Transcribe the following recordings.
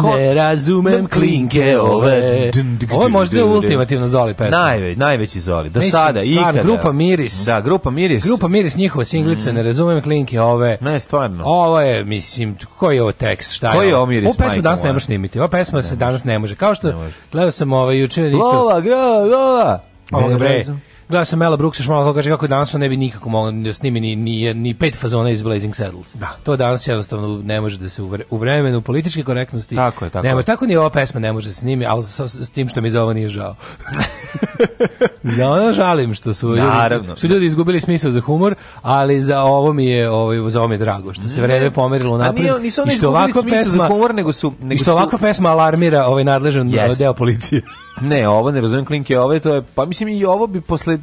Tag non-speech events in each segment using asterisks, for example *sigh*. ko... Ne razumem klinke ove. Ovo je možda ultimativno Zoli pesma. Najve, najveći Zoli. Do Mislim, sada, ikada. Grupa Miris. Da, Grupa Miris. Grupa Miris, njihova singlica, mm. ne razumem klinke ove. Ne, stvarno. Ovo je, mislim, koji je ovo tekst? Šta koji je ovo Miris? Ovo pesmu danas ne možeš snimiti. Ova pesma se danas ne može. Kao što gledao sam ovaj juče... Lova, grava, lova! Ovoga, bre. Gledao sam Mela Brooksa, malo kaže kako danas on ne bi nikako mogao da snimi ni, ni, ni pet fazona iz Blazing Saddles. Da. To danas jednostavno ne može da se u vremenu političke korektnosti. Tako je, tako. Nema, tako ni ova pesma ne može da se snimi, ali s, s, tim što mi za ovo nije žao. *laughs* za ono žalim što su Naravno. ljudi, su ljudi izgubili smisao za humor, ali za ovo mi je, ovo, ovaj, za ovo mi je drago, što se vreme pomerilo napred. Nisu oni izgubili smisao za humor, nego su... Nego što ovakva pesma alarmira ovaj nadležan yes. deo policije. Ne, ovo ne razumem klinke, ovo je to je, pa mislim i ovo bi posle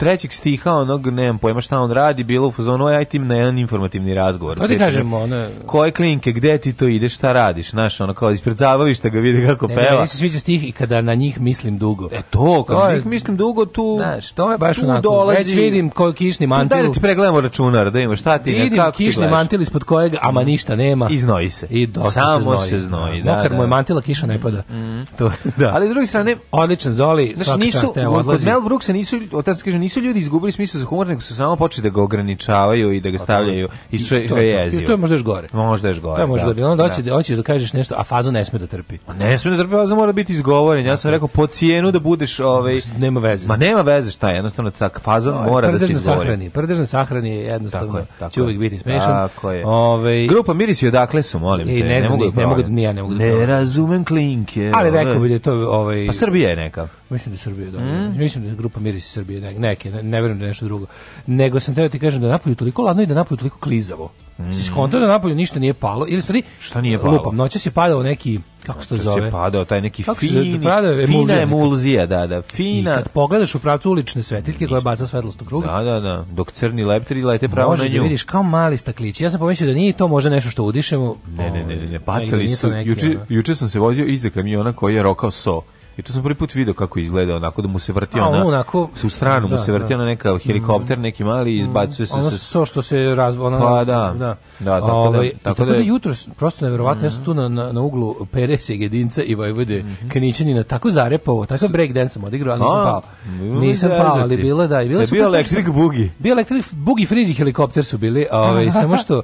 trećeg stiha onog, nemam pojma šta on radi, bilo u fazonu, aj tim na jedan informativni razgovor. pa ti kažemo, ona Koje klinke, gde ti to ideš, šta radiš, znaš, ono, kao ispred zabavišta ga vidi kako ne, peva. Ne, se sviđa stih i kada na njih mislim dugo. E to, kad na njih mislim dugo, tu... Znaš, to je baš onako, dolazi, već vidim koji kišni mantil. Daj da ti pregledamo računar, da ima šta ti, vidim kako ti kišni mantil ispod kojeg, ama ništa nema. I znoji se. I Samo se znoji, da, da Mokar da, da. moj mantila, kiša ne pada. Mm. To, da. Ali s druge strane... Odličan Zoli, znači, čast, evo, odlazi. Kod Mel Brooksa nisu, otac kaže, nisu ljudi izgubili smisao za humor, nego su samo počeli da ga ograničavaju i da ga pa stavljaju i što je To je možda još gore. Možda još gore. da. možda da. gore. Onda da. hoćeš da. hoćeš da kažeš nešto, a fazu ne sme da trpi. A ne sme da trpi, faza mora biti izgovoren. Ja sam rekao po cijenu da budeš ovaj nema veze. Ma nema veze šta, jednostavno tak faza no, ovaj, mora da se izgovori. Sahrani, prdežna sahrani je jednostavno tako je, tako će uvijek biti smešan. Tako je. Ovaj grupa Miris i odakle su, molim e, te. Ne, ne mogu da ne mogu ne mogu. Da ne razumem klinke. Ali rekao ovaj. bih da to ovaj Pa Srbija je neka. Mislim da je Srbija dobro. Mm. Mislim da je grupa Mirisi Srbije ne, neke, ne, ne verujem da je nešto drugo. Nego sam teo ti kažem da napolju toliko ladno i da napolju toliko klizavo. Mm. Si skontao da napolju ništa nije palo. Ili stvari, Šta nije palo? Lupam, noće se padao neki, kako se to da zove? se padao taj neki kako fini, se pradao, emulzija, fina emulzija, da, da, fina. I kad pogledaš u pravcu ulične svetiljke koja baca svetlost u krug. Da, da, da, dok crni leptiri lete pravo na da nju. Da vidiš kao mali staklić. Ja sam pomislio da nije to možda nešto što udišemo. Ne, ne, ne, ne, ne. bacali su. Juče, juče sam se vozio iza kamiona koji je rokao so. I tu sam prvi put video kako izgleda, onako da mu se vrti A, ona, onako, u stranu da, mu se vrti da. ona neka mm. helikopter, neki mali, mm. izbacuje se... Ono so što se razbo... Ona, pa da, da. da tako, Ove, da, ovaj, tako, da, da jutro, prosto neverovatno mm ja sam tu na, na, na uglu Pere Segedinca i Vojvode mm -hmm. Kničanina, tako zarepovo, tako breakdance sam odigrao, ali pa, nisam pao. Nisam pao, ali bilo da... Bilo bio Electric Boogie. Bio Electric Boogie frizi helikopter su bili, ovaj, *laughs* samo što...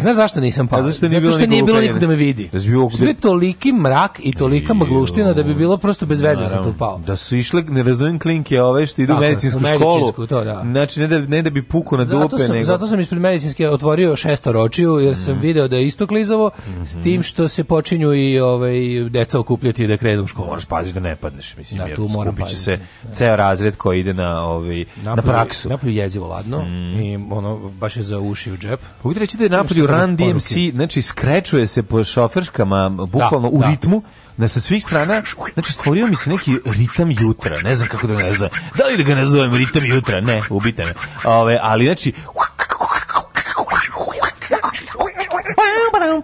Znaš zašto nisam pao? Zato što nije bilo nikog da me vidi. Sve toliki mrak i tolika magluština da bi bilo prosto nešto bez veze sam tu pao. Da su išle, ne razumijem klinke ove što idu Tako, u medicinsku, u medicinsku školu. To, da. Znači, ne da, ne da bi puko na zato dupe. Sam, nego... Zato sam ispred medicinske otvorio šestoročiju, jer sam mm. video da je isto klizovo, mm -hmm. s mhm. tim što se počinju i ovaj, deca okupljati da krenu u školu. Moraš paziti da ne padneš, mislim, da, jer tu skupit će se da. ceo razred koji ide na, ovaj, napolju, na praksu. Napolju jezivo ladno mm. i ono, baš je za uši u džep. Mogu ti reći da je napolju Run DMC, znači, skrećuje se po šoferškama, bukvalno da, u da. ritmu, da da sa svih strana, znači stvorio mi se neki ritam jutra, ne znam kako da ga nazovem. Da li da ga nazovem ritam jutra? Ne, ubite me. Ove, ali znači,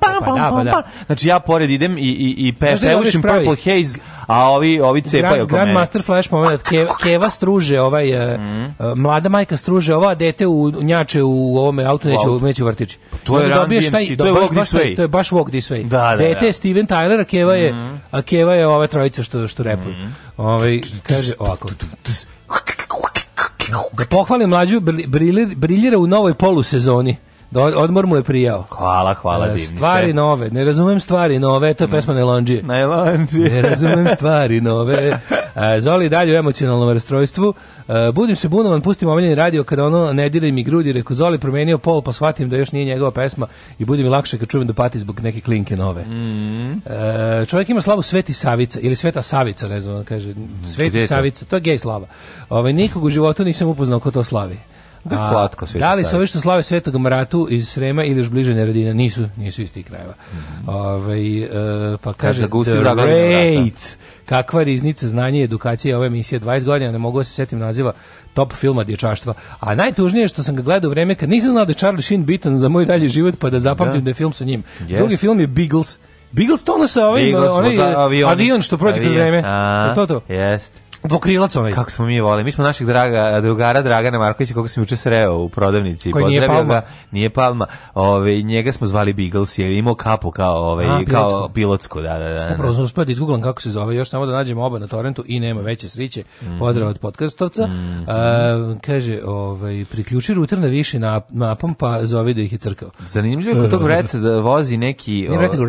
Pa da, pa da. Znači ja pored idem i, i, i pe, da peušim Purple Haze, a ovi, ovi cepaju oko mene. Master Flash moment, ke, Keva struže, ovaj, mm. uh, mlada majka struže, ova dete u njače u ovome autu neće, wow. neće vrtići. Pa to je Run DMC, to je baš This Way. To je baš Walk This Way. Da, da, dete je Steven Tyler, Keva je, mhm. a Keva je ova trojica što, što repuje. Mhm. Ovaj, kaže ovako. Da pohvalim mlađu briljira u novoj polusezoni. Da, odmor mu je prijao. Hvala, hvala, e, divni Stvari ste. nove, ne razumem stvari nove, to je mm. pesma Nelonđije. Nelonđije. Ne razumem stvari nove. *laughs* E, Zoli dalje u emocionalnom rastrojstvu. E, budim se bunovan, pustim omiljeni radio kada ono ne dira mi grudi, reko Zoli promenio pol, pa shvatim da još nije njegova pesma i bude mi lakše kad čujem da pati zbog neke klinke nove. Mm. Čovjek ima slavu Sveti Savica, ili Sveta Savica, ne znam, kaže. Sveti Savica, to je gej slava. Ove, ovaj, nikog u životu nisam upoznao ko to slavi. Da, A, slatko sve. Da li su ove što slave Svetog Maratu iz Srema ili još bliže Neradina? Nisu, nisu iz tih krajeva. Mm Ove, ovaj, uh, pa kaže, kaže The Great, kakva riznica znanja i edukacije ove emisije 20 godina, ne mogu da se setim naziva top filma dječaštva. A najtužnije što sam ga gledao u vreme kad nisam znao da je Charlie Sheen bitan za moj dalji život, pa da zapamtim da, da je film sa njim. Yes. Drugi film je Beagles. Beagles to ono sa ovim, Beagles, onaj, avion što prođe kroz vreme. A, je to to? Jest. Dvokrilac ovaj. Kako smo mi voleli. Mi smo našeg draga drugara Dragana Markovića koga sam juče sreo u prodavnici i pozdravio nije ga. Nije Palma. Ovaj njega smo zvali Beagles jer je imao kapu kao ovaj kao pilotsku, da da da. Upravo da. sam uspeo da izguglam kako se zove, još samo da nađemo oba na torrentu i nema veće sreće. Mhm. Pozdrav od podcastovca. Mm. A, kaže, ovaj priključi ruter na viši na mapom pa zove da ih je crkao. Zanimljivo je kako tog Red da vozi neki... Ne, Red, nego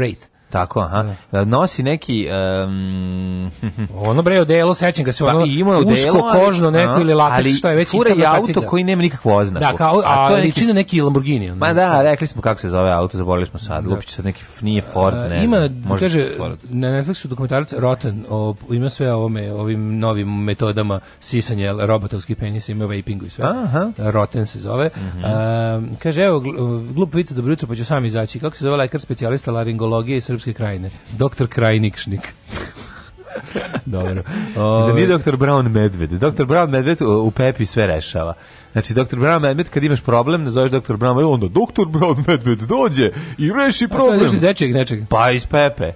Tako, aha. Da. E, nosi neki... Um, *laughs* ono bre, odelo, sećam ga se, ono pa, ima odelo, usko kožno neko ili latex, što je veći fura auto koji nema nikakvu oznaku. Da, kao, a, a to je neki, čine neki Lamborghini. Ono, Ma da, rekli smo kako se zove auto, zaboravili smo sad. Da. Lupić sad neki, nije Ford, ne ima, znam. Ima, da kaže, na Netflixu dokumentarac Rotten, o, ima sve ovome, ovim novim metodama sisanja robotovskih penisa, ima vapingu i sve. Aha. Rotten se zove. Mm -hmm. a, kaže, evo, glup vica, dobro jutro, pa ću sam izaći. Kako se zove lekar specijalista laringologije i srpske srpske krajine. Doktor Krajnikšnik. *laughs* Dobro. O... Za nije doktor Brown Medved. Doktor Brown Medved u Pepi sve rešava. Znači, doktor Brown Medved, kad imaš problem, nazoveš doktor Brown Medved, onda doktor Brown Medved dođe i reši problem. A to je iz nečeg, nečeg. Pa iz Pepe.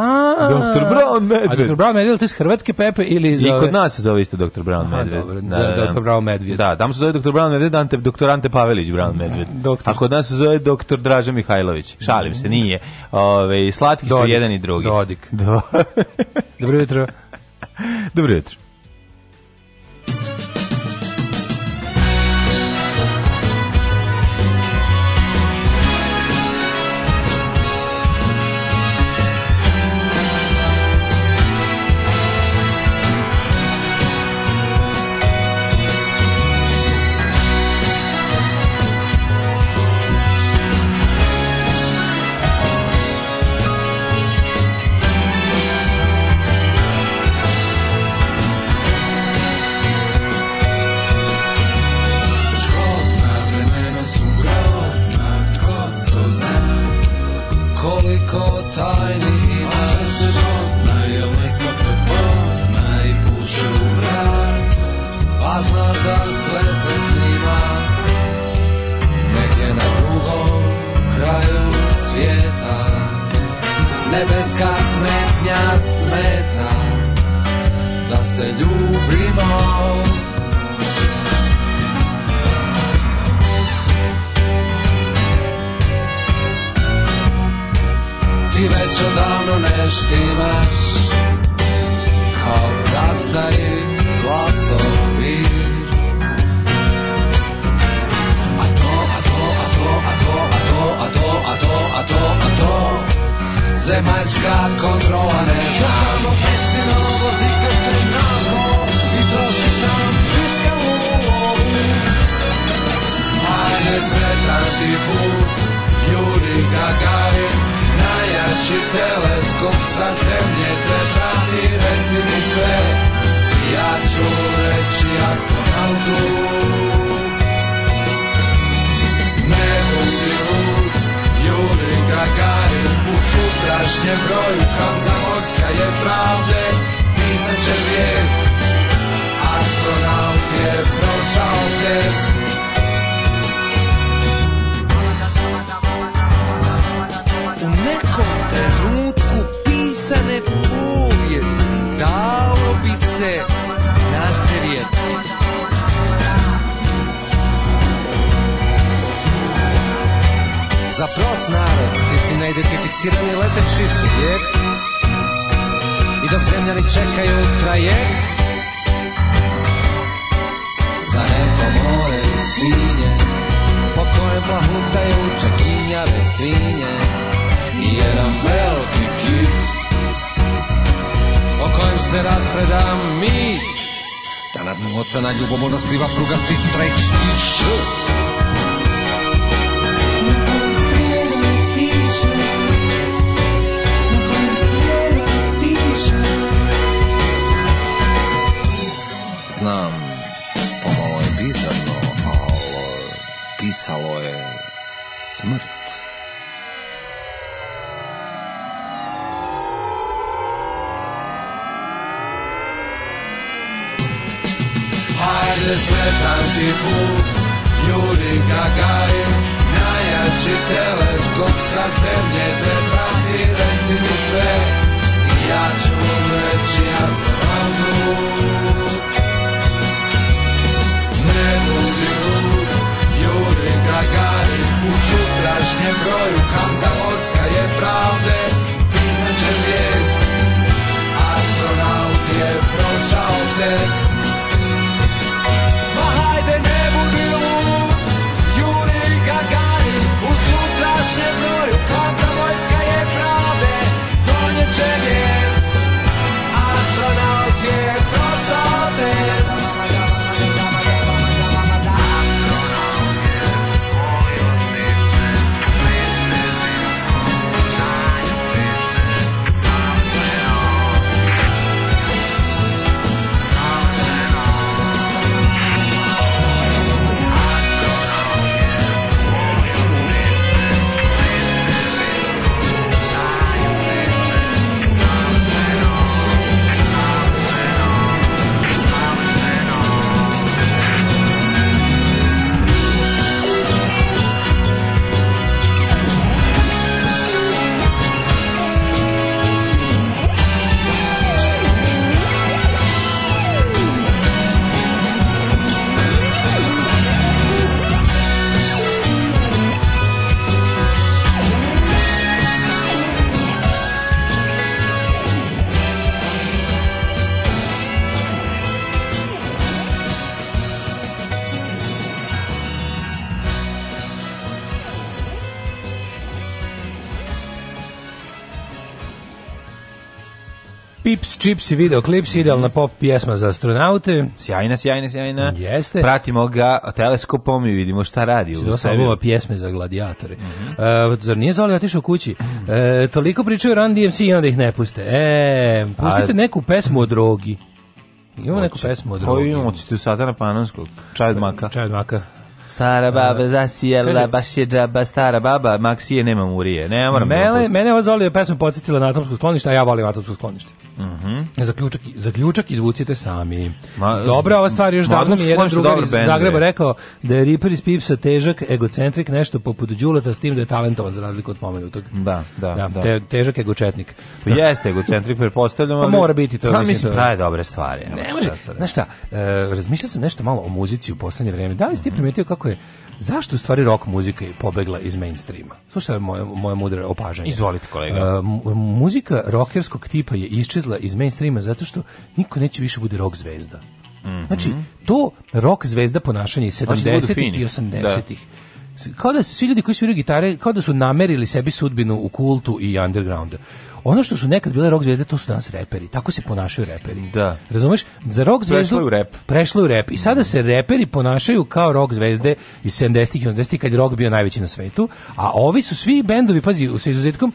A, Dr. Brown Medved. A Dr. Brown Medved, to je iz Hrvatske Pepe ili za... I kod nas se zove isto Dr. Brown Medved. Aha, dobro, da, da, da, Dr. Brown Medved. Da, tamo se zove Dr. Brown Medved, Ante, Dr. Ante Pavelić Brown Medved. Doktor. A kod nas se zove Dr. Draža Mihajlović. Šalim se, nije. Ove, slatki Dodik. su jedan i drugi. Dodik. *laughs* Do... dobro jutro. dobro jutro. kad smeta da se ljubimo Ti već odavno ne štimaš kao prastari glasovi A to, a to, a to, a to, a to, a to, a to, a to, a to zemaljska kontrola ne zna Samo pesino vozikaš se na i trošiš nam fiskalnu lovu Ajde sretan ti put, Juri Gagarin Najjači teleskop sa zemlje te prati Reci mi sve, ja ću reći astronautu Sofisticirani leteći subjekt I dok zemljani čekaju trajekt Za neko more sinje Po kojem plahutaju čekinjave svinje I jedan veliki kit O kojem se raspreda mič Da nad mu ocena ljubomorno skriva prugasti streć i šut kucalo je smrt. Hajde sretan ti put, Juri Gagarin, najjači teleskop sa zemlje te prati, reci mi sve, ja ću reći astronautu. Ne budi glup, właśnie broju Kam Zamodzka je prawdę pisaczem jest Astronaut je proszę o test Čipsi video klips, idealna pop pjesma za astronaute. Sjajna, sjajna, sjajna. Jeste. Pratimo ga teleskopom i vidimo šta radi u sebi. ova pjesme za gladijatore. Mm -hmm. E, uh, zar nije Zoli otišao kući? E, toliko pričaju Run DMC i onda ih ne puste. E, pustite A... neku pesmu o drogi. Imamo neku pesmu o drogi. Koju imamo ti sada na panonskog? Čaj od maka. Čaj od maka. Stara e, baba zasijela, Kaže, baš je džaba stara baba, Maksije nema murije. Ne, moram da mene, mene ova Zoli pesma podsjetila na atomsko sklonište, a ja volim atomsko sklonište. Mhm. Zaključak zaključak izvucite sami. Ma, Dobra ova stvar još davno mi jedan drugar iz Zagreba je. rekao da je Reaper iz Pipsa težak, egocentrik, nešto poput Đuleta s tim da je talentovan za razliku od pomenutog. Da, da, da. da. Te, težak egočetnik. Pa da. Jeste egocentrik, pretpostavljam, pa ali pa mora biti to. Pa mislim da pravi dobre stvari. Ne može. Znaš šta, e, razmišljao sam nešto malo o muzici u poslednje vreme. Da li ste mm -hmm. primetio kako je zašto u stvari rock muzika je pobegla iz mainstreama? Slušaj, moje, moje mudre opažanje. Izvolite, kolega. Uh, muzika rockerskog tipa je isčezla iz mainstreama zato što niko neće više bude rock zvezda. Mm -hmm. Znači, to rock zvezda ponašanje iz 70-ih da i 80-ih kao da svi ljudi koji su sviraju gitare, kao da su namerili sebi sudbinu u kultu i undergroundu ono što su nekad bile rock zvezde, to su danas reperi. Tako se ponašaju reperi. Da. Razumeš? Za rock zvezdu prešlo u rep. Prešlo u rep. I sada se reperi ponašaju kao rock zvezde iz 70-ih i 80-ih kad je rock bio najveći na svetu, a ovi su svi bendovi, pazi, sa izuzetkom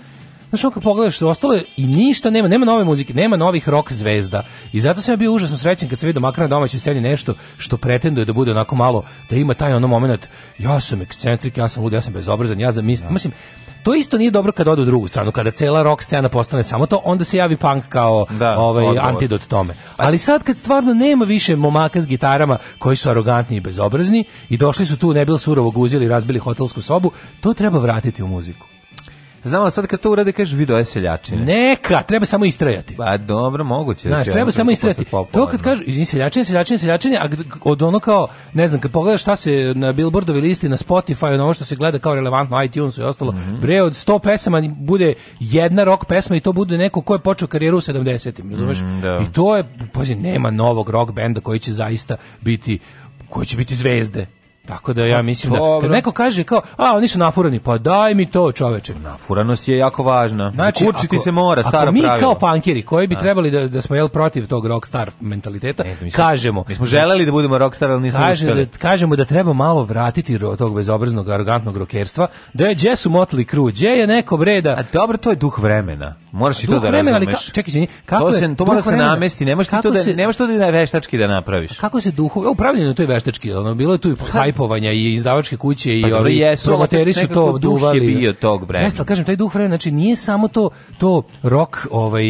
Znaš, kad pogledaš, ostalo je i ništa nema, nema nove muzike, nema novih rock zvezda. I zato sam ja bio užasno srećen kad sam vidio makar na domaćoj sceni nešto što pretenduje da bude onako malo, da ima taj ono moment, ja sam ekscentrik, ja sam lud, ja sam bezobrazan, ja zamislim. Da. Mislim, To isto nije dobro kad odu u drugu stranu, kada cela rock scena postane samo to, onda se javi punk kao da, ovaj antidot tome. Pa- Ali sad kad stvarno nema više momaka s gitarama koji su arogantni i bezobrazni i došli su tu ne bil surovo guzili, razbili hotelsku sobu, to treba vratiti u muziku. Znamo sad kad to urade kažeš video je seljačine. Neka, treba samo istrajati. Pa dobro, moguće. Da Znaš, treba samo istrajati. To kad da. kažu iz seljačine, seljačine, seljačine, a od ono kao, ne znam, kad pogledaš šta se na Billboardovi listi na Spotify, ono što se gleda kao relevantno iTunes i ostalo, mm -hmm. bre od 100 pesama bude jedna rock pesma i to bude neko ko je počeo karijeru u 70-im, razumeš? Mm, I to je, pazi, nema novog rock benda koji će zaista biti koji će biti zvezde Tako da ja pa, mislim da kad neko kaže kao, a oni su nafurani, pa daj mi to, čoveče. Nafuranost je jako važna. Znači, Kurčiti ako, se mora, stara pravila. Ako mi pravilo. kao pankeri koji bi da. trebali da, da smo jel protiv tog rockstar mentaliteta, ne, mi kažemo. Mi smo želeli da budemo rockstar, ali nismo kaže, Da, kažemo da treba malo vratiti tog bezobraznog, arrogantnog rokerstva, da je gdje su motli kru, gdje je neko breda. A dobro, to je duh vremena. Moraš i to da vremena, razumeš. Ali ka, čekaj, čini, da kako to, da- se, to mora se namesti, ne možeš ti to da, ne možeš to da veštački da napraviš. Kako se duhovi, upravljeno to je veštački, ono, bilo je tu i pa repovanja i izdavačke kuće i pa, ovi jesu, promoteri su to duvali. Duh je bio tog vremena. Jeste, kažem, taj duh vremena, znači nije samo to, to rock, ovaj,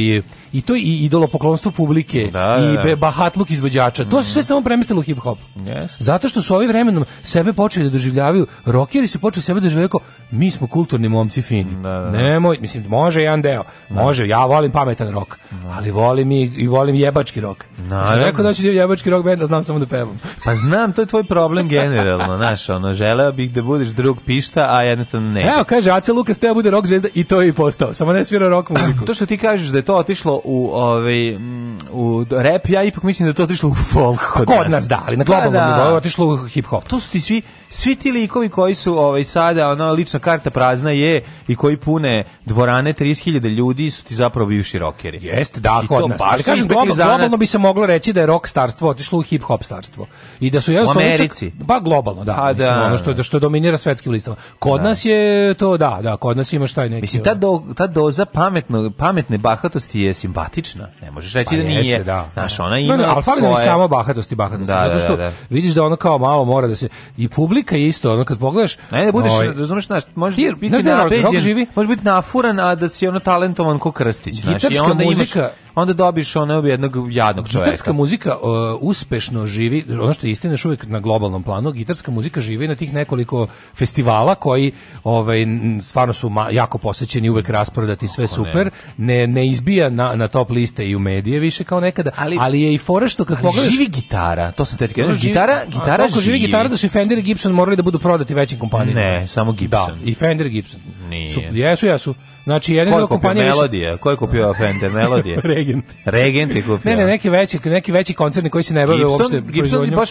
i to i idolopoklonstvo publike, da, da i da. be, bahatluk izvođača, to se sve mhm. samo premestilo hip-hop. Yes. Zato što su ovi vremenom sebe počeli da doživljavaju, rockeri su počeli sebe da doživljavaju kao, mi smo kulturni momci fini. Da, da, Nemoj, mislim, može jedan deo, može, ja volim pametan rock, ali volim i, i volim jebački rock. Znači, Naravno. Znači, rekao da ću jebački rock band, da znam samo da pevam. Pa znam, to je tvoj problem *laughs* generalno liberalno, znaš, ono, želeo bih da budeš drug pišta, a jednostavno ne. Evo, kaže, Aca Lukas teo bude rock zvezda i to je i postao, samo ne svira rock muziku. to što ti kažeš da je to otišlo u, ovaj, mm, u rap, ja ipak mislim da je to otišlo u folk pa kod, kod nas. nas. da, ali na globalnom da, da. nivou otišlo u hip-hop. To su ti svi, svi ti likovi koji su ovaj, sada, ono, lična karta prazna je i koji pune dvorane 30.000 ljudi su ti zapravo bivši rokeri. Jeste, da, I kod nas. Baš ali kažem, globalno, globalno bi se moglo reći da je rock starstvo otišlo u hip-hop starstvo. I da su jednostavno... U Americi. ba, pa globalno globalno, da. Ha, mislim, da. ono što, da što dominira svetskim listama. Kod da. nas je to, da, da, kod nas imaš taj neki... Mislim, ta, do, ta doza pametno, pametne bahatosti je simpatična. Ne možeš reći pa da jeste, nije. Da. Znaš, ona ima no, no, ali fali svoje... samo bahatosti, bahatosti. Da, zato što da, da, vidiš da ono kao malo mora da se... I publika isto, ono kad pogledaš... Ne, da budeš, oj, ovaj, razumeš, znaš, možeš ti, biti napeđen, možeš biti nafuran, a da si ono talentovan ko Krstić. Znaš, i onda muzika, imaš onda dobiš ono jednog jadnog čoveka. Gitarska muzika uh, uspešno živi, ono što je istina još uvijek na globalnom planu, gitarska muzika živi na tih nekoliko festivala koji ovaj, stvarno su jako posećeni, uvek rasprodati, sve super, ne, ne izbija na, na top liste i u medije više kao nekada, ali, ali je i fora što kad pogledaš... živi gitara, to sam te rekao, gitara, gitara a, živi. živi gitara da su i Fender i Gibson morali da budu prodati većim kompanijama. Ne, samo da, Gibson. Da, i Fender i Gibson. Nije. Su, jesu, jesu. Znači, jedan je kompanija Melodije? Ko je kupio Fender Melodije? *laughs* Regent. Regent je kupio. Ne, ne, neki veći, neki veći koncerni koji se ne bave uopšte Gibson proizvodnjom. je baš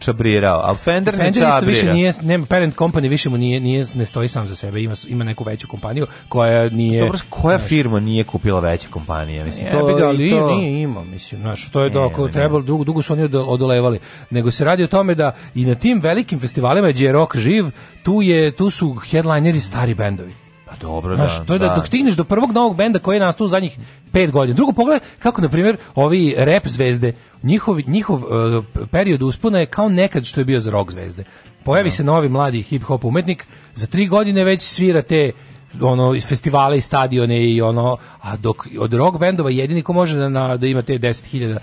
čabrirao, al Fender, Fender ne čabrira. više nije, nema, parent company više mu nije, nije, ne stoji sam za sebe, ima, ima neku veću kompaniju koja nije... Dobro, koja znaš, firma nije kupila veće kompanije? Mislim, to, je, ali to... nije imao, mislim, znaš, to je doko, trebalo, dugo, dugo su oni odolevali. Nego se radi o tome da i na tim velikim festivalima gdje je rock živ, tu, je, tu su headlineri stari bendovi. Pa dobro, Znaš, da, to je da, da, dok stigneš do prvog novog benda koji je nastao u zadnjih 5 godina. Drugo, pogled kako, na primjer, ovi rep zvezde, njihov, njihov e, uh, period uspona je kao nekad što je bio za rock zvezde. Pojavi da. se novi mladi hip-hop umetnik, za 3 godine već svira te ono festivale i stadione i ono a dok od rock bendova jedini ko može da na, da ima te 10.000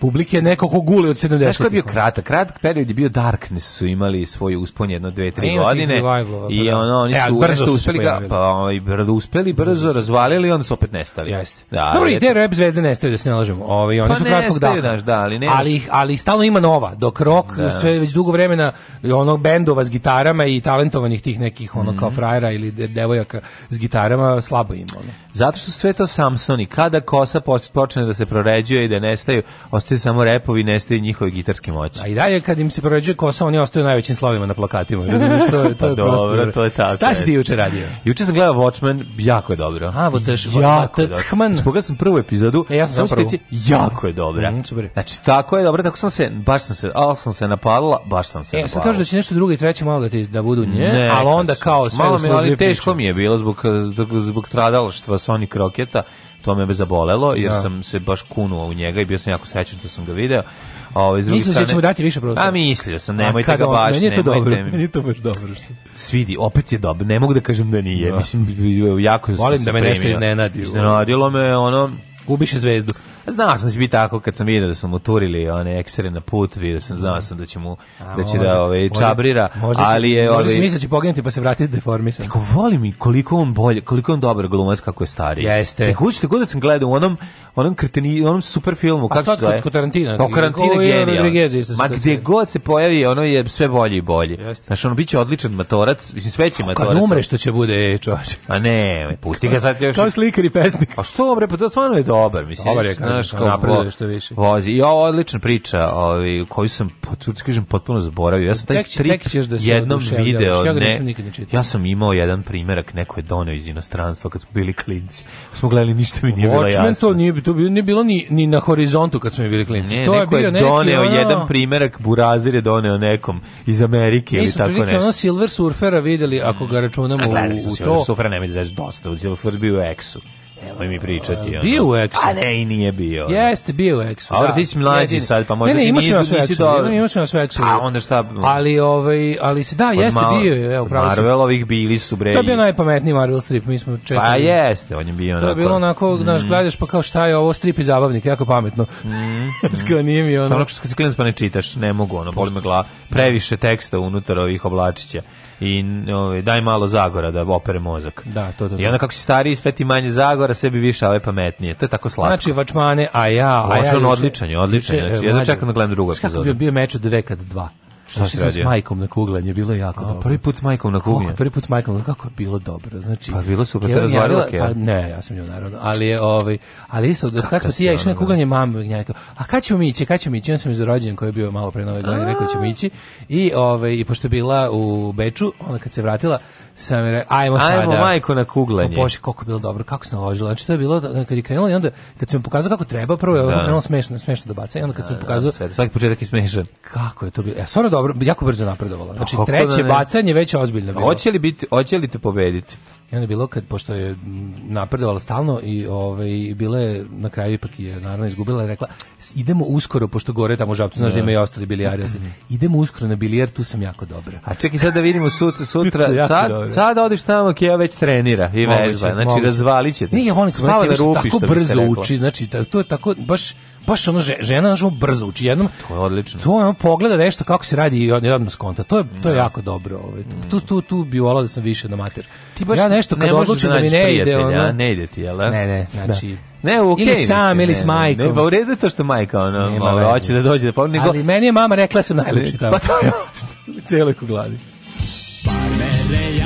publike neko ko guli od 70. Znaš je bio kratak? Kratak period je bio Darkness su imali svoj uspon jedno, dve, tri godine. Da, da. I ono, oni e, su e, brzo uspeli ga, pa ovaj, brzo uspeli, brzo razvalili, onda su opet nestali. Jeste. Da, Dobro, i te rap zvezde nestaju, da se ne lažemo. Ovi, ovaj, oni pa su kratkog daha. Daš, da, ali, ne ali, ali stalno ima nova, dok rock da. sve već dugo vremena ono bendova s gitarama i talentovanih tih nekih ono mm kao mhm. frajera ili devojaka s gitarama slabo ima. Ono. Zato što sve to Samsoni, kada kosa počne da se proređuje i da nestaju, ostaju samo repovi, nestaje njihove gitarske moći. A i dalje kad im se proređuje kosa, oni ostaju najvećim slovima na plakatima. Razumiješ, to, je, to je *laughs* pa prosto. Dobro, to je tako. Šta si ti juče radio? Juče sam gledao Watchmen, jako je dobro. A, Votaš, jako Watchmen. Spogledao sam prvu epizodu, e, ja sam samo prvu. Stici, jako je dobro. Mm, super. Znači, tako je dobro, tako sam se, baš sam se, ali sam se napalila, baš sam se e, napalila. Sad kažu da će nešto drugo i treće malo da, ti, da budu nje, ne, ali onda kao sve Malo mi, ali teško priče. mi je bilo zbog, zbog, zbog vas oni kroketa, to me zabolelo, jer da. sam se baš kunuo u njega i bio sam jako srećan što sam ga video. A ovaj Mislim strane, se ćemo dati više prosto. A mislio sam, nemoj ti ga baš, meni to Dobro, meni je to baš dobro što. Svidi, opet je dobro. Ne mogu da kažem da nije. Da. Mislim jako Volim da me nešto iznenadi. Iznenadilo me ono Gubiš zvezdu. Znao sam da će biti tako kad sam vidio da su mu turili one eksere na put, vidio sam, znao sam da će mu A, da će može, da ove ovaj, čabrira, može, ali je može ovaj misli da će poginuti pa se vratiti deformisan. Neko voli mi koliko on bolje, koliko on dobar glumac kako je stari. Jeste. Neko učite god da sam gledao u onom onom kreteni, onom super filmu kako se zove. Kod pa, Tarantino. To Tarantino genije. Ma gdje god se pojavi, ono je sve bolje i bolje. Znači ono biće odličan matorac, mislim sve će matorac. Kad umre što će bude, e, čovač. A ne, pusti ga sad još. Kao slikar i pesnik. A što bre, pa to stvarno je dobar, mislim. Dobar je, znaš, kao vo, što više. Vozi. I ovo odlična priča, ovaj, koju sam, pot, pa kažem, potpuno zaboravio. Ja sam taj tek, strip da se jednom video, ja ne, ja sam imao jedan primerak neko je doneo iz inostranstva kad smo bili klinci. Smo gledali, ništa mi nije Watchmen bilo jasno. to nije, to nije bilo ni, ni na horizontu kad smo mi bili klinci. Ne, to neko je, bio doneo neki, ono... jedan primjerak, Burazir je doneo nekom iz Amerike ili tako nešto. Mi ono Silver Surfera videli, ako ga računamo u, u to. Silver Surfera nema da dosta, u Silver bio u Exu. Nemoj mi pričati. Ono. Bio u X. A pa ne, i nije bio. Jeste, bio u X. A da, ti si mlađi jedini. sad, pa možda ne, ne, ti nije bio nisi do... Ne, imaš nas u X. A pa onda šta? Ali, ovaj, ali se da, jeste malo, bio. Evo, pravo Marvelovih bili su bre. To je bio najpametniji Marvel strip, mi smo četiri. Pa jeste, on je bio onako. To je bilo onako, mm. znaš, gledaš pa kao šta je ovo strip i zabavnik, jako pametno. Mm. Skao *laughs* mm. nije mi ono. Onako što ti pa ne čitaš, ne mogu ono, boli me glava. Previše teksta unutar ovih oblačića i ove, ovaj, daj malo Zagora da opere mozak. Da, to, to, to. I onda kako si stariji, sve ti manje Zagora, sebi više ove pametnije. To je tako slatko. Znači, Vačmane, a ja... A ja, on odličan je, odličan je. Znači, ja da čekam da gledam drugu epizodu. Kako bi bio meč od veka dva? Šta znači, si radio? s majkom na kuglanje, bilo je jako A, dobro. Prvi put s majkom na kuglanje. prvi put s majkom, kako je bilo dobro. Znači, pa bilo super, te ja, Pa ne, ja sam nju naravno, ali ovaj, ali isto od kad smo ti ja išli na da? kuglanje mamu gnjajka. A kad ćemo ići? Kad ćemo ići? Ja sam iz rođen koji je bio malo pre nove godine, rekao ćemo ići. I ovaj i pošto je bila u Beču, onda kad se vratila, sam re, ajmo sada. Ajmo majko na kuglanje. Bože, kako je bilo dobro, kako se naložilo. Znači to je bilo, da, kad je krenulo i onda, kad sam pokazao kako treba, prvo je da. krenulo smešno, smešno da baca i onda kad sam da, pokazao... Da, da, svaki početak je smešan. Kako je to bilo? Ja, e, stvarno dobro, jako brzo napredovalo. Znači, treće ne... bacanje već ozbiljno bilo. Hoće li, biti, hoće li te pobediti? I onda je bilo kad, pošto je napredovala stalno i ovaj, bile na kraju ipak je naravno izgubila i rekla idemo uskoro, pošto gore tamo žabcu, znaš da, da ima i ostali bilijari, ostali. Mhm. idemo uskoro na bilijar, tu sam jako dobra. A čekaj sad da vidimo *laughs* sutra, sutra sad, Sad odiš tamo Keo već trenira i vežba, znači moguće. razvalit će te. Nije, on spava da, da rupi, tako brzo uči, znači da, to je tako, baš baš ono žena našo brzo uči jednom to je odlično to ono pogleda nešto kako se radi i odmah skonta to je to je da. jako dobro ovaj tu tu tu bi volao da sam više na mater ti baš ja nešto kad ne odlučim da, mi ne ide ono ne ide ti jel ne ne znači da. Ne, okay, ili sam, ili s majkom. Ne, pa u redu to što majka, ono, malo, hoće da dođe. Pa, nego... Ali meni je mama rekla sam najlepši tamo. Pa to je, *laughs* celo ko gladi. Parmere ja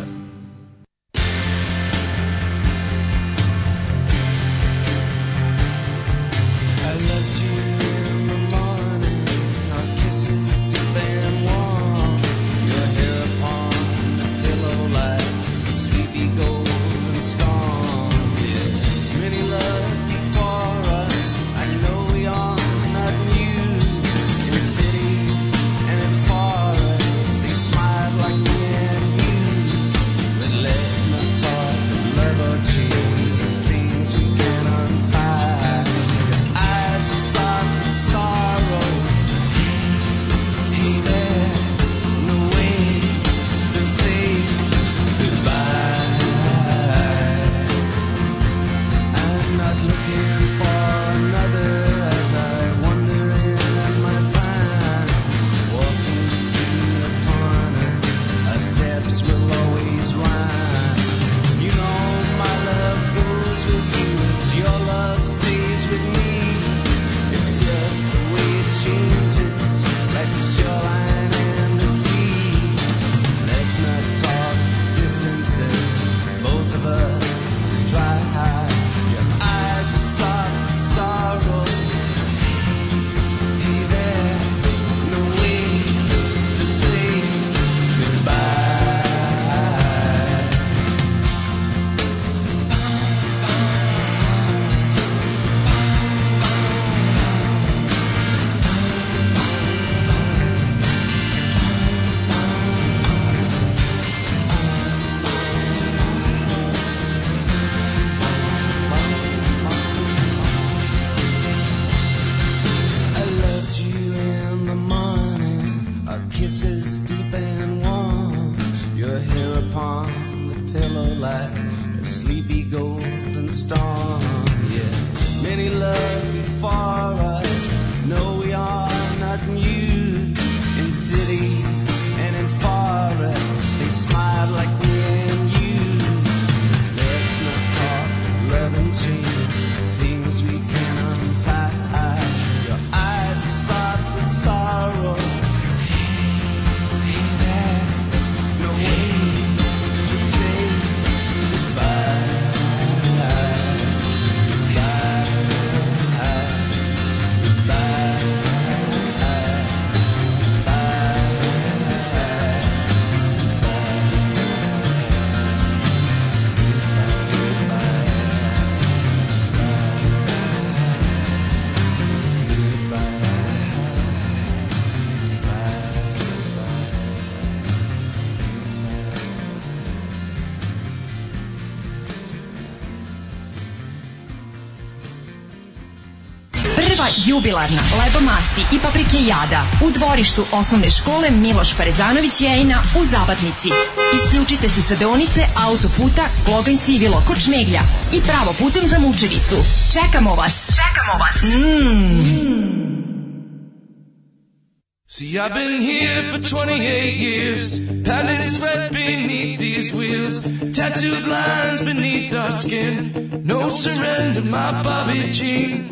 jubilarna, masti i paprike jada u dvorištu osnovne škole Miloš Parezanović Jejna u Zabatnici. Isključite se sa deonice autoputa Glogan Sivilo kod Šmeglja i pravo putem za Mučevicu. Čekamo vas! Čekamo vas! Mm. See, I've been here for 28 years, padded sweat beneath these wheels, tattooed lines beneath our skin, no surrender, my Bobby Jean.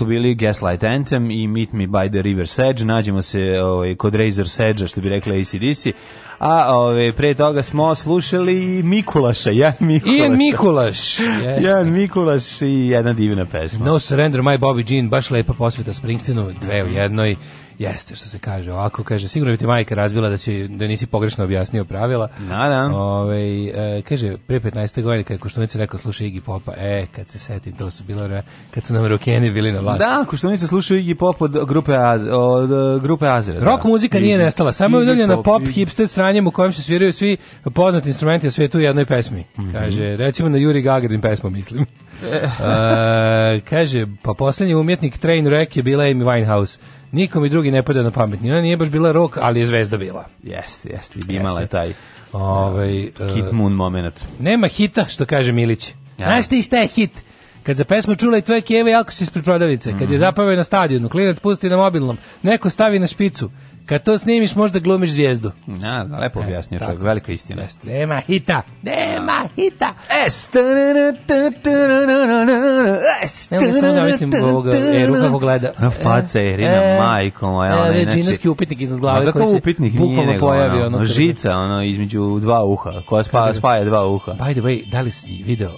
su bili Gaslight Anthem i Meet Me by the River Sedge, nađemo se ovaj, kod Razor Sedge, što bi rekla ACDC, a ovaj, pre toga smo slušali Mikulaša, Jan Mikulaš. Ian Mikulaš. Jan Mikulaš i jedna divna pesma. No Surrender, My Bobby Jean, baš lepa posveta Springsteenu, dve u jednoj. Jeste, što se kaže. Ovako kaže, sigurno bi te majka razbila da si da nisi pogrešno objasnio pravila. Da, da. Ove, ovaj, e, kaže pre 15. godine kad Koštunica rekao slušaj Iggy Popa, e, kad se setim, to su bilo re, kad su nam rokeni bili na vlasti. Da, Koštunica slušao Iggy Pop od grupe Az, od e, grupe Azera. Da. Rock da. muzika Iggy, nije nestala, samo je udomljena pop, pop Iggy. hipster sranjem u kojem se sviraju svi poznati instrumenti na svetu u jednoj pesmi. Mm -hmm. Kaže, recimo na Juri Gagarin pesmu mislim. *laughs* e, kaže, pa poslednji umjetnik Trainwreck je bila Amy Winehouse. Nikom i drugi ne pada na pamet. Ona nije baš bila rok, ali je zvezda bila. Jeste, jeste. I imala je taj ovaj, uh, Kit uh, Moon moment. Nema hita, što kaže Milić. Ja. Znaš ti šta je hit? Kad za pesmu čula i tvoje kijeve, jako si ispred prodavnice. Kad je mhm. zapavio na stadionu, klinac pusti na mobilnom, neko stavi na špicu. Kad to snimiš, možda glumiš zvijezdu. Ja, da, da, lepo e, objasnio e, čovjek, velika istina. Jeste. Nema hita, nema da. hita. Es. Ne mogu samo zamislim ovoga Eru kako gleda. Na faca Erina, e, majko moja. E, Ređinovski upitnik iznad glave. Kako koji upitnik se nije nego, pojavio, ono, ono, žica ono, između dva uha, koja spa, spaja dva uha. By the way, da li si video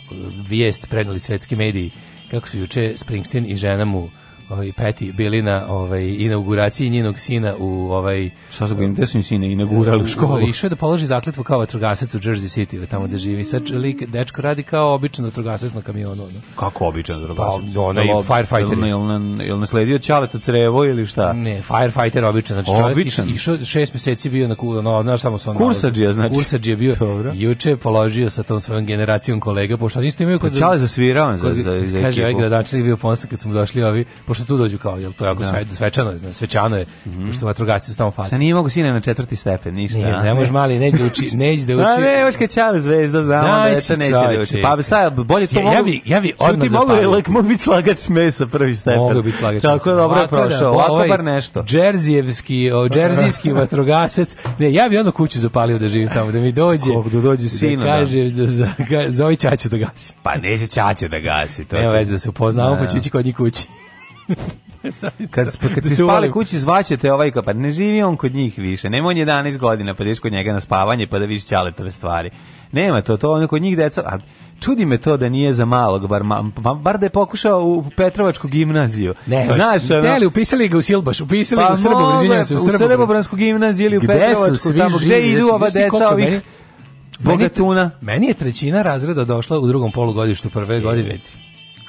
vijest prenali svetski mediji kako su juče Springsteen i žena mu ovaj Peti bili na ovaj inauguraciji njenog sina u ovaj šta su gde im im sine inaugurali u školu. Išao je da položi zakletvu kao vatrogasac u Jersey City, ovaj, tamo gde živi. Sad lik dečko radi kao običan vatrogasac na kamionu. No. Kako običan vatrogasac? Pa onaj firefighter. Jel, jel, jel nasledio ćaleta crevo ili šta? Ne, firefighter običan, znači čovjek običan. išao 6 meseci bio na no, no, no samo sam kursadžija, znači. Kursadžija bio. Dobro. Juče je položio sa tom svojom generacijom kolega, pošto isto imaju kod Ćale zasvirao za za, za kaže, ovaj ekipu. Kaže, ovaj gradačnik bio posle kad smo došli ovi, pošto što tu dođu kao, jel to je jako da. sve, svečano je, znači, svečano je, mm -hmm. pošto vatrogasci su tamo faci. Sa nije mogu sine na četvrti stepen, ništa. Nije, ne, ne možeš mali, ne ide uči, *laughs* ne ide da uči. A ne, baš kad čale zvezda, za onda da se neće da uči. Pa bi stajao, bolje to mogu. Ja bi, ja bi odmah zapalio. Ti mogu, like, mogu biti slagač mesa prvi stepen. Mogu biti slagač mesa. Tako je dobro da, prošao, ovako ovaj bar nešto. Džerzijevski, džerzijski *laughs* vatrogasac, ne, ja bi onda kuću zapalio da živim tamo, da mi dođe. Kog da dođe sina. Da kaže, da, zove Čače da gasi. Pa neće Čače da gasi. To Nema veze da se upoznamo, pa ću ići kod njih kući kad, kad da se spale kući zvaćete ovaj kao, pa ne živi on kod njih više, nema on 11 godina, pa ideš kod njega na spavanje, pa da vidiš ćaletove stvari. Nema to, to ono kod njih deca, a čudi me to da nije za malog, bar, bar da je pokušao u Petrovačku gimnaziju. Ne, Znaš, ono, ne, ali upisali ga u Silbaš, upisali pa u Srbovu, izvinjam se, u Srbovu. U Srbobransku gimnaziju ili u gde Petrovačku, tamo gde živi, idu znači, ova deca ovih... Meni, bogatuna. Meni je trećina razreda došla u drugom polugodištu prve godine.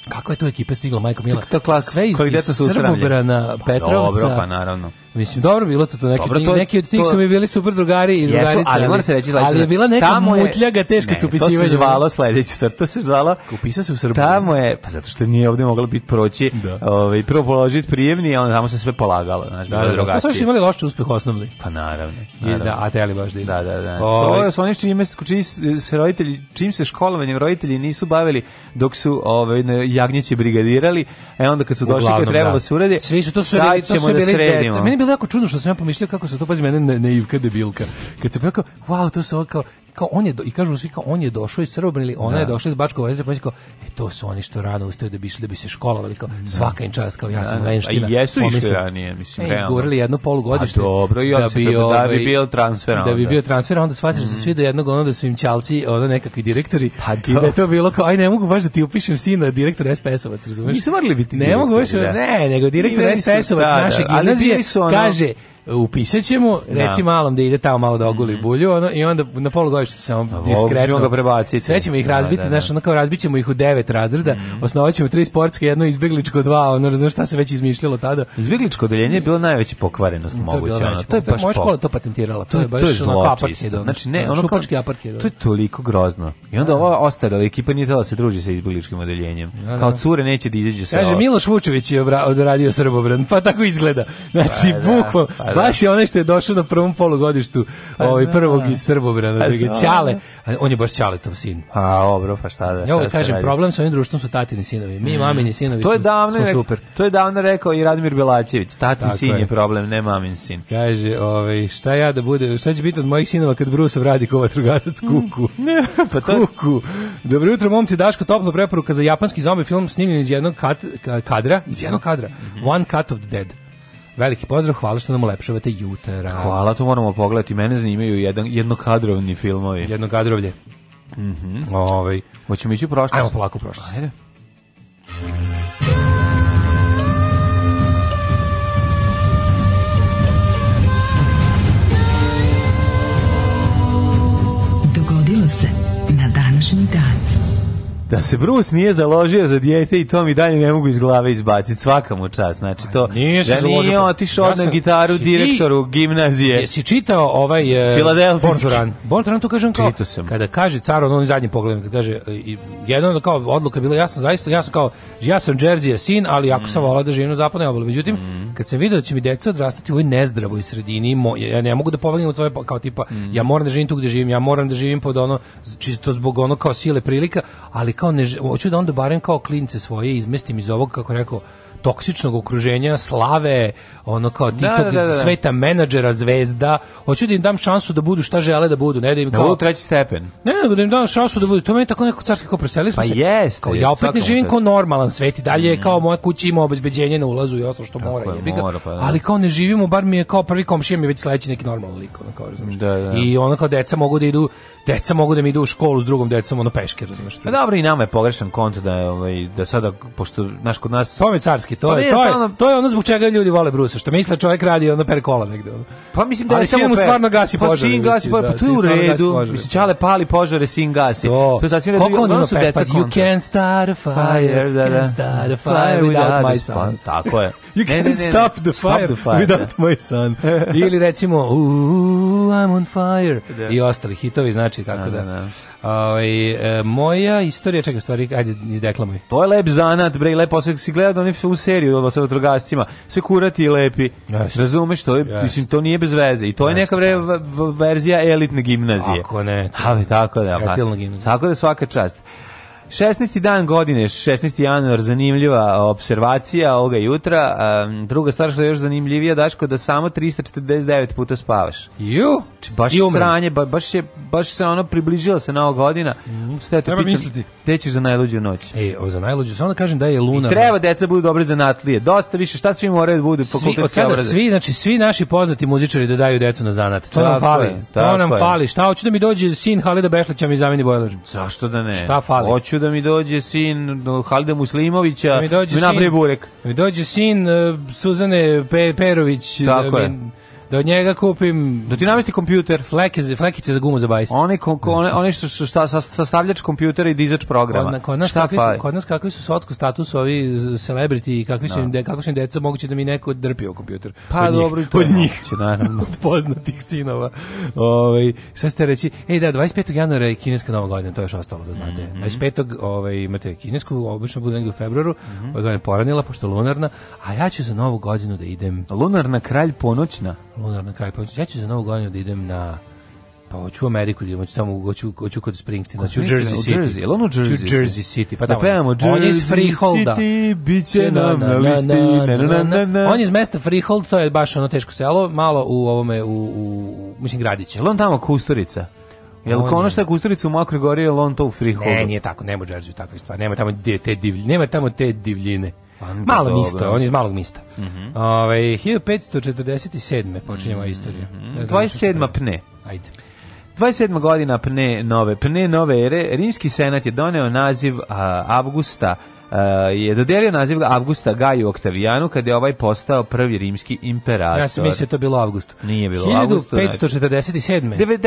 Kako je tu ekipa stigla, Majko Mila? To sve iz, iz Srbobrana pa Petrovca. Dobro, pa naravno. Mislim, dobro bilo to, to neki, dobro, to, neki od tih to... su mi bili super drugari i drugarice. Jesu, ali, ali, se reći, ali je bila neka tamo mutljaga, teška ne, su upisivanja. To se zvalo sledeći stvar, to se zvalo... Upisa se u Srbiji. Tamo je, pa zato što nije ovdje moglo biti proći, da. ovaj, prvo položiti prijemni, a onda tamo se sve polagalo, Znači, da, bilo da, To da. pa su još imali loš uspeh osnovni. Pa naravno. naravno. I, da, a te ali baš da ima. Da, da, da. O, ovaj- to je su oni čim, čim se roditelji, čim se školovanjem roditelji nisu bavili dok su ovaj, jagnjeće brigadirali, e onda kad su došli, kad trebalo da. da se uredi, svi su to su, to bili, to su bilo jako čudno što sam ja pomislio kako se to pazi mene naivka debilka. Kad se "Vau, wow, to se ovo kao kao on je do, i kažu svi kao on je došao iz Srbobrna ili ona da. je došla iz Bačkog Voljevca pa kao e to su oni što rano ustaju da bi išli da bi se školovali kao da. svaka im čast kao ja da, sam lenština. Da. A jesu išli ranije mislim e, realno. Izgurali jedno polugodište. A dobro i da, da bi, ovaj, da bi bio transfer onda. Da bi bio transfer onda shvatili mm. su svi do jednog onda su im čalci onda nekakvi direktori pa i da je to bilo kao aj ne mogu baš da ti upišem sina direktor SPS-ovac razumeš. Nisu morali biti. Ne mogu baš da. ne nego direktor SPS-ovac naše gimnazije kaže upisat ćemo, da. reci malom da ide tamo malo da oguli mhm. bulju, ono, i onda na polugodištu samo diskretno. ga prebaciti. Sve ćemo ih da, da, razbiti, da, da, da. kao razbit ćemo ih u devet razreda, mm -hmm. osnovat ćemo tri sportske, jedno izbjegličko dva, ono, razumiješ šta se već izmišljalo tada. Izbjegličko deljenje je bilo najveća pokvarenost moguća. To je, ono, to je baš Moja škola to patentirala, to, je baš to je ono, Znači, ne, ono kao, to je toliko grozno. I onda ova ostala ekipa nije tela se druži sa izbjegličkim odeljenjem. Kao cure neće da izađe sa Kaže, Miloš Vučević je odradio Srbobran, pa tako izgleda. Znači, pa bukvalno, pa da. Baš je onaj što je došao na prvom polugodištu ovaj, da. prvog iz Srbobrana, da ga da. Ćale, on je baš Ćaletov sin. A, obro, pa šta da. Ja ovaj kažem, problem sa ovim društvom su tatini sinovi. Mi, mm. mamini sinovi, to je davno, smo super. To je davno rekao i Radmir Belačević, tatin Tako sin je. je problem, ne mamin sin. Kaže, ovaj, šta ja da bude, šta će biti od mojih sinova kad Brusov radi ko vatrogasac mm. kuku? *laughs* ne, pa to... Kuku. Dobro jutro, momci, Daško, topla preporuka za japanski zombi film snimljen iz jednog kadra, iz jednog kadra, mhm. One Cut of the Dead. Veliki pozdrav, hvala što nam ulepšavate jutra. Hvala, to moramo pogledati. Mene zanimaju jedan, jednokadrovni filmovi. Jednokadrovlje. Mhm. Mm ovaj. Hoćemo ići u prošlost. Ajmo polako u prošlost. Ajde. Dogodilo se na današnji dan da se Bruce nije založio za dijete i to mi dalje ne mogu iz glave izbaciti svakom u čas. Znači to nije da nije pa otišao ja na gitaru si, direktoru gimnazije. Jesi čitao ovaj e, Born Born to Run to kažem kao sam. kada kaže car on zadnji pogled kada kaže e, jedno da kao odluka bila ja sam zaista ja sam kao ja sam Jersey sin, ali ako mm. sam volao da živim u zapadnoj obali. Međutim, mm. kad sam video da će mi deca odrastati u ovoj nezdravoj sredini, mo, ja ne mogu da pobegnem od svoje kao tipa mm. ja moram da živim tu gde živim, ja moram da živim pod ono čisto zbog ono kao sile prilika, ali kao ne, hoću da onda barem kao klince svoje izmestim iz ovog, kako rekao, toksičnog okruženja, slave, ono kao ti da, tog da, da, da, sveta menadžera, zvezda, hoću da im dam šansu da budu šta žele da budu, ne da im da kao... Da treći stepen. Ne, ne, da im dam šansu da budu, to meni tako neko carski kao preselili pa se. Jest, kao, ja opet ne živim kao normalan svet i dalje je mm. kao moja kuća ima obezbeđenje na ulazu i ostalo što tako mora, je, mora pa, da. ali kao ne živimo, bar mi je kao prvi komšija mi je već sledeći neki normalan lik, ono kao, razumiješ. I ono kao deca mogu da idu, deca mogu da mi idu u školu s drugom decom, ono peške, razumiješ. Pa dobro, i nama je pogrešan kont da, ovaj, da sada, pošto, naš kod nas... To je carski Daški, to, pa je, to, je, stvarno... to je ono zbog čega ljudi vole Brusa, što misle da čovjek radi ono per kola negde. Pa mislim da je samo mu stvarno gasi pa požare. Pa da, sin gasi požare, pa to u redu. Mislim, čale pali požare, sin gasi. To, to je sasvim redu. Kako ono su deca You can start a fire, you da, can start a fire without my son. Tako je. You can stop the fire without my son. Ili recimo, I'm on fire. I ostali hitovi, znači, tako da. Ovaj e, moja istorija čeka stvari ajde izdeklamoj. To je lep zanat bre, lepo se si gleda da oni u seriju od sa vatrogascima. Sve kurati i lepi. Yes. Razumeš to je yes. mislim to nije bez veze i to yes. je neka bre da. verzija elitne gimnazije. Ako ne. Ali tako da. Pa. Elitna gimnazija. Tako da svaka čast. 16. dan godine, 16. januar, zanimljiva observacija ovoga jutra. Um, druga stvar što je još zanimljivija, Daško, da samo 349 puta spavaš. Ju? Znači, baš I sranje, ba, baš, je, baš se ono približila se na nova godina. Mm, Stoje, treba pitan, misliti. Te ćeš za najluđu noć. E, o, za najluđu, samo da kažem da je luna. I treba deca budu dobri za natlije. Dosta više, šta svi moraju da budu svi, od sada, svi, znači, svi naši poznati muzičari da daju decu na zanat. To tako nam fali. Je, to nam je. fali. Šta hoću da mi dođe sin Halida Bešlića mi zameni bojler? Zašto da ne? Šta fali? Hoću da da mi dođe sin Halide Muslimovića, da mi mi sin, burek. Da mi dođe sin uh, Suzane Pe Perović, Tako da e, mi, je da od njega kupim da ti namesti kompjuter flekice flekice za gumu za bajs oni ko, ko, one, one što su šta sastavljač kompjutera i dizač programa kod, kod nas šta kakvi su, kod nas kakvi su socsko status ovi celebrity i kakvi su no. Da. im de, kako su im deca moguće da mi neko drpio kompjuter pa od dobro njih, to od njih će naravno *laughs* od poznatih sinova ovaj šta ste reći ej da 25. januara je kineska nova godina to je još ostalo da znate mm -hmm. 25. ovaj imate kinesku obično bude negde u februaru mm -hmm. ovaj poranila pošto lunarna a ja ću za novu godinu da idem lunarna kralj ponoćna moderna kraj. Pa ja ću za novu godinu da idem na pa hoću u Ameriku, da idem, hoću tamo, hoću, hoću kod Springsteena, hoću u Jersey City. Jersey, je on Jersey? Hoću Jersey City, pa da pevamo Jersey on je iz Freehold. City, bit će na listi, na, On je iz mesta Freehold, to je baš ono teško selo, malo u ovome, u, u mislim, gradiće. Je on tamo Kustorica? Jel on ono što je Kusturica u Makrogoriji, je on to u Freeholdu? Ne, nije tako, nema Jersey takve stvari, nema tamo te divljine, nema tamo te divljine. Malo dobro. misto, on iz malog mista. Mm -hmm. Ove, 1547. počinjemo mm -hmm. istoriju. 27. pne. Ajde. 27. godina pne nove, pne nove ere, rimski senat je doneo naziv a, Avgusta Uh, je dodelio naziv Avgusta Gaju Oktavijanu kada je ovaj postao prvi rimski imperator. Ja sam mislio da to bilo Avgust. Nije bilo 1547. Avgust. 1547.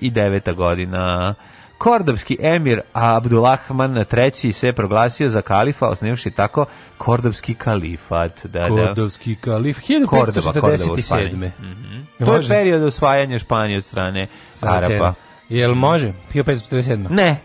929. godina. Kordobski emir Abdulahman III se proglasio za kalifa, osnivši tako Kordobski kalifat. Da, da. Kordobski kalif 1547. Mm -hmm. To je period osvajanja Španije od strane Arapa. Jel može? 1547. Ne.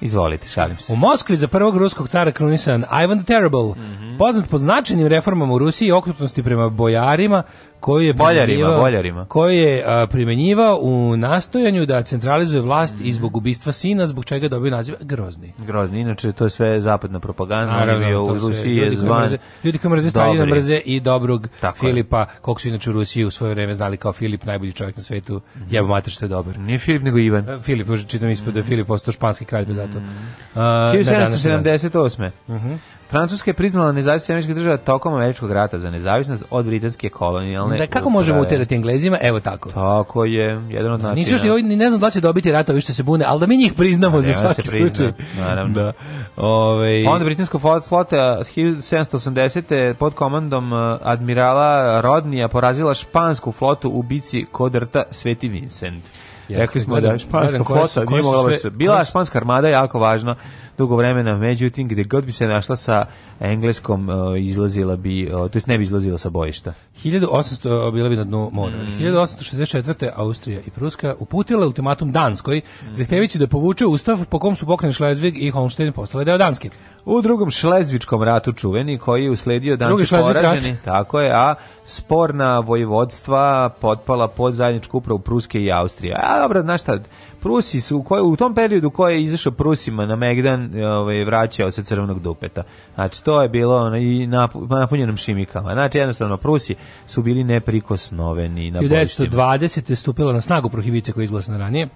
Izvolite, šalim se. U Moskvi za prvog ruskog cara krunisan Ivan the Terrible, mm -hmm. poznat po značajnim reformama u Rusiji i okrutnosti prema bojarima, koju je boljarima, boljarima. Koju je a, primenjivao u nastojanju da centralizuje vlast mm -hmm. zbog ubistva sina, zbog čega dobio naziv Grozni. Grozni, inače to je sve zapadna propaganda, Naravno, je u Rusiji je zvan. Ljudi koji mrze Stalina mrze i dobrog Tako Filipa, je. kog su inače u Rusiji u svoje vreme znali kao Filip, najbolji čovjek na svetu, mm. jebo mater što je dobar. Nije Filip, nego Ivan. E, Filip, čitam ispod mm da je Filip postao španski kralj, bez zato. Mm. Uh, 1778. Mhm. Francuska je priznala nezavisnost američke države tokom američkog rata za nezavisnost od britanske kolonijalne. Da kako možemo utjerati Englezima? Evo tako. Tako je, jedan od načina. Nisu još ni ne znam da će dobiti ratovi što se bune, ali da mi njih priznamo da, za svaki se prizna, slučaj. Naravno. Da. Ove... Onda britanska flota 1780. pod komandom eh, admirala Rodnija porazila špansku flotu u bici kod rta Sveti Vincent. Jeste, Rekli smo gledam, da španska gledam, flota nije mogla se... bila španska armada jako važna dugo vremena, međutim, gde god bi se našla sa engleskom, e, izlazila bi, e, to jest ne bi izlazila sa bojišta. 1800, e, bila bi na dnu mora. Mm. 1864. Austrija i Pruska uputila ultimatum Danskoj, mm. zahtevajući da povuče ustav po kom su pokrajine Šlezvig i Holmstein postale deo Danske. U drugom šlezvičkom ratu čuveni, koji je usledio danski poraženi, tako je, a sporna vojvodstva potpala pod zajedničku upravu Pruske i Austrije. A dobro, znaš šta, Prusi su, u, koj, u tom periodu koji je izašao Prusima na Megdan, ovaj, vraćao se crvenog dupeta. Znači, to je bilo ono, i napunjenom šimikama. Znači, jednostavno, Prusi su bili neprikosnoveni na 1920. je stupila na snagu prohibicija koja je izglasana ranije. Mm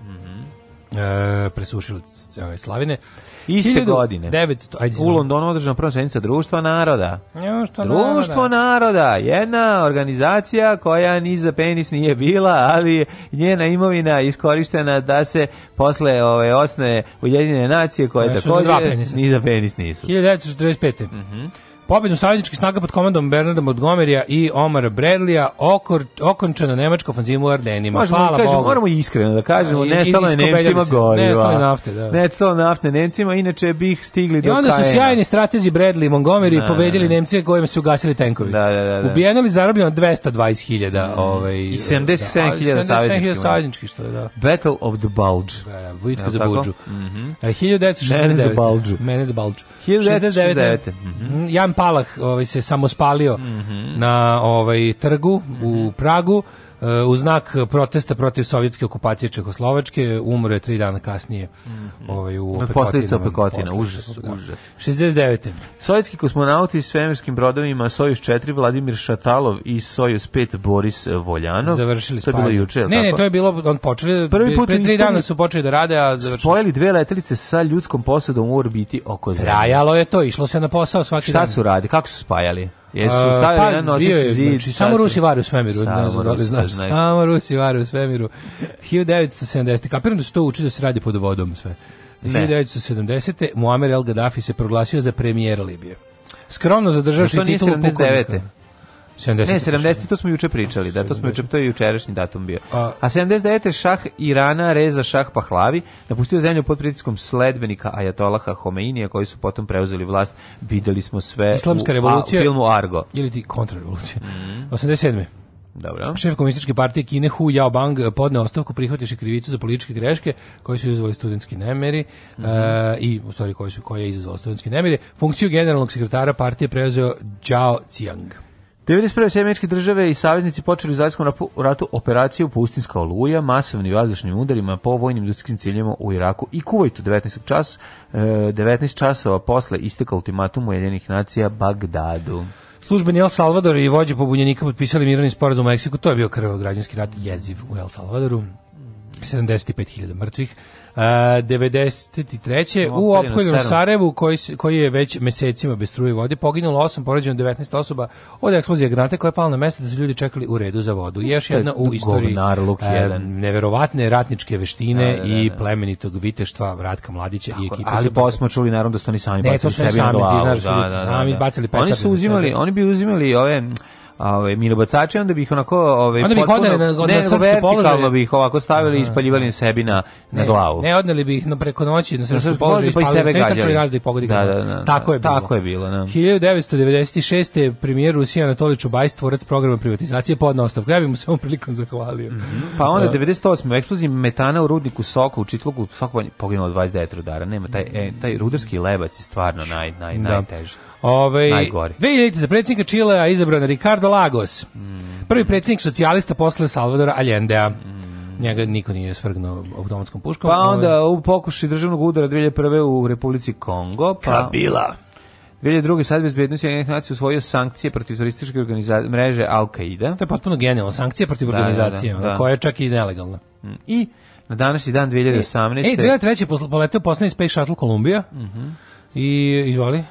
-hmm. e, presušila Slavine. Iste godine. 900, ajde, u Londonu održana prva sednica Društva naroda. Društvo, Društvo naroda. naroda. Jedna organizacija koja ni za penis nije bila, ali njena imovina iskorištena da se posle ove osne Ujedinjene nacije koje takođe ni za penis nisu. 1945. Mhm. Mm Pobjedom savezničkih snaga pod komandom Bernarda Montgomerya i Omara Bradleya okor, okončena nemačka ofanziva u Ardenima. Možemo, Hvala kažemo, Bogu. moramo iskreno da kažemo, da, nestalo je Nemcima goriva. Nestalo nafte, da. Nestalo nafte Nemcima, inače bih stigli do do I onda su sjajni stratezi Bradley i Montgomery da, da, pobedili da, Nemce kojima su ugasili tenkovi. Da, da, da. da. Ubijeno li zarobljeno 220.000 da, mm. ovaj, i 77.000 da, 77 što je, da. Battle of the Bulge. bitka ja, za Bulđu. Mm -hmm. 1969. Mene za Bulđu. Mene za Bulđu. 1969. Mhm. Mm -hmm. Jan Palah ovaj, se samospalio mm -hmm. na ovaj trgu u mhm. Pragu u znak protesta protiv sovjetske okupacije Čehoslovačke, umro je tri dana kasnije mm. ovaj, u Od posledica pekotina, užas, da. užas. 69. Sovjetski kosmonauti s svemirskim brodovima Sojus 4 Vladimir Šatalov i Sojus 5 Boris Voljanov. Završili spajanje. To je bilo juče, Ne, ne, to je bilo, on počeli, Prvi put pre tri dana su počeli da rade, a završili. Spojili dve letelice sa ljudskom posadom u orbiti oko Zemlje. Trajalo je to, išlo se na posao svaki Šta dan. Šta su radi, kako su spajali? Jesu stavili uh, pa, na noseći je, zid. Znači, samo Rusi vare u svemiru. Samo ne znam da li znaš. Znaju. Samo Rusi vare u svemiru. 1970. Kapiram da se to uči da se radi pod vodom sve. Ne. 1970. Muammer El Gaddafi se proglasio za premijera Libije. Skromno zadržavši titulu pukovnika. 70. Ne, 70, to smo juče pričali, da, to smo juče, to je jučerašnji datum bio. A, 79. šah Irana reza šah Pahlavi, napustio zemlju pod pritiskom sledbenika Ajatolaha Homeinija, koji su potom preuzeli vlast, videli smo sve Islamska u, a, filmu Argo. Ili ti kontrarevolucija. Mm. 87. Dobro. Šef komunističke partije Kine Hu Yaobang podneo ostavku prihvativši krivicu za političke greške koje su izazvali studentski nemiri mm -hmm. uh, i u stvari koje su koje je izazvalo studentski nemiri. Funkciju generalnog sekretara partije preuzeo Zhao Jiang. 91. Sjemeničke države i saveznici počeli u Zajskom ratu operaciju Pustinska oluja, masovni vazdušnim udarima po vojnim ljudskim ciljima u Iraku i Kuvajtu 19. čas, 19 e, časova posle isteka ultimatum Ujedinjenih nacija Bagdadu. Službeni El Salvador i vođe pobunjenika potpisali mirovni sporazum u Meksiku, to je bio krvav građanski rat jeziv u El Salvadoru, 75.000 mrtvih. Uh, 93. u opkoljenom Sarajevu koji, koji je već mesecima bez struje vode poginulo 8 poređeno 19 osoba od eksplozije granate koja je pala na mesto da su ljudi čekali u redu za vodu. Još jedna u istoriji uh, neverovatne ratničke veštine da, da, da, i da. plemenitog viteštva Vratka Mladića Tako, i ekipe. Ali posle smo čuli naravno da su oni sami ne, bacili sebi na glavu. Da, da, oni su uzimali, oni bi uzimali ove ovaj milibacače onda bih onako ovaj onda bih odneli na, na ne, srpski položaj bih ovako stavili i ispaljivali im sebi na na glavu ne odneli bih na preko noći na srpski položaj pa i sebe gađali da da, da da, tako je bilo tako je bilo da. 1996 premijer Rusije Anatolij Čubajs tvorac programa privatizacije podnao ostavku ja bih mu se ovom prilikom zahvalio mhm. pa onda 98 da. eksplozija metana u rudniku Soko u Čitluku Soko poginulo 29 rudara nema taj e, taj rudarski lebac je stvarno naj naj najteži Ove, ovaj, Najgori. 2000 za predsjednika Čilea izabran Ricardo Lagos. Mm. Prvi predsjednik socijalista posle Salvadora Allendea. Mm njega niko nije svrgnuo automatskom puškom. Pa ovaj. onda u pokušaj državnog udara 2001. u Republici Kongo. Pa... Kabila. 2002. sad bezbednosti jednih nacija usvojio sankcije protiv turističke mreže Al-Qaida. To je potpuno genijalno, sankcije protiv da, da organizacije, da, da, koja je čak i nelegalna. Mm, I na današnji dan 2018. Ej, 2003. poletio poslednji Space Shuttle Columbia uh mhm. -huh. i izvali.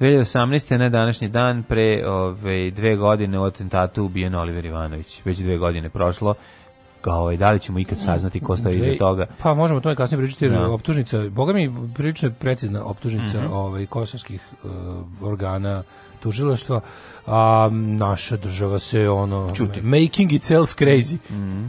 2018. na današnji dan pre ove, ovaj, dve godine u atentatu ubijen Oliver Ivanović. Već dve godine prošlo. Kao, ovaj, da li ćemo ikad saznati ko stoji iza toga? Pa možemo o tome kasnije pričati jer no. Da. optužnica, boga mi prilično precizna optužnica mm -hmm. ovaj, kosovskih uh, organa tužilaštva, a naša država se ono... Čuti. Making itself crazy. Mm -hmm.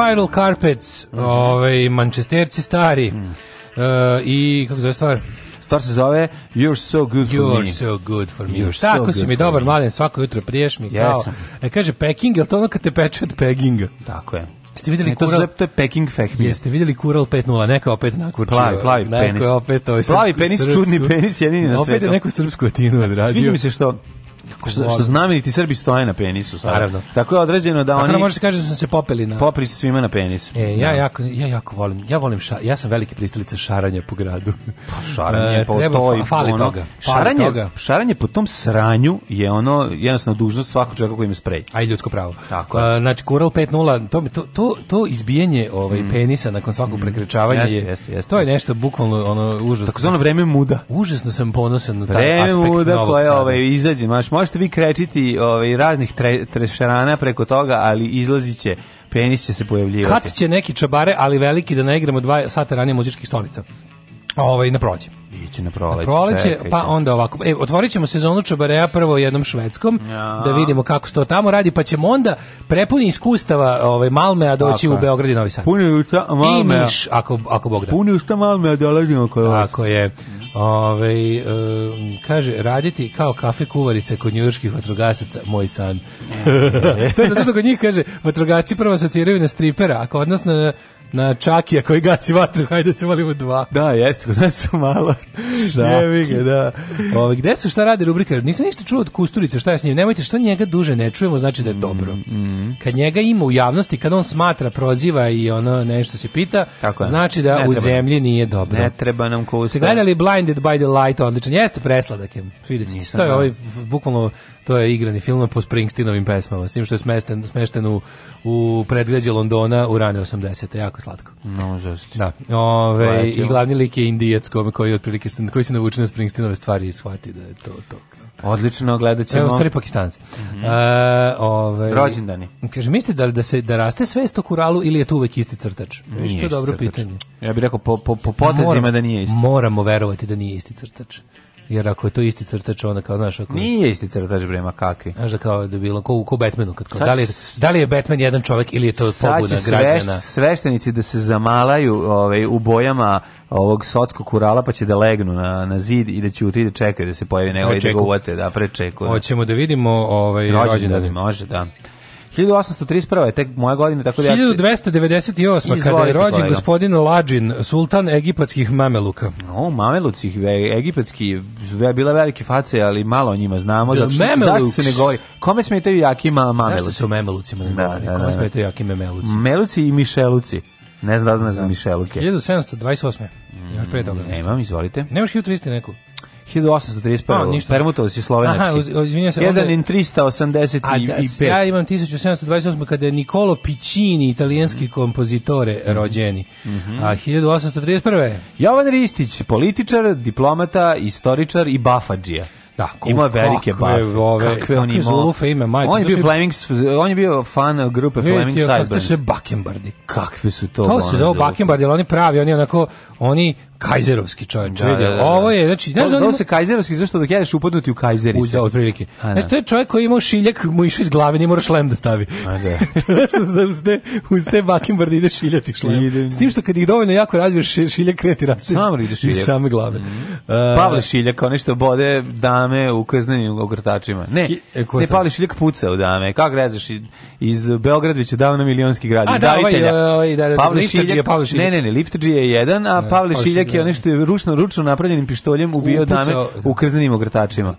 Spiral Carpets, mm -hmm. ovaj, Manchesterci stari, mm. uh, i kako zove stvar? Stvar se zove You're so good for me. You're so good for me. You're Tako so si mi dobar, mladen, svako jutro priješ mi. Yes. e, kaže, peking, je li to ono kad te peče od packinga? Tako je. Jeste videli ne, to To je Peking Fehmi. Jeste videli Kural 5.0, neka opet nakurčio. Plavi, plavi neko penis. Neko je opet ovaj Plavi penis, srpsku, čudni penis, jedini na svetu. Opet je neku srpsku atinu odradio. Sviđa mi se što Što, što znameniti Srbi stoje na penisu. Sad. Tako je određeno da Tako oni... Tako može se kaže da su se popeli na... Popri su svima na penis. E, ja, da. jako, ja jako volim, ja volim, ša, ja sam veliki pristalica šaranja po gradu. Pa šaranje e, po treba, toj... Fali ono, toga. Fali šaranje, toga. šaranje po tom sranju je ono jednostavno dužnost svakog čovjeka koji ima sprej. A ljudsko pravo. Tako je. A, znači, Kural 5.0, to, to, to, to izbijenje ovaj, mm. penisa nakon svakog mm. prekrečavanja jeste, je... Jeste, jeste, to je nešto bukvalno ono užasno. Tako zvano vreme muda. Užasno sam ponosan na taj vreme aspekt muda koje ovaj, izađe, maš možete vi krečiti ovaj, raznih tre, trešerana preko toga, ali izlazit će, penis će se pojavljivati. Kad će neki čabare, ali veliki, da ne igramo dva sata ranije muzičkih stolica. Ovaj, na prođe. Ići na proleće. Na proleće, pa onda ovako. E, otvorit ćemo sezonu Čabareja prvo jednom švedskom, ja. da vidimo kako se to tamo radi, pa ćemo onda prepuni iskustava ovaj, Malmea doći Tako. u Beograd i Novi Sad. Puni usta Malmea. I miš, ako, ako Bog da. Puni usta Malmea dolazimo kod Tako je. Ove, e, kaže, raditi kao kafe kuvarice kod njujorskih vatrogasaca, moj san. E. *laughs* to je zato što kod njih, kaže, vatrogasci prvo asociraju na stripera, a kod nas na na Čakija koji gasi vatru, hajde se volimo dva. Da, jeste, kod nas su malo da. Jevi da. Ove, gde su šta radi rubrika? Nisam ništa čuo od Kusturice, šta je s njim? Nemojte, što njega duže ne čujemo, znači da je mm, dobro. Mm, mm. Kad njega ima u javnosti, kad on smatra, proziva i ono nešto se pita, Tako znači da ne u treba. zemlji nije dobro. Ne treba nam Kusta. Ste gledali Blinded by the Light, odličan. Jeste presladak je. Vidite, to je ovaj, bukvalno to je igrani film po Springsteenovim pesmama, s tim što je smešten, smešten u, u predgrađe Londona u rane 80. te Jako slatko. No, žesti. Da. Ove, I glavni lik je indijac koji, otprilike, koji se navuče na Springsteenove stvari i shvati da je to to. Odlično, gledat ćemo. Evo, stari pakistanci. Mm -hmm. e, Rođendani. Kaže, mislite da, da, se, da raste svest o kuralu ili je to uvek isti crtač? Nije Viš, dobro crtač. pitanje. Ja bih rekao, po, po, po potezima Moram, da nije isti. Moramo verovati da nije isti crtač. Jer ako je to isti crtač, onda kao, znaš, ako... Nije isti crtač, bre, ma kakvi. Znaš da kao da bilo, ko, u Batmanu, kad kao, da li, da li je Batman jedan čovjek ili je to pobuna građana? sveštenici da se zamalaju ovaj, u bojama ovog sotskog kurala, pa će da legnu na, na zid i da će uti da čekaju da se pojavi neko i da da prečeku. Hoćemo da vidimo ovaj, da rođendan. Može, da. 1831. je tek moja godina, tako da... 1298. kada je rođen kolega. gospodin Lađin, sultan egipatskih mameluka. O, mameluci, e, egipatski, bila velike face, ali malo o njima znamo. The zašto, zašto se ne govori? Kome smetaju jakima mameluci? Zašto se o ne da, govori? Da, da, da. Kome smetaju jakime meluci? Meluci i mišeluci. Ne znam da znaš za mišeluke. 1728. Mm, Još pre mm, toga. Nemam, izvolite. Nemaš 1300 neku? 1831. No, ništa. Permutovali si slovenački. Aha, izvinjam se. 1 in 385. A da, ja imam 1728. kada je Nikolo Piccini, italijanski mm. kompozitore, mhm. rođeni. Mm -hmm. A 1831. Jovan Ristić, političar, diplomata, istoričar i bafadžija. Da, ko, ima velike bafe. Ove, kakve on ima? Zulufe ime, majte. On je bio si... Flemings, on je bio fan grupe Fleming Sideburns. Kakve su Bakenbardi. Kakve su to? To se zove Bakenbardi, ali oni pravi, oni onako, oni Kajzerovski čovjek. Da, da, da, Ovo da. je, znači, znaš da se Kajzerovski zašto dok jedeš upadnuti u Kajzerice. Uzeo da, otprilike. Znači, to je čovjek koji ima šiljak, mu išao iz glave, ne morao šlem da stavi. A da. *laughs* uz te, uz te bakimbarde ide šiljati *laughs* šlem. Idem. S tim što kad ih dovoljno jako razviješ, šiljak kreti raste. Sam ide šiljak. Iz same glave. Mm. -hmm. Uh, Pavle šiljak, kao nešto bode dame u kaznenim ogrtačima. Ne, e, ne Pavle šiljak puca u dame. Kako rezaš iz Beograd davno milionski grad. A, da, ovaj, ovaj, da, da, Pavle šiljak, je Pavle šiljak. Ne, ne, ne, Liptđi je jedan, a Pavle šiljak čak i da. onaj što je ručno, ručno napravljenim pištoljem ubio dame u da. krznenim ogrtačima.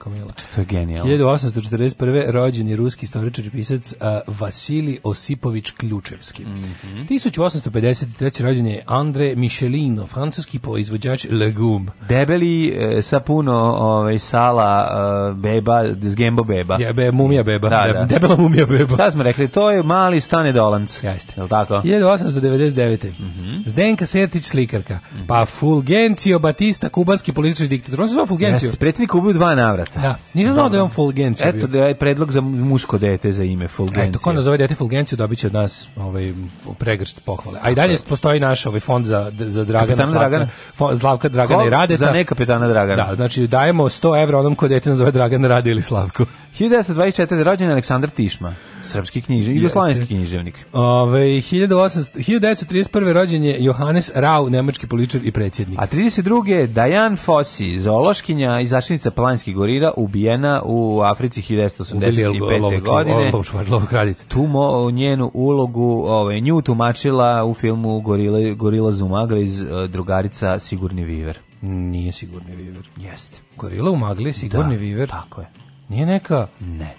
To je genijalno. 1841. rođen je ruski istoričar i pisac uh, Vasili Osipović Ključevski. Mm -hmm. 1853. rođen je Andre Michelino, francuski proizvođač legum. Debeli e, sa puno ovaj, sala e, beba, zgembo beba. Jebe, mumija beba. Da, da. Debela mumija beba. Šta smo rekli? To je mali stane dolanc. Jeste. Je li tako? 1899. Mm -hmm. Zdenka Sertić slikarka. Mm -hmm. Pa full Fulgencio Batista, kubanski politički diktator. On se zove Fulgencio. Jeste, predsjednik ubio dva navrata. Da, nisam znao da je on Fulgencio Eto, bio. da je predlog za muško dete za ime Fulgencio. Eto, ko nazove dete Fulgencio dobit će od nas ovaj, pregršt pohvale. A i dalje postoji naš ovaj fond za, za Dragana, Slavka, Dragana. Fond, Slavka Dragana Ko? i Radeta. Za ne kapetana Dragana. Da, znači dajemo 100 evra onom ko dete nazove Dragana Rade ili Slavko. 1924. rođen je Aleksandar Tišma, srpski književnik, jugoslovenski književnik. Ove, 1800, 1931. rođen je Johannes Rau, nemački političar i predsjednik. A 32. Dajan Fossi, zoološkinja i zaštitnica Planinskih gorira, ubijena u Africi 1985. godine. Tu mo, njenu ulogu, ove, nju tumačila u filmu Gorila, Gorila Zumagra iz e, drugarica Sigurni Viver. Nije Sigurni Viver. Jeste. Gorila u magli, Sigurni da, Viver. Tako je. Nije neka... Ne.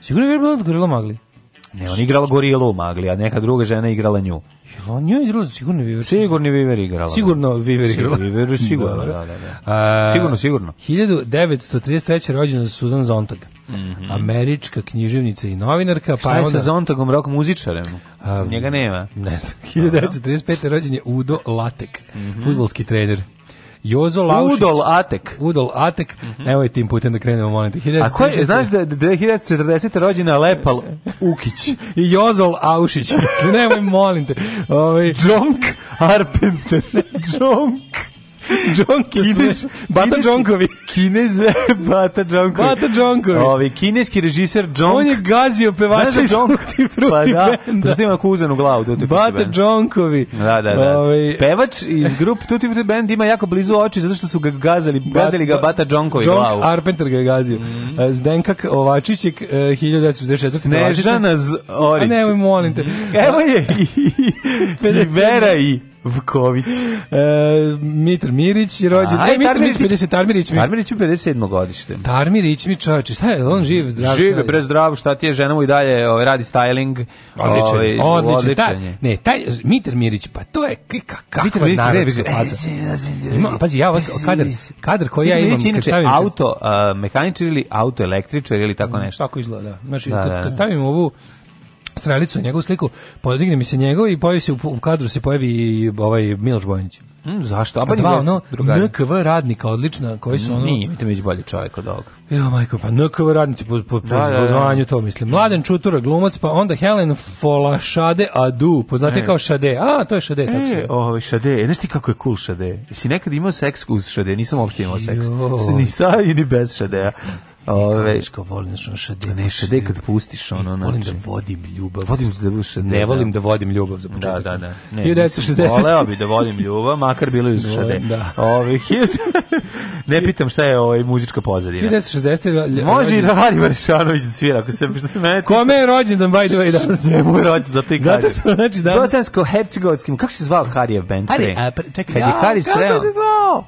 Sigurno je bila Gorila Magli. Ne, on igrala Gorilu Magli, a neka druga žena igrala nju. Jo, on nju igrala sigurno Viver? Sigurno Viver igrala. Da. Sigurno Viver igrala. Viver sigurno, *laughs* da, da, da. sigurno, sigurno. 1933. rođena Susan Zontag. Mm -hmm. Američka književnica i novinarka. Šta pa je onda... sa Zontagom rock muzičarem? Um, Njega nema. Ne znam. 1935. rođen je Udo Latek, mm -hmm. futbolski trener. Jozo Laušić. Udol Atek. Udol Atek. Mm -hmm. Evo i tim putem da krenemo, molim te. 1930. A ko znaš da je 1940. rođena Lepal Ukić? *laughs* I Jozol Aušić. *laughs* Nemoj, molim te. Ovaj... Džonk Arpenter. *laughs* Džonk. John *laughs* Kines, Bata Džonkovi. Kines, *laughs* Bata Džonkovi. Bata Džonkovi. Ovi, kineski režiser Džonk. On je gazio pevača iz Tutti Frutti pa da, benda. Zato ima kuzanu glavu Tutti Frutti Bata Džonkovi. Da, da, da. Ovi... Pevač iz grup Tutti Frutti Band ima jako blizu oči zato što su ga gazali, gazili ga Bata Džonkovi John glavu. Arpenter ga je gazio. Mm -hmm. Zdenkak Ovačićik, uh, 1964. Snežana Zorić. A nemoj, molim te. Evo je i, *laughs* i, i, i Vera i Vković. *laughs* E, Mitar Mirić je rođen. A, e, Mitar Mirić, 50, Tarmirić mi. Tarmirić mi 57. godište. Tarmirić mi čovječe, šta je, on živ, zdrav. Živ je, prezdrav, šta ti je, žena mu i dalje ovaj, radi styling. Odličan, ovaj, odličan. odličan ta, ne, taj, Mitar Mirić, pa to je kika, kakva Mitar Mirić, narodska faza. Ima, pazi, ja, ovaj, kadar, kadar koji ja imam, kad stavim... auto, uh, mehaničar ili auto električar ili tako mm, nešto. Tako izgleda, da. Znači, da, kad, kad da, da. stavim ovu strelicu i njegovu sliku, podigne mi se njegov i pojavi se u, u kadru se pojavi ovaj Miloš Bojanić. Mm, zašto? A pa dva, ono, NKV radnika, odlična, koji su ono... Nije, mi te bolji čovjek od ovoga. Jo, majko, pa NKV radnici po, po, po, da, po da, da. zvanju, to mislim. Mladen Čutura, glumac, pa onda Helen Fola, Folašade Adu, poznate e. kao Šade. A, to je Šade, e, tako se. E, ovaj Šade, e, znaš ti kako je cool Šade? Si nekad imao seks uz Šade, nisam uopšte imao seks. Jo. Ni sa i ni bez Šadea. Ove, Kako volim što šade. Ne, šade kad pustiš ono znači. Volim da vodim ljubav. Vodim da buš, ne, ne volim da vodim ljubav za da, početak. Da, da, da. Ne, 1960. Voleo bi da vodim ljubav, makar bilo i da, šade. Da. Ove, *laughs* ne pitam šta je ovaj muzička pozadina. 1960. Može i da Vali Varšanović da svira, ako se što se meti, Kome je rođendan by the way danas? *laughs* Njemu je rođendan, zato i kažem. Zato što znači danas... bosansko hercegovskim kako se zvao Karijev band? Ari, čekaj, ja, kako se zvao?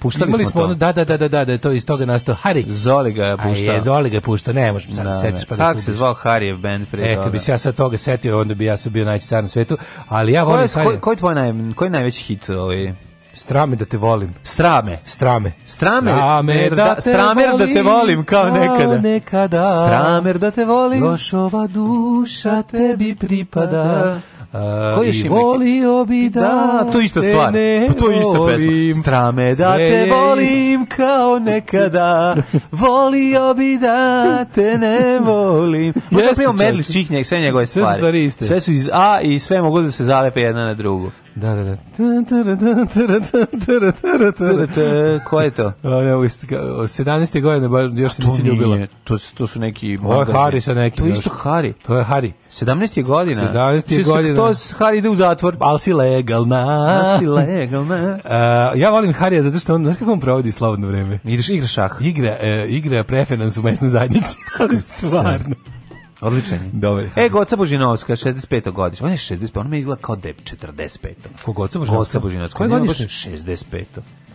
Puštali Imali smo, smo to. Ono, da, da, da, da, da, da, to iz toga nastao Hari. Zoli ga je puštao. je, Zoli ga je puštao, ne možeš sad da, setiš pa da Kako se zvao Harijev band prije e, toga? E, kad bi se ja sad toga setio, onda bi ja sad bio najveći car na svetu, ali ja volim Koji je, tvoj naj, koji najveći hit ovaj? Strame da te volim. Strame. Strame. Strame. Da da- stramer da, te stramer volim, da te volim kao nekada. nekada. Stramer da te volim. Još ova duša tebi pripada. Koji je volio bi da, da to isto stvar. Pa to je isto pesma. Strame da te volim kao nekada. volio bi da te ne volim. *laughs* Možda primamo medli svih njeg, sve njegove stvari. Sve su Sve su iz A i sve mogu da se zalepe jedna na drugu. Da, da, da. Ko je to? Ja, u 17. godine, još se nisi ljubila. To, to su neki... Ovo je Hari sa nekim. To je isto Hari. To je Hari. 17. godina. 17. godina. To Hari ide u zatvor. Al si legalna. Al si legalna. *laughs* ja volim Harija zato što on, znaš kako on provodi slobodno vreme? Ideš, igra šah. Igra, e, igra preferans u mesnoj zajednici. Ali *laughs* stvarno. Odličan je. Dobar. E, Goca Božinovska, 65. godišnje. On je 65, on me izgleda kao deb 45. Ko Goca Božinovska? Goca Božinovska. Koje godišnje? 65.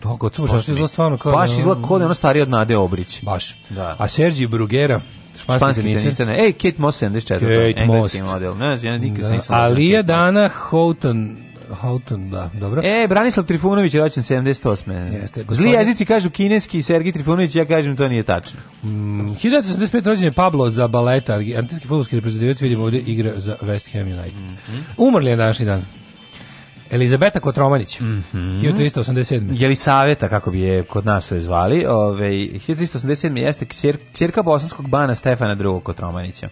To Goca Božinovska izgleda stvarno kao... Baš da izgleda kao da je ono stariji od Nade Obrić. Baš. Da. A Sergi Brugera, Španski tenisa. Ej, e, Kate Moss 74. Kate Moss. Engleski model. Ne, ja nikad da. nisam... Alija Dana Houghton, Houghton, da, dobro. E, Branislav Trifunović je rođen 78. Jeste. Gospodin... Zli jezici kažu kineski Sergij Trifunović, ja kažem to nije tačno. Mm, 1975 rođen je Pablo Zabaleta, argentinski futbolski reprezentativac, vidimo ovdje igra za West Ham United. Mm -hmm. Umrli je današnji dan. Elizabeta Kotromanić, mm -hmm. 1387. Jelisaveta, kako bi je kod nas to je zvali, ove, ovaj, 1387. jeste čer, čerka bosanskog bana Stefana II. Kotromanića.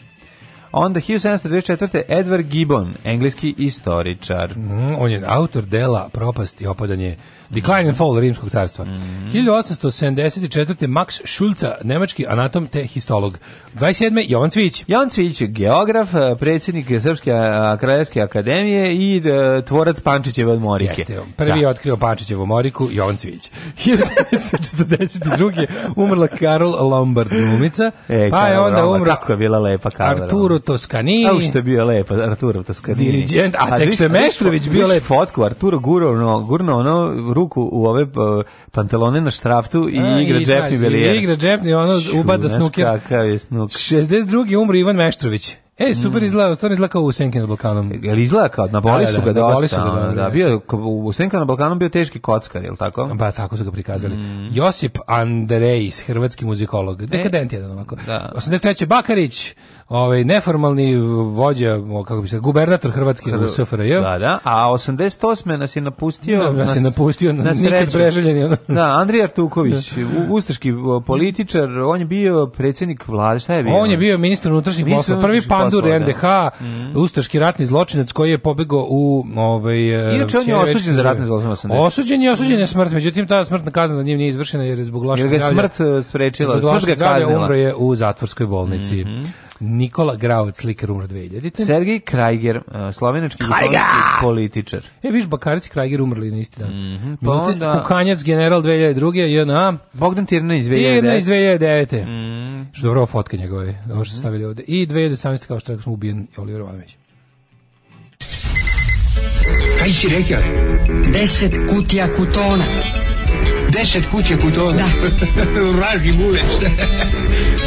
Onda 1724. Edward Gibbon, engleski istoričar. Mm, on je autor dela Propast i opadanje Decline and Fall Rimskog carstva. Mm -hmm. 1874. Max Šulca, nemački anatom te histolog. 27. Jovan Cvić. Jovan Cvić, geograf, predsjednik Srpske kraljevske akademije i tvorac Pančićeve od Morike. Jeste, prvi da. je otkrio Pančićevu Moriku, Jovan Cvić. 1942. umrla Karol Lombard glumica, e, pa je onda umrla... Kako je bila lepa Karol Arturo Toscanini. A što je bio lepa, Arturo Toscanini. Dirigent, a, a tek što je Meštrović bio lepo. Fotku, Arturo Gurno, Gurno, ono, ruku u ove pa, pantalone na štraftu i A, igra džepni velijera. Igra džepni, ono Ču, ubada snuker. Kakav je snuker. 62. umri Ivan Meštrović. E, super mm. izgleda, stvarno izgleda kao Usenka na Balkanom. E, jel izgleda kao, naboli da, da, su da, ga dosta. Su ga, da, bio, u Usenka na Balkanom bio teški kockar, jel tako? Ba, tako su ga prikazali. Mm. Josip Andrejs, hrvatski muzikolog. E. Dekadent jedan ovako. Da. 83. Bakarić, ovaj neformalni vođa, kako bi se, gubernator Hrvatske u SFRJ. Da, da, a 88. nas je napustio... Da, nas, je napustio, nas nikad preželjeni. Da, Andrija Artuković, da. ustaški političar, on je bio predsjednik vlade, šta je bio? On je bio ministar unutrašnjih poslova, prvi pandur poslova, da. NDH, mm. ustaški ratni zločinac koji je pobegao u... Ovaj, e, Inače, on je osuđen za ratne zločine. Osuđen je, osuđen je smrt, međutim, ta smrtna kazna na njim nije izvršena jer je zbog lošeg zdravlja... smrt e, sprečila, smrt ga kaznila. umro je u zatvorskoj bolnici. Mm -hmm. Nikola Grauc, slikar umro 2000. Sergej Krajger, uh, slovenački političar. E, viš, Bakarić i Krajger umrli na isti dan. Mm -hmm. pa onda... Kukanjac, general 2002. JNA. Bogdan Tirna iz 2009. Tirna iz 2009. Mm. Što dobro fotke njegove, ovo što stavili ovde. I 2018. kao što rekao smo ubijen Oliver Ivanović. Kaj si rekao? Deset kutija kutona. Deset kutija kutona? Da. Vraži *laughs* gulec.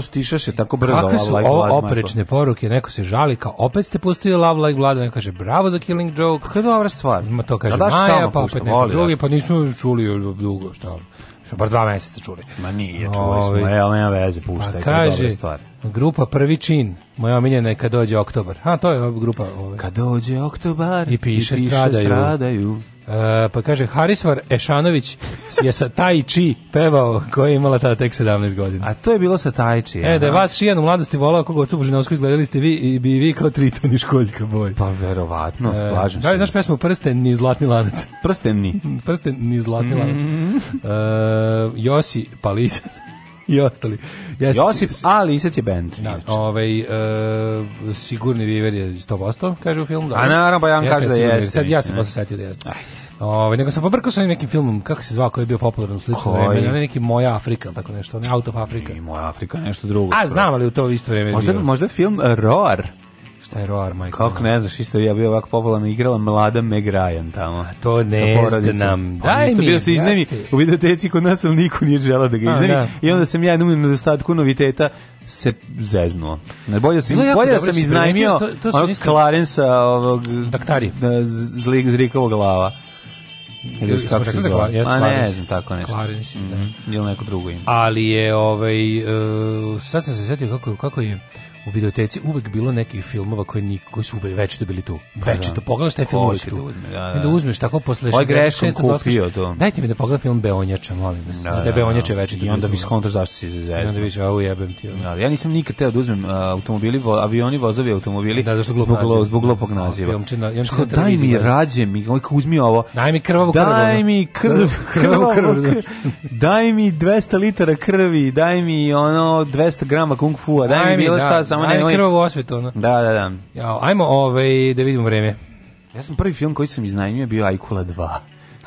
što stišaše tako brzo Kakve su like oprečne poruke, neko se žali kao opet ste pustili Love Like Vlada, neko kaže bravo za Killing Joke. Kako pa, je dobra stvar. Ima to da kaže da Maja, pa opet neko drugi, pa nismo čuli dugo što šta. Bar dva meseca čuli. Ma nije, čuli smo, evo nema veze, pa puštaj, pa kaže, stvar. Grupa Prvi čin, moja omiljena je Kad dođe oktobar. A, to je grupa. Ovaj. Kad dođe oktobar i piše, i piše stradaju. stradaju. Uh, pa kaže Harisvar Ešanović je sa Tai Chi pevao koja je imala tada tek 17 godina. A to je bilo sa Tai Chi. E, da je vas Šijan u mladosti volao kako ocu Božinovsku izgledali ste vi i bi vi kao tritoni školjka boj. Pa verovatno, e, slažem Da li znaš pesmu Prsten ni zlatni lanac? *laughs* Prsten ni. Prsten ni zlatni mm -hmm. lanac. E, Josi Palisac *laughs* i ostali. Jeste, Josip A. Lisac je band. Da, ovaj, e, sigurni viver je 100%, kaže u filmu. Pa da, A naravno, Bajan kaže da jeste. Sad ja sam posle setio da jeste. Aj. Ovaj nego sam pobrkao sa nekim filmom, kako se zvao, koji je bio popularan u slično vreme, ne neki Moja Afrika, tako nešto, ne Out of Africa. I Moja Afrika, nešto drugo. A znam ali u to isto vreme. Možda bio. možda film e, Roar. Šta je Roar, majko? Kako ne znaš, isto ja bio ovako popularno igrala mlada Meg Ryan tamo. A to ne znam. Daj mi. Bio se iznemi u videoteci kod nas, ali niko nije želao da ga iznemi. Da. I onda sam ja jednom nedostatku noviteta se zeznuo. Najbolje sam, bolje dobro, sam iznajmio to, to onog Clarensa, ovog... Daktari. Zlikovog glava. Ili uz kako se da zove? Ma ne znam tako nešto. Clarence. Da. Mm -hmm. Ili neko drugo ime. Ali je, ovaj, uh, sad sam se sjetio kako, kako je u videoteci uvek bilo nekih filmova koje niko su uvek večito da bili tu. Da, večito da. pogledaš taj film uvek tu. Da, da. I da uzmeš tako posle 66 kupio to. Dajte mi da pogledam film Beonjača, molim vas. Da, da, da, Beonjača je I onda bi skontaš zašto si zezao. I onda bi au jebem ti. Da, ja nisam nikad teo da uzmem uh, automobili, vo, avioni, vozovi, automobili. Da, zašto zbog naziva. zbog glupog naziva. Filmčina, ja mislim daj mi rađe, mi kako ovaj uzmi ovo. Daj mi krvavu krv. *laughs* Daj mi krv, krvavu krv. Daj mi 200 litara krvi, daj mi ono 200 g kung fu, daj mi bilo šta samo ne. Ajde krvovo osvetu, ono. Da, da, da. Jao, ajmo ovaj, da vidimo vreme. Ja sam prvi film koji sam iznajmio bio Ajkula 2.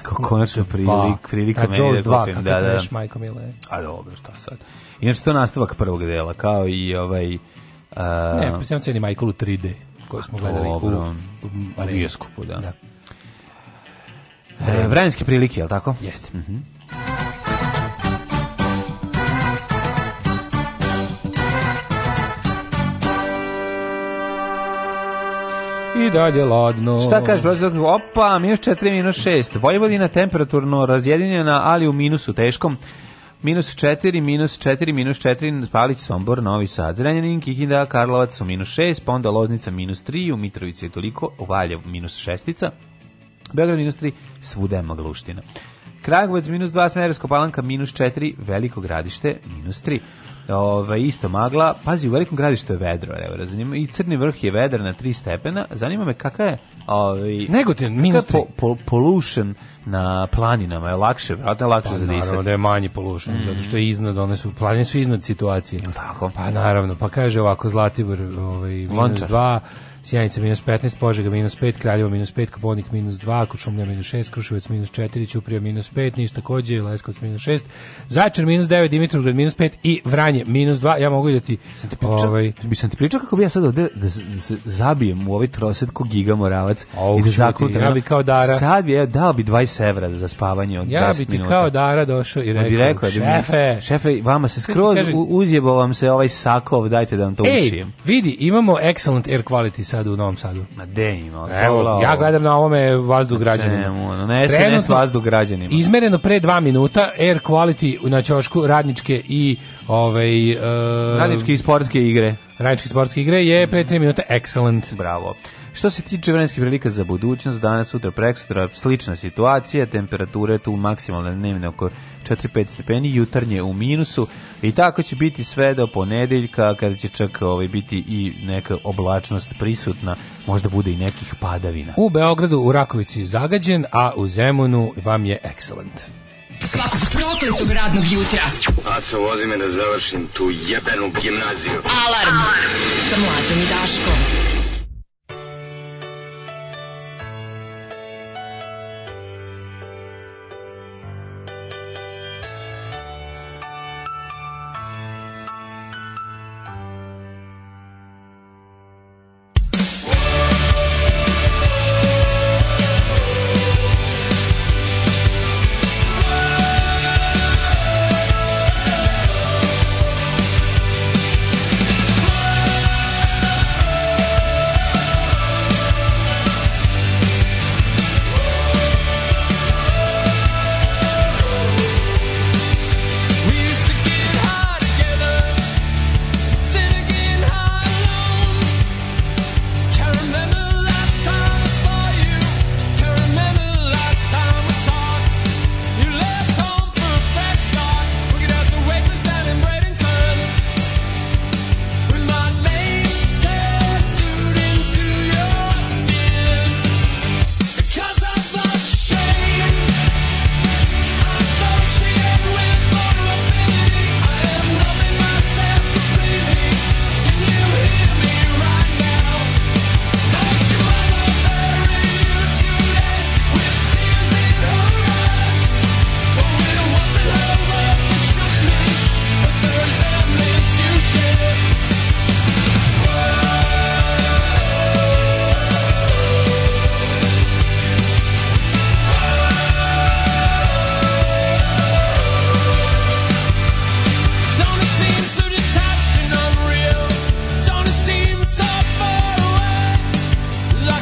Kao konačno prilik, prilika meni da Jaws 2, kako da, da. treš, da. Majko Mile. A dobro, šta sad. Inače, to je nastavak prvog dela, kao i ovaj... Uh, ne, pa sam cenim Michaelu 3D, koju smo gledali dobro. u, u, u bioskopu, da. da. E, vremenske prilike, je li tako? Jeste. Mhm. Mm i dalje ladno. Šta kažeš, Opa, minus 4, minus 6. Vojvodina temperaturno razjedinjena, ali u minusu teškom. Minus 4, minus 4, minus 4, Palić, Sombor, Novi Sad, Zrenjanin, Kikinda, Karlovac su minus 6, pa onda Loznica minus 3, u Mitrovici je toliko, u Valjev minus 6, Beograd minus 3, svuda je magluština. Kragovac minus 2, Smerovska palanka minus 4, Veliko gradište minus 3. Ove, isto magla. Pazi, u velikom gradištu je vedro, evo, razumijemo. I crni vrh je vedar na 3 stepena. Zanima me kakva je ovaj Negotin minus po, po, pollution na planinama je lakše, vrata lakše pa, za disati. Naravno da je manji pollution, mm zato što je iznad, one su planine su iznad situacije. Tako. Pa naravno, pa kaže ovako Zlatibor, ovaj minus 2 Sjenica minus 15, Požega minus 5, Kraljevo minus 5, Koponik minus 2, Kočumlja minus 6, Kruševac minus 4, Ćuprija minus 5, Niš takođe, Leskovac minus 6, Zajčar minus 9, Dimitrovgrad minus 5 i Vranje minus 2. Ja mogu da ti... Sam pričao, ovaj... bi sam ti pričao kako bi ja sad ovde da, da se zabijem u ovaj troset ko giga moravac i da zaklutam. Ja bi kao dara... Sad bi, ja dao bi 20 evra za spavanje od ja 10 minuta. Ja bi ti kao dara došao i rekao, rekao šefe, šefe, vama se skroz uzjebo vam se ovaj sakov, dajte da vam to ušijem. Ej, vidi, imamo excellent air quality sad u Novom Sadu? Ma de ima? Evo, ja gledam na ovome vazdu građanima. Ne, SNS vazdu građanima. Izmereno pre dva minuta, air quality na čošku radničke i ovaj, uh, radničke i sportske igre. Radničke sportske igre je pre 3 minuta excellent. Bravo. Što se tiče vremenskih prilika za budućnost, danas, sutra, preksutra, slična situacija, temperature tu maksimalne dnevne oko 4-5 stepeni, jutarnje u minusu i tako će biti sve do ponedeljka kada će čak ovaj, biti i neka oblačnost prisutna, možda bude i nekih padavina. U Beogradu, u Rakovici zagađen, a u Zemunu vam je excellent. Svakog prokletog radnog jutra. Aco, vozi me da završim tu jebenu gimnaziju. Alarm, Alarm. sa mlađom i Daškom.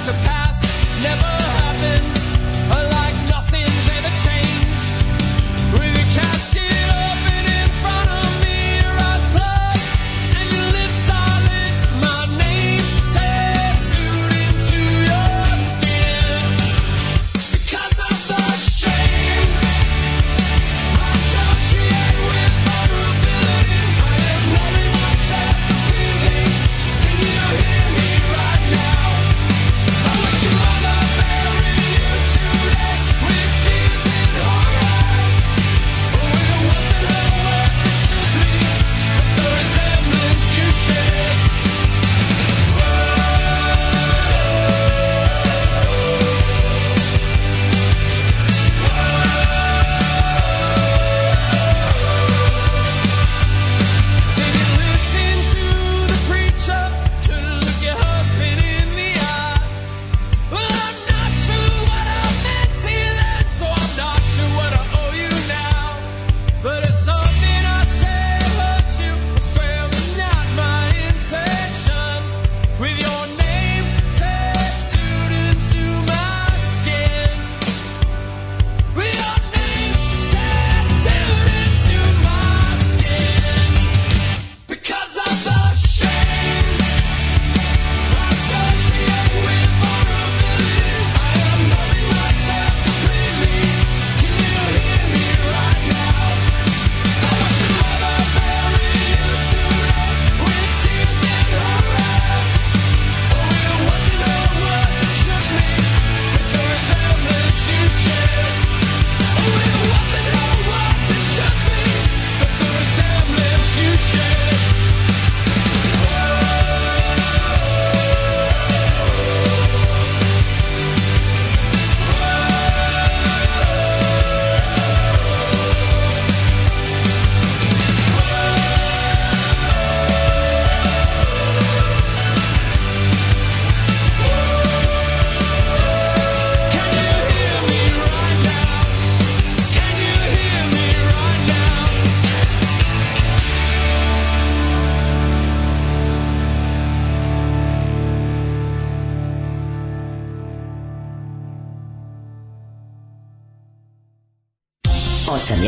the past never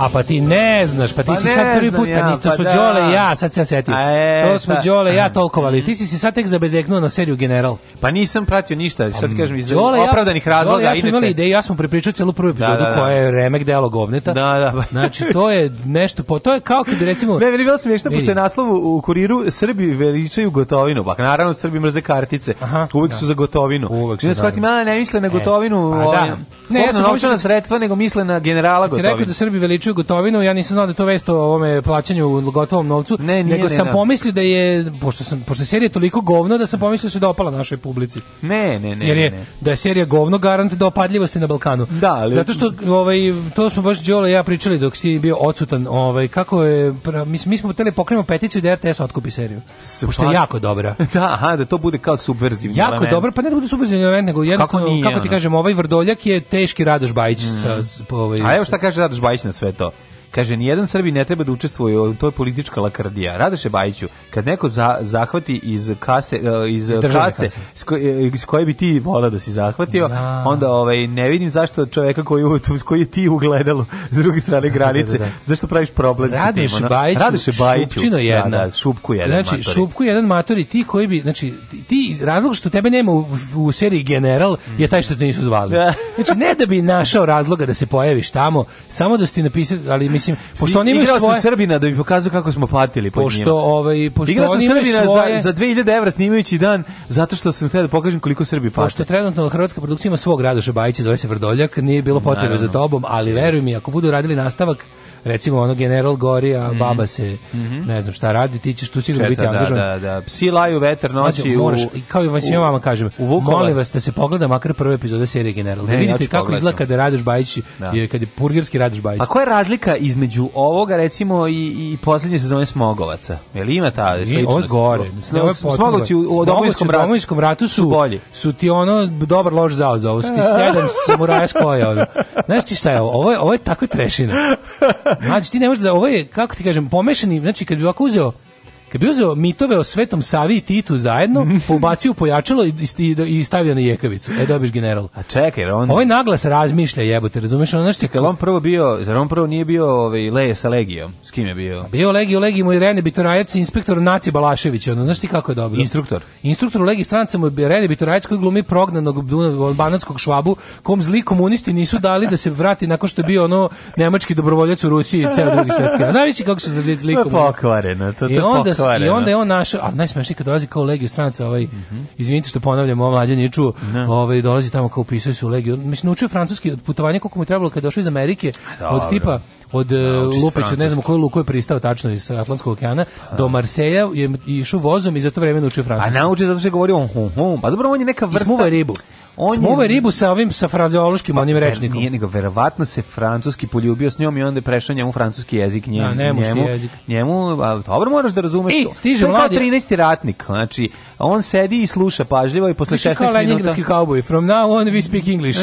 A pa ti ne znaš, pa ti pa si sad prvi put, ja, pa, to smo da. Đole i ja, sad se ja setim. E, to smo Đole i ja tolkovali. Ti si se sad tek zabezeknuo na seriju General. Pa nisam pratio ništa, sad pa kažem iz Đole, opravdanih razloga. Đole, ja smo imali ideju, ja sam prepričao celu prvu da, epizodu da, koja je remek delo govneta. Da, da. *laughs* Znači, to je nešto, po, to je kao kad recimo... Ne, meni bilo smiješno, pošto je naslovu u kuriru Srbi veličaju gotovinu. Pa naravno, Srbi mrze kartice. Aha, uvek su za gotovinu. Uvek su. Ne shvatim, a ne misle na e, gotovinu, pa ovaj, ne, ja sam na sredstva, nego misle na generala gotovinu. Ti Rekao da Srbi veličaju uključio gotovinu, ja nisam znao da to vest o ovome plaćanju u gotovom novcu, ne, nije, nego sam ne, pomislio da je, pošto, sam, pošto je serija toliko govno, da sam pomislio da se dopala našoj publici. Ne, ne, ne. Jer je, ne, ne. da je serija govno garant da opadljivosti na Balkanu. Da, ali... Zato što, ovaj, to smo baš Đole i ja pričali dok si bio odsutan, ovaj, kako je, mi, mi smo hteli pokrenemo peticiju da RTS otkupi seriju. Spa... Pošto je pa- jako dobra. *laughs* Da, aha, da to bude kao subverzivni Jako element. dobro, pa ne da bude subverzivni element, nego jednostavno, kako, nije, kako ti ono? kažem, ovaj Vrdoljak je teški Radoš Bajić mm. sa, ovaj, A evo šta kaže Radoš Bajić na sve appunto Kaže, nijedan Srbi ne treba da učestvuje, to je politička lakardija. Radoše Bajiću, kad neko za, zahvati iz kase, e, iz, iz kace, iz, ko, e, iz koje bi ti volao da si zahvatio, da. onda ovaj, ne vidim zašto čoveka koji, koji je ti ugledalo s druge strane da, da, da, granice, da, da, zašto praviš problem Radoš sa tim. Bajiću, Radoše Bajiću, šupčino jedna. Da, šupku jedan znači, matori. šupku jedan matori, ti koji bi, znači, ti, razlog što tebe nema u, u seriji General je taj što te nisu zvali. Znači, ne da bi našao razloga da se pojaviš tamo, samo da si ti napisali, ali mislim, pošto oni imaju igrao svoje... Igrao Srbina da bi pokazao kako smo platili po pošto, njima. Ovaj, pošto igrao sam Srbina svoje... za, za 2000 evra snimajući dan zato što sam htio da pokažem koliko Srbi plate. Pošto trenutno hrvatska produkcija ima svog Radoša Bajića, zove se Vrdoljak, nije bilo potrebe Naravno. za tobom, ali veruj mi, ako budu radili nastavak recimo ono general gori, a mm. baba se mm -hmm. ne znam šta radi, ti ćeš tu sigurno Četa, biti da, angažovan. Da, da, da. Psi laju vetar noći u, moraš, kao i vas ja vama kažem, u Vukova. molim vas da se pogleda makar prve epizode serije General. Da ne, da vidite ja kako izgleda kada Radoš Bajić, da. Je, kada je purgirski radiš Bajić. A koja je razlika između ovoga recimo i, i poslednje sezone Smogovaca? Je li ima ta sličnost? I, ovo je gore. Ovo je Smogovci u, u domovinskom, ratu, domovinskom ratu su, su, bolji. su ti ono dobar loš zaoz, ovo su ti sedam *laughs* samuraja skoja. Znaš ti šta je ovo? Ovo je, ovo je tako trešina. *laughs* Znači ti ne možeš da ovo je kako ti kažem pomešani, znači kad bi ovako uzeo Kad bi uzeo mitove o Svetom Savi i Titu zajedno, pobacio mhm. pojačalo i, i, i stavio na jekavicu. E, dobiš general. A čekaj, on... Ovaj naglas razmišlja, jebote, razumeš? Ono nešto... Čekaj, on prvo bio, zar on prvo nije bio ovaj, Leje sa Legijom? S kim je bio? A bio Legiju, Legiju mu je Rene Bitorajac, inspektor Naci Balašević, ono, znaš ti kako je dobro? Instruktor. Instruktor u Legiji stranca mu je Rene Bitorajac koji glumi prognanog banatskog švabu, kom zli komunisti nisu dali da se vrati nakon što je bio ono nemački dobrovoljac u Rusiji ceo drugi svetski. Znaš kako su zli komunisti? To je pokvareno, to, to je onda nas i onda je on naš, a najsmešnije kad dolazi kao legiju stranaca, ovaj mm -hmm. izvinite što ponavljam, ovo mlađe nije ovaj dolazi tamo kao upisuje se u legiju. Mislim naučio francuski od putovanja koliko mu je trebalo kad došao iz Amerike, Dobro. od tipa od e, Lupića, ne znam u koju luku je pristao tačno iz Atlantskog okeana, do Marseja je išao vozom i za to vreme naučio francuski. A nauči zato što je govorio on hum hum. Pa dobro, on je neka vrsta... I smuva ribu. On smuva je... ribu sa ovim, sa frazeološkim pa, onim rečnikom. Nije nego, verovatno se francuski poljubio s njom i onda je prešao njemu francuski jezik. Njem, ja, da, njemu, njemu, jezik. njemu, a, dobro moraš da razumeš I, to. stiže mladi. 13. ratnik, znači, on sedi i sluša pažljivo i posle 16 minuta... Kao leningradski cowboy, from now on we speak English.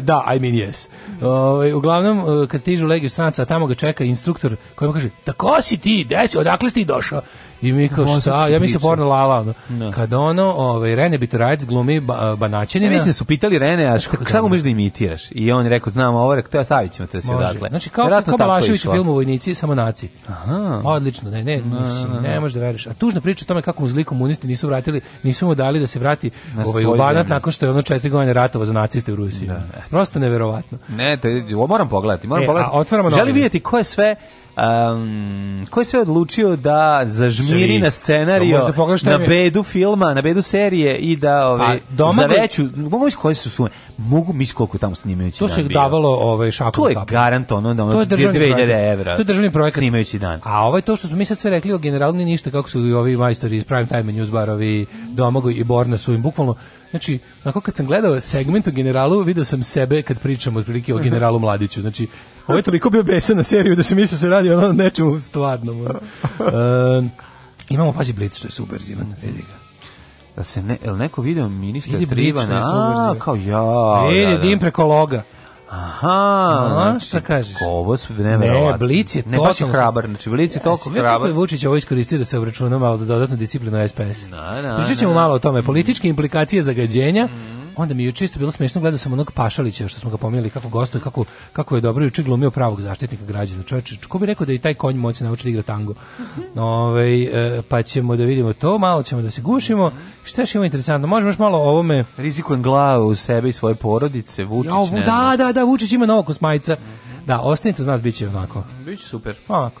*laughs* da, I mean yes. O, ovaj, uglavnom, e, kad stižu legiju stranaca, a tamo ga čeka instruktor koji mu kaže, tako da, si ti, gde si, odakle si ti došao? I mi kao šta, ja mislim porno lala. Ono. Da. Kad ono, ovaj, Rene Bitorajec glumi ba, Banaćanina. Ja e, mislim da. da su pitali Rene, a šta mu možeš da imitiraš? I on je rekao, znam ovo, rekao, stavit ćemo te sve odatle. Znači, kao, Vratno kao Balašević u filmu Vojnici, samo naci. Aha. Odlično, ne, ne, da, mislim, no, ne možeš da veruješ A tužna priča o tome kako mu zli komunisti nisu vratili, nisu mu dali da se vrati ovaj, u Banat nakon što je ono četiri godine ratova za naciste u Rusiji. Da. Prosto neverovatno. Ne, te, moram pogledati, moram e, pogledati. A, otvaramo Želim ko je sve Um, ko je sve odlučio da zažmiri Svi. na scenario, da na bedu filma, na bedu serije i da ove, A, pa, za veću, mogu misli koje su sume, mogu misli koliko tamo snimajući to dan To se davalo ovaj, šakom To je garant ono, da ono, 2000 evra to je državni projekat. snimajući dan. A ovaj to što su mi sad sve rekli o generalni ništa, kako su i ovi majstori iz Prime Time News Newsbarovi, Domago i Borna su im bukvalno Znači, onako kad sam gledao segment o generalu, video sam sebe kad pričam otprilike o generalu Mladiću. Znači, Ovo je toliko bio besan na seriju da se mislio da se radi ono nečemu stvarnom. Uh, *laughs* imamo, pazi, Blitz, što je super zivan, vidi ga. Da se ne, el neko video ministra Vidi Trivana? A, kao ja. Da, vidi, da, da. dim preko loga. Aha, znači, šta kažeš? Ovo su nevjerovatno. Ne, Blic je ne, baš je hrabar, znači Blic je toliko ja, hrabar. Je Vučić ovo iskoristio da se obračuna malo da dodatnu disciplinu SPS. Na, na, Pričat ćemo na, malo o tome. Političke implikacije zagađenja, mm onda mi je čisto bilo smiješno, gledao sam onog Pašalića što smo ga pomijeli kako gostuje, kako, kako je dobro juče glumio pravog zaštitnika građana. Čovječe, ko bi rekao da i taj konj moći se nauči da igra tango. Mhm. Ove, ovaj, pa ćemo da vidimo to, malo ćemo da se gušimo. Šta je ima interesantno? Možemo još malo o ovome... Rizikujem glavu u sebe i svoje porodice, Vučić ja, ovu, Da, da, da, Vučić ima novo kosmajca. Da, ostanite uz nas, biće će onako. Biće super. Onako.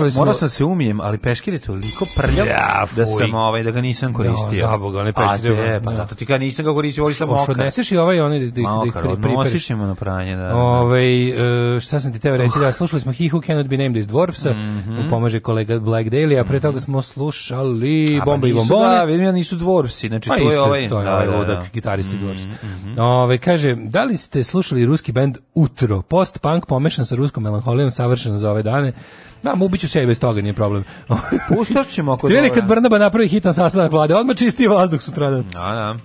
morali smo... Morao sam se umijem, ali peškir je toliko prljav ja, da sam ovaj da ga nisam da, koristio. Da, zaboga, ne peškir. Je, pa da. zato ti ga nisam ga koristio, ovaj sam okar. Odneseš i ovaj onaj da, da, da, da ih priperiš. ćemo na pranje, da. Ove, šta sam ti teo reći, da slušali smo He Who Cannot Be Named is Dwarfsa, mm -hmm. pomaže kolega Black Daily, a pre mhm. toga smo slušali pa Bombe i bombone. Da, vidim ja nisu Dwarfsi, znači pa to je ovaj. To je ovaj ludak, gitaristi mhm, Dwarfs. Mhm. Ove, kaže, da li ste slušali ruski bend Utro? Post-punk pomešan sa ruskom melanholijom, savršeno za ove dane. Da, mu ubiću se i bez toga, nije problem. Puštat ćemo ako dobro. kad Brnaba napravi hitan sastanak vlade, odmah čisti vazduh sutra. Da, da.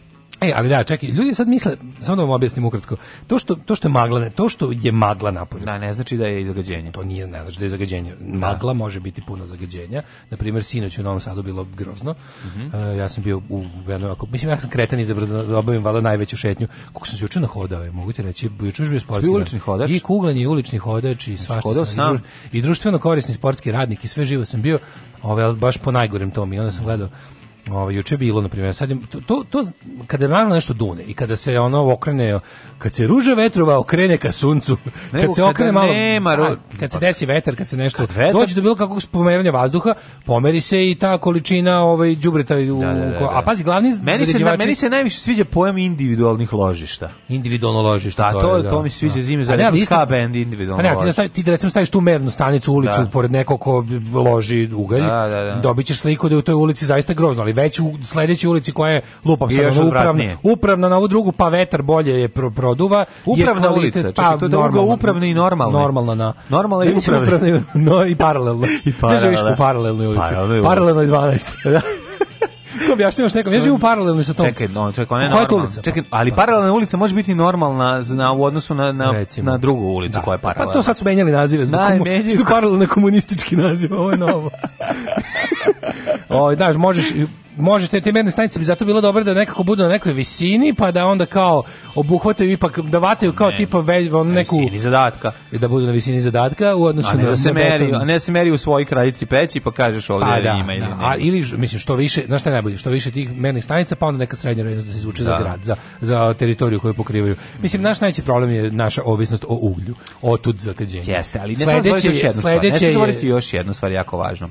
E, ali da, čekaj, ljudi sad misle, samo da vam objasnim ukratko, to što, to što je magla, ne, to što je magla napolje. Da, ne znači da je zagađenje. To nije, ne znači da je zagađenje. Magla da. može biti puno zagađenja. Na primjer, sinoć u Novom Sadu bilo grozno. Mm -hmm. uh, ja sam bio u jednoj, ako, mislim, ja sam kreten izabrao da, da obavim vada najveću šetnju. Kako sam se juče nahodao, mogu ti reći, juče bio sportski. Bio ulični hodač. I kuglanje, i ulični hodač, i svašta. Hodao sam. I, I društveno korisni sportski radnik i sve živo sam bio, ove, ovaj, baš po najgorem tom. I onda sam gledao Ovo ovaj, juče bilo na primjer, sad je, to, to kada naravno nešto dune i kada se ono okrene, kad se ruže vetrova okrene ka suncu, *laughs* kad se okrene malo, nema, a, kad se pa- desi vetar, kad se nešto kad vetar, dođe do bilo kakvog pomeranja vazduha, pomeri se i ta količina ovaj đubreta u da, da, da, da. a pazi glavni meni se na, meni se najviše sviđa pojam individualnih ložišta. Individualno ložišta, da, to, to, je, da. to mi sviđa zime za ne, ska band individualno. Pa ne, ti, stavi, ti recimo staviš tu mernu stanicu u ulicu pored nekog ko loži ugalj, dobićeš sliku da je u toj ulici zaista grozno, ali već u sledećoj ulici koja je lupam samo upravna, upravna na ovu drugu pa vetar bolje je pro, produva. Upravna je kvalitet, ulica, čekaj, pa to je drugo upravna i normalna. Normalna, na. Normalna i upravna. *laughs* No, i paralelna. I paralelna. Pa, *laughs* ne živiš u paralelnoj ulici. Paralelno je 12. Kako objašnjavaš nekom? Ja živim paralelno sa tom. Čekaj, no, čekaj, ona je normalna. Ulica? Čekaj, ali paralelna ulica može biti normalna na, u odnosu na, na, Recimo. na drugu ulicu da. koja je paralelna. Pa to sad su menjali nazive. Zbog da, komu, menjaju. Što pa- paralelno komunistički naziv, ovo je novo. *laughs* *laughs* o, ovaj, znaš, možeš, možeš te, te merne stanice bi zato bilo dobro da nekako budu na nekoj visini, pa da onda kao obuhvataju ipak, da vataju kao ne, tipa ve, neku... visini zadatka. Da budu na visini zadatka u odnosu a ne na... Da se na meri, a ne da se meri u svojoj kraljici peći, pa kažeš ovdje pa, da, da ima ili da, A, ili, mislim, što više, znaš šta najbolje, što više tih mernih stanica, pa onda neka srednja vrednost da se izvuče da. za grad, za, za teritoriju koju pokrivaju. Mislim, naš najveći problem je naša ovisnost o uglju, o tud zakađenju. Jeste, ali ne sledeće, još sledeće je Ne još jednu stvar jako važno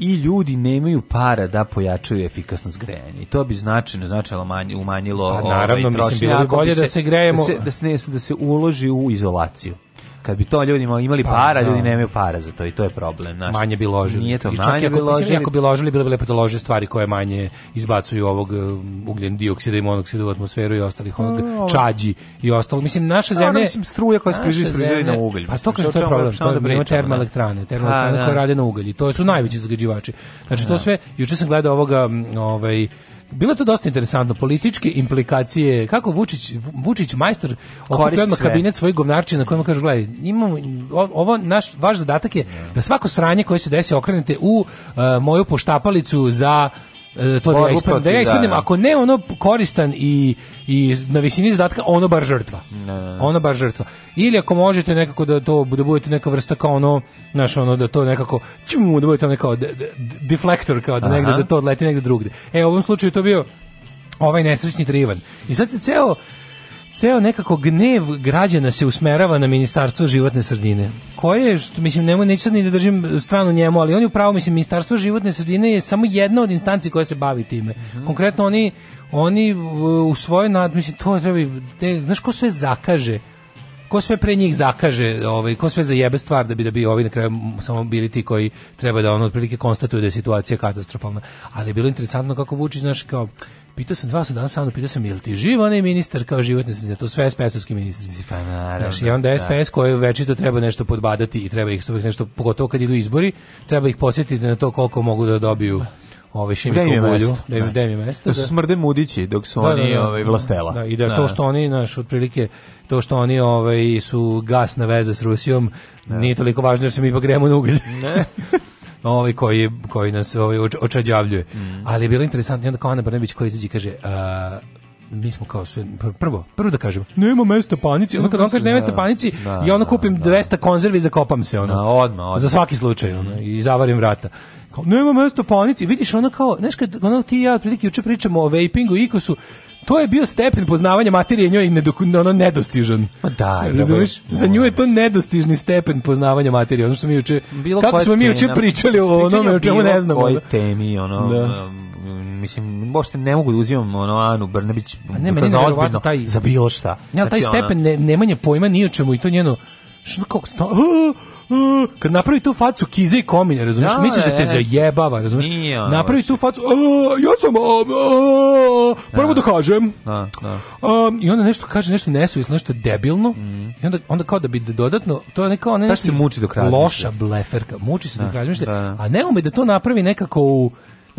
i ljudi nemaju para da pojačaju efikasnost grejanja. I to bi značajno značajno manje, umanjilo pa, ovaj naravno, ovaj, mislim, bilo bi bolje da se grejemo da se, da se, ne, da se uloži u izolaciju. Kad bi to ljudi imali pa, para, ljudi da. nemaju para za to i to je problem, znaš. Manje bi ložili. Nije to I manje ako, bi ložili. Mislim, ako bi ložili, bilo bi lepo da lože stvari koje manje izbacuju ovog um, ugljen dioksida i monoksida u atmosferu i ostalih onog čađi i ostalo. Mislim, naša zemlja... Ono, mislim, struja koja se proizvodi na ugalj. Pa to kaže, to je problem. To je da, da termoelektrane, termoelektrane da. koje rade na ugalj. To su najveći zagađivači. Znači, to sve... Juče sam gledao ovoga, ovaj, bilo je to dosta interesantno političke implikacije kako Vučić Vučić majstor okupio kabinet svojih govnarči na kojima kažu, gledaj imamo ovo naš vaš zadatak je da svako sranje koje se desi okrenete u uh, moju poštapalicu za E, to da ja ispadnem, da ja da. ispadnem, ako ne ono koristan i, i na visini zadatka, ono bar žrtva. Ne. Ono bar žrtva. Ili ako možete nekako da to da budete neka vrsta kao ono, znaš, ono da to nekako ćum, da budete ono kao deflektor kao da negde da to odleti negde drugde. E, u ovom slučaju to bio ovaj nesrećni Trivan. I sad se ceo ceo nekako gnev građana se usmerava na ministarstvo životne sredine. Koje, što, mislim, nemo, neću sad ni da držim stranu njemu, ali oni je upravo, mislim, ministarstvo životne sredine je samo jedna od instanci koja se bavi time. Mhm. Konkretno oni, oni u svojoj nad, mislim, to treba, te, znaš ko sve zakaže? ko sve pre njih zakaže, ovaj, ko sve zajebe stvar da bi da bi ovi na kraju samo bili ti koji treba da ono otprilike konstatuju da je situacija katastrofalna. Ali je bilo interesantno kako Vučić, znaš, kao pitao sam dva su danas samo, pitao sam, jel ti živ onaj ministar kao životne sredine, to sve SPS-ovski ministri. Pa naravno. Znaš, I onda SPS da. koji večito treba nešto podbadati i treba ih nešto, pogotovo kad idu izbori, treba ih podsjetiti na to koliko mogu da dobiju pa, ove Šimiku Bulju, da im znači, da mesto. Da su smrde mudići dok su da, da oni da, da, ovaj vlastela. Da, i da, da, to što oni naš otprilike to što oni ovaj su gasna veza s Rusijom, da. nije toliko važno jer se mi ipak gremo na ugalj. Ne. *laughs* ovaj koji koji nas ovaj očađavljuje. Mm. Ali je bilo interesantno i onda kao Ana Brnebić koji izađe kaže a, mi smo kao sve, prvo, prvo da kažemo, nema mesta panici, ono kad on kaže nema mesta da, panici, da, ja ono da, kupim da, 200 konzervi i zakopam se, ono, da, odmah, odmah. za svaki slučaj, ono, i zavarim vrata. Kao, nema mesta panici, vidiš ono kao, znaš kad ono ti i ja otprilike juče pričamo o vapingu i ikosu, to je bio stepen poznavanja materije njoj nedok, ono nedostižan. Ma da, razumiješ? Za nju je to nedostižni stepen poznavanja materije. Ono što mi juče kako smo mi juče pričali o onome o čemu ne znamo. Koje temi, ono, da. Um, mislim, možda ne mogu da uzimam ono Anu Brnabić pa ne, meni za ozbiljno, taj, za bilo šta. Ne, taj znači, stepen ne, nemanje pojma ni o čemu i to njeno što kako sta, *gasps* uh, kad napravi tu facu kize i komine, razumiješ? Da, Misliš da te zajebava, razumeš? Nije napravi tu facu, uh, ja sam, uh, prvo da kažem. Da, da. Um, I onda nešto kaže, nešto nesuvisno, nešto debilno. Mm. I onda, onda kao da bi dodatno, to je neka ona nešto... se muči dok razmišlja. Loša bleferka, muči se da, dok razmišlja, da. a ne ume da to napravi nekako u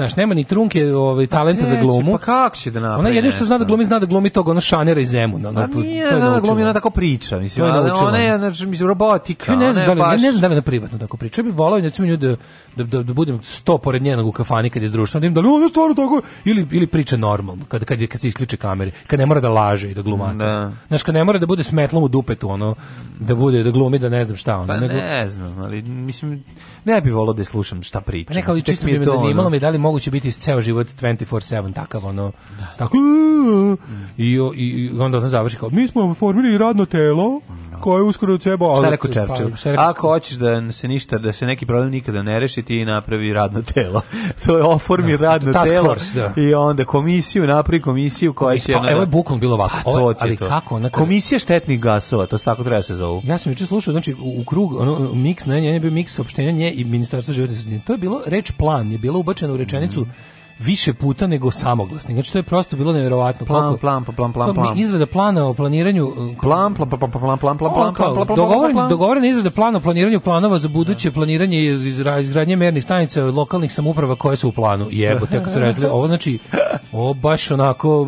Znaš, nema ni trunke ovaj, pa talenta pa za glumu. Pa kako će da napravi Ona jedino što zna da glumi, zna da glumi tog ono šanera iz Zemuna. Ono, pa nije, zna da glumi, ona tako priča. Mislim, to je naučila. Ona je, znači, mislim, robotika. Da ne znam, da li, baš... ja ne znam da li na privatno tako priča. Ja bih volao, recimo, nju da, da, da, da budem sto pored njenog u kafani kad je zdrušeno, da im da li ona stvarno tako, ili, ili priča normalno, kad, kad, kad se isključe kamere, kad ne mora da laže i da glumata. Da. Znaš, kad ne mora da bude smetlom u dupetu, ono, da bude, da glumi, da ne znam šta. Ono, pa nego... ne znam, ali mislim, ne bih volao da slušam šta priča. Pa neka, ali čisto bi me zanimalo mi da li mogu moguće biti ceo život 24/7 takav ono da. tako i, i onda on završi kao mi smo formirali radno telo Tako je uskoro treba. Šta rekao Čerčil? Ako hoćeš da se ništa, da se neki problem nikada ne reši, ti napravi radno telo. *laughs* to je oformi da, da, radno task telo force, da. i onda komisiju, napravi komisiju koja će... Pa, evo da- je bukom bilo ovako, a, pa, to ali to. kako? Ona, Komisija štetnih gasova, to se tako treba da se zovu. Ja sam juče slušao, znači u, krug, ono, miks, ne, nije bio miks opštenja nje i ministarstva života To je bilo, reč plan je bilo ubačeno u rečenicu mm više puta nego samoglasnik. Znači to je prosto bilo neverovatno. Pa plan, plan, plan, plan, plan. Izrada plana o planiranju uh, plan, plan, plan, plan, plan, plan, plan, plan, dogovorena izrada plana o planiranju planova za buduće da. planiranje iz izgradnje mernih stanica lokalnih samuprava koje su u planu. Jebote, *laughs* kako su rekli, ovo znači ovo baš onako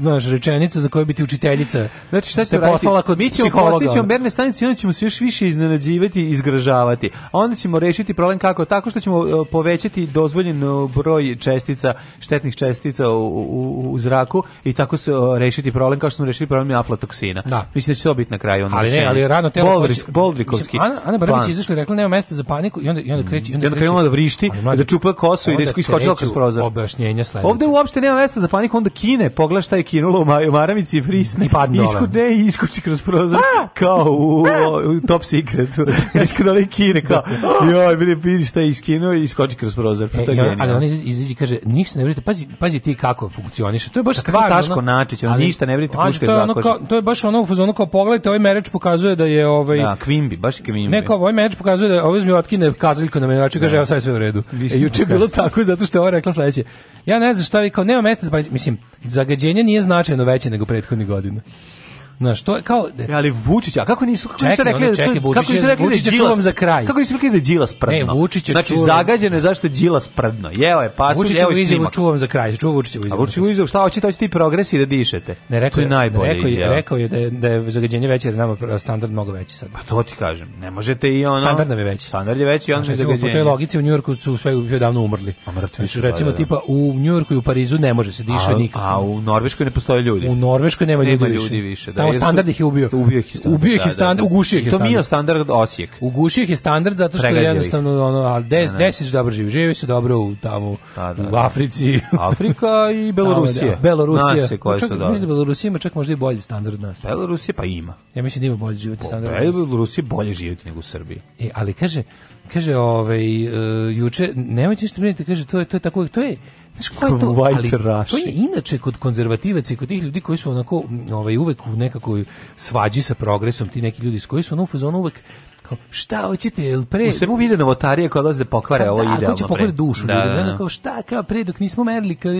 znaš, rečenica za koju bi ti učiteljica znači, šta te poslala kod Mi ćemo psihologa. Mi ćemo merne stanice i onda ćemo se još više iznenađivati i izgražavati. A onda ćemo rešiti problem kako? Tako što ćemo e, povećati dozvoljen e, broj čestica, štetnih čestica u, u, u zraku i tako se e, rešiti problem kao što smo rešili problem aflatoksina. Da. Mislim da će to biti na kraju. Ono ali rešenje. ne, ali rano telo... Boldris, Boldrikovski. Mislim, Ana, Ana Branić je izašla i rekla nema mesta za paniku i onda, i onda kreći. I onda, I onda krenula da vrišti, mlađe, da čupa kosu i da iskočila kroz prozor. Objašnjenja sledeće. Ovde uopšte nema mesta za paniku, onda kine, po pogledaš šta je kinulo u maramici frisne. I padne Isku, ne, iskuči kroz prozor. Kao u, u Top Secret. *laughs* Isku dole kine. Kao, da. joj, vidi, vidi šta je iskinuo i iskoči kroz prozor. Pa e, to je ja, ali on izađi kaže, ništa ne vredite. Pazi, pazi ti kako funkcioniše. To je baš stvarno. stvarno. Taško ono, načić, ono, ali, ništa ne vredite puške to je, ono to je baš ono ono kao pogledajte, ovaj mereč pokazuje da je ovaj... Da, kvimbi, baš kvimbi. Neko, ovaj mereč pokazuje da ovaj mi otkine kazaljko na menjaču kaže, da. evo sad sve u redu. E, juče je da. bilo tako, zato što je ova rekla sledeće. Ja ne znam šta vi kao, nema mesta, pa- mislim, zagađenje zagađenje nije značajno veće nego prethodnih godina. Na što je kao de... Da- ali Vučić, a kako nisu kako nisu rekli da čekaj, da kako nisu rekli da Vučić da za kraj. Kako nisu rekli da Đilas prdno? Ne, Vučić je znači čuvam... zagađeno zašto Đilas prdno. Jeo je pasulj, jeo je snimak. čuvam za kraj. Čuvam Vučićevu izjavu. A Vučićevu izjavu šta hoćete hoćete ti progresi da dišete. Ne rekao je najbolje. Rekao je, rekao je da je, da je zagađenje veće da nama standard mnogo veći sad. Pa to ti kažem. Ne možete i ono. Standard nam je veći. Standard je veći, on je zagađenje. Po toj logici u Njujorku su sve davno umrli. A mrtvi znači, su. Recimo tipa u Njujorku i u Parizu ne može se diše nikako. A u Norveškoj ne postoje ljudi. U Norveškoj nema ljudi više. Nema Ljudi više, da samo standard ih je ubio. Ubio ih je standard. Ubio ih je da, da, standard, da, da. ugušio ih je standard. To nije standard Osijek. Ugušio ih je standard zato što je jednostavno ono, a des, desi su dobro živi, živi su dobro u, tamo, a, pa, da, u da. Africi. Afrika i Belorusija. da, Belorusija. Naše koje pa su dobro. Mislim da Belorusija ima čak možda i bolji standard nas. Belorusija pa ima. Ja mislim da ima bolji životni standard. Belorusija bolje živjeti nego u Srbiji. E, ali kaže, Kaže, ovaj, uh, juče, nemojte ništa briniti, kaže, to je, to je tako, to je, znaš, ko je to, ali, to je inače kod konzervativaca i kod tih ljudi koji su onako, ovaj, uvek u nekakoj svađi sa progresom, ti neki ljudi s koji su ono u fazonu uvek, Kao, šta hoćete, jel pre... U svemu vide novotarije koja dolaze da pokvare pa, da, ovo da, idealno. Da, pokvare dušu da, ljudima. Da, da. Kao, šta, kao pre, dok nismo merili, kao,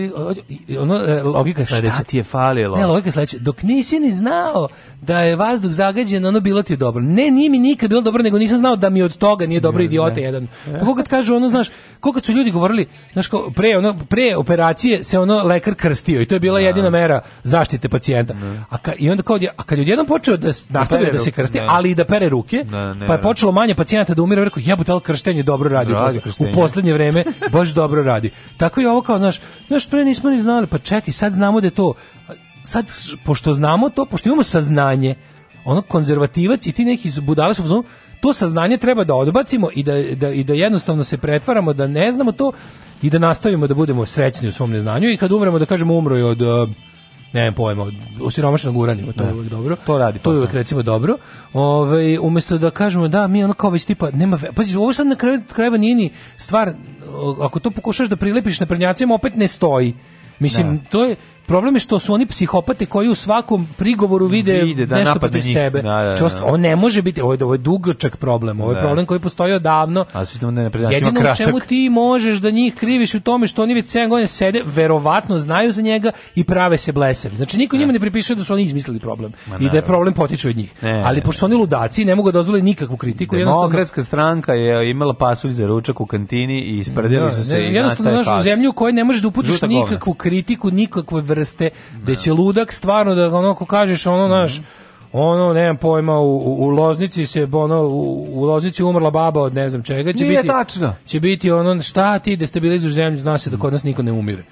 ono, e, logika sledeća. Šta ti je falilo? Ne, logika sledeća. Dok nisi ni znao da je vazduh zagađen, ono bilo ti je dobro. Ne, ni mi nikad bilo dobro, nego nisam znao da mi od toga nije dobro idiota jedan. kako kad kažu, ono, znaš, kako su ljudi govorili, znaš, kao, pre, ono, pre operacije se ono lekar krstio i to je bila da. jedina mera zaštite pacijenta. Da. A ka, i onda kao, a kad je jedan počeo da nastavio da se krsti, ali i da pere ruke, pa je da. počelo manje pacijenata da umire, rekao jebote al krštenje dobro radi, radi u poslednje vreme, baš dobro radi. Tako i ovo kao znaš, znaš pre nismo ni znali, pa čekaj, sad znamo da je to sad pošto znamo to, pošto imamo saznanje, ono konzervativac i ti neki budale su uzmano, to saznanje treba da odbacimo i da, da, i da jednostavno se pretvaramo da ne znamo to i da nastavimo da budemo srećni u svom neznanju i kad umremo da kažemo umro je od ne pojma, osiromašenog uranijuma, to je da. uvek dobro. To radi. To je uvek recimo dobro. Ove, ovaj, umesto da kažemo da mi ono kao već tipa nema pazi ovo sad na kraju krajeva nije ni stvar ako to pokušaš da prilepiš na prnjacima opet ne stoji. Mislim, da. to je, problem je što su oni psihopate koji u svakom prigovoru vide, vide da, nešto protiv sebe. Da, da, Čost, da. on ne može biti, ovo je, ovo je dugočak problem, ovo je da. problem koji postoji odavno. A da Jedino u čemu ti možeš da njih kriviš u tome što oni već 7 godina sede, verovatno znaju za njega i prave se blesevi. Znači niko njima ne pripisuje da su oni izmislili problem Ma, i da je problem potiče od njih. Ne, Ali pošto su oni ludaci, ne mogu da dozvole nikakvu kritiku. Demokratska stranka je imala pasulj za ručak u kantini i ispredili su se. Jednostavno, našu zemlju u kojoj ne možeš da uputiš nikakvu kritiku, nikakve vrste prste, da će ludak stvarno da ono ko kažeš ono naš ono nemam pojma u, u, u Loznici se ono u, u, Loznici umrla baba od ne znam čega će Nije biti tačno. će biti ono šta ti destabilizuješ zemlju zna se da kod nas niko ne umire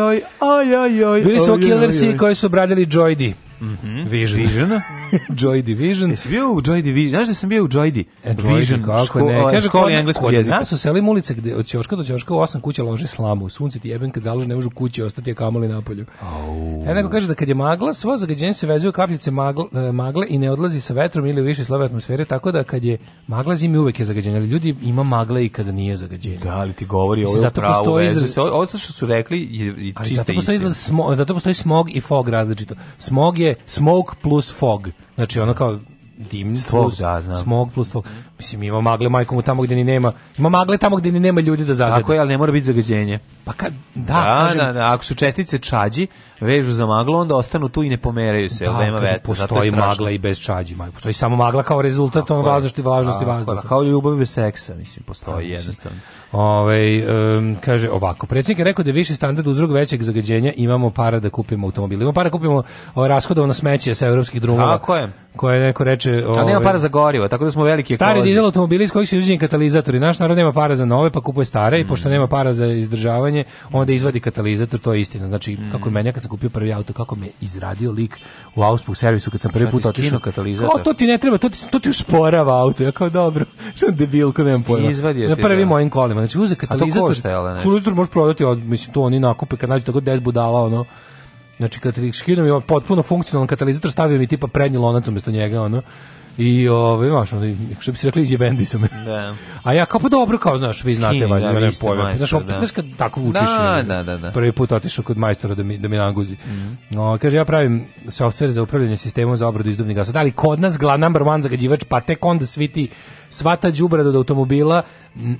Ajaj, ajaj, ajaj. Bili su ovo killersi koji su obradili Joydi. Mhm. Mm Vision. *laughs* Vision. Joy Division. Jesi bio u Joy Division? Znaš da sam bio u Joy Vision, kako ne. Ovaj, kaže školi engleskog jezika. Nas u selima ulice gde od ćoška do ćoška u osam kuća lože slamu. Sunce ti jebem kad založe ne mogu kući ostati a kamoli na polju. Oh. E neko kaže da kad je magla, svo zagađenje se vezuje kapljice magle, magle i ne odlazi sa vetrom ili u više slave atmosfere, tako da kad je magla zimi uvek je zagađenje. Ali ljudi ima magle i kada nije zagađenje. Da, ali ti govori ovo je pravo izraz... Ovo što su rekli je, je čista zato postoji, izraz zato postoji smog i fog različito. Smog je smoke plus fog. Znači ono kao dimni plus, da, da. smog plus tog. Mislim, ima magle majkom tamo gdje ni nema. Ima magle tamo gdje ni nema ljudi da zagade. Tako je, al ne mora biti zagađenje. Pa kad, da, da, kažem, da, da, ako su čestice čađi, vežu za maglu, onda ostanu tu i ne pomeraju se, da, nema vetra. Postoji magla i bez čađi, majko. Postoji samo magla kao rezultat on važnosti, važnosti, važnosti. Kao ljubav bez seksa, mislim, postoji da, jednostavno. ovaj um, kaže ovako, predsjednik je rekao da je više standard uzrok većeg zagađenja, imamo para da kupimo automobile Imamo para da kupimo ovaj, rashodovno smeće sa evropskih drumova. Tako je. Koje neko reče... Ove, Ali nema ovaj, para za gorivo, tako da smo veliki stari dizela automobili iz kojih su izvađeni katalizatori. Naš narod nema para za nove, pa kupuje stare mm. i pošto mm. nema para za izdržavanje, onda izvadi katalizator, to je istina. Znači, mm. kako je meni, kad sam kupio prvi auto, kako me izradio lik u Auspuh servisu, kad sam prvi put otišao katalizator. Kao, to ti ne treba, to ti, to ti usporava auto. Ja kao, dobro, *laughs* što debil, ko nemam pojma. Izvadio Na prvim da. mojim kolima. Znači, uze katalizator. A to košta, može prodati, od, mislim, to oni nakupe, kad nađu tako 10 budala, ono, Znači, kad skinuo mi potpuno funkcionalan katalizator, stavio mi tipa prednji lonac umjesto njega, ono, I ovaj baš što bi se rekli iz bendi su me. Da. A ja kao pa dobro kao znaš, vi znate valjda da, ne pojma. Znaš, opet da. kad tako učiš. Da, da, da, da. Prvi put otišao kod majstora da mi da mi nanguzi. Mm. No, kaže ja pravim softver za upravljanje sistemom za obradu izduvnih gasova. Da li kod nas gla number 1 zagađivač, pa tek onda svi ti sva đubrada od automobila,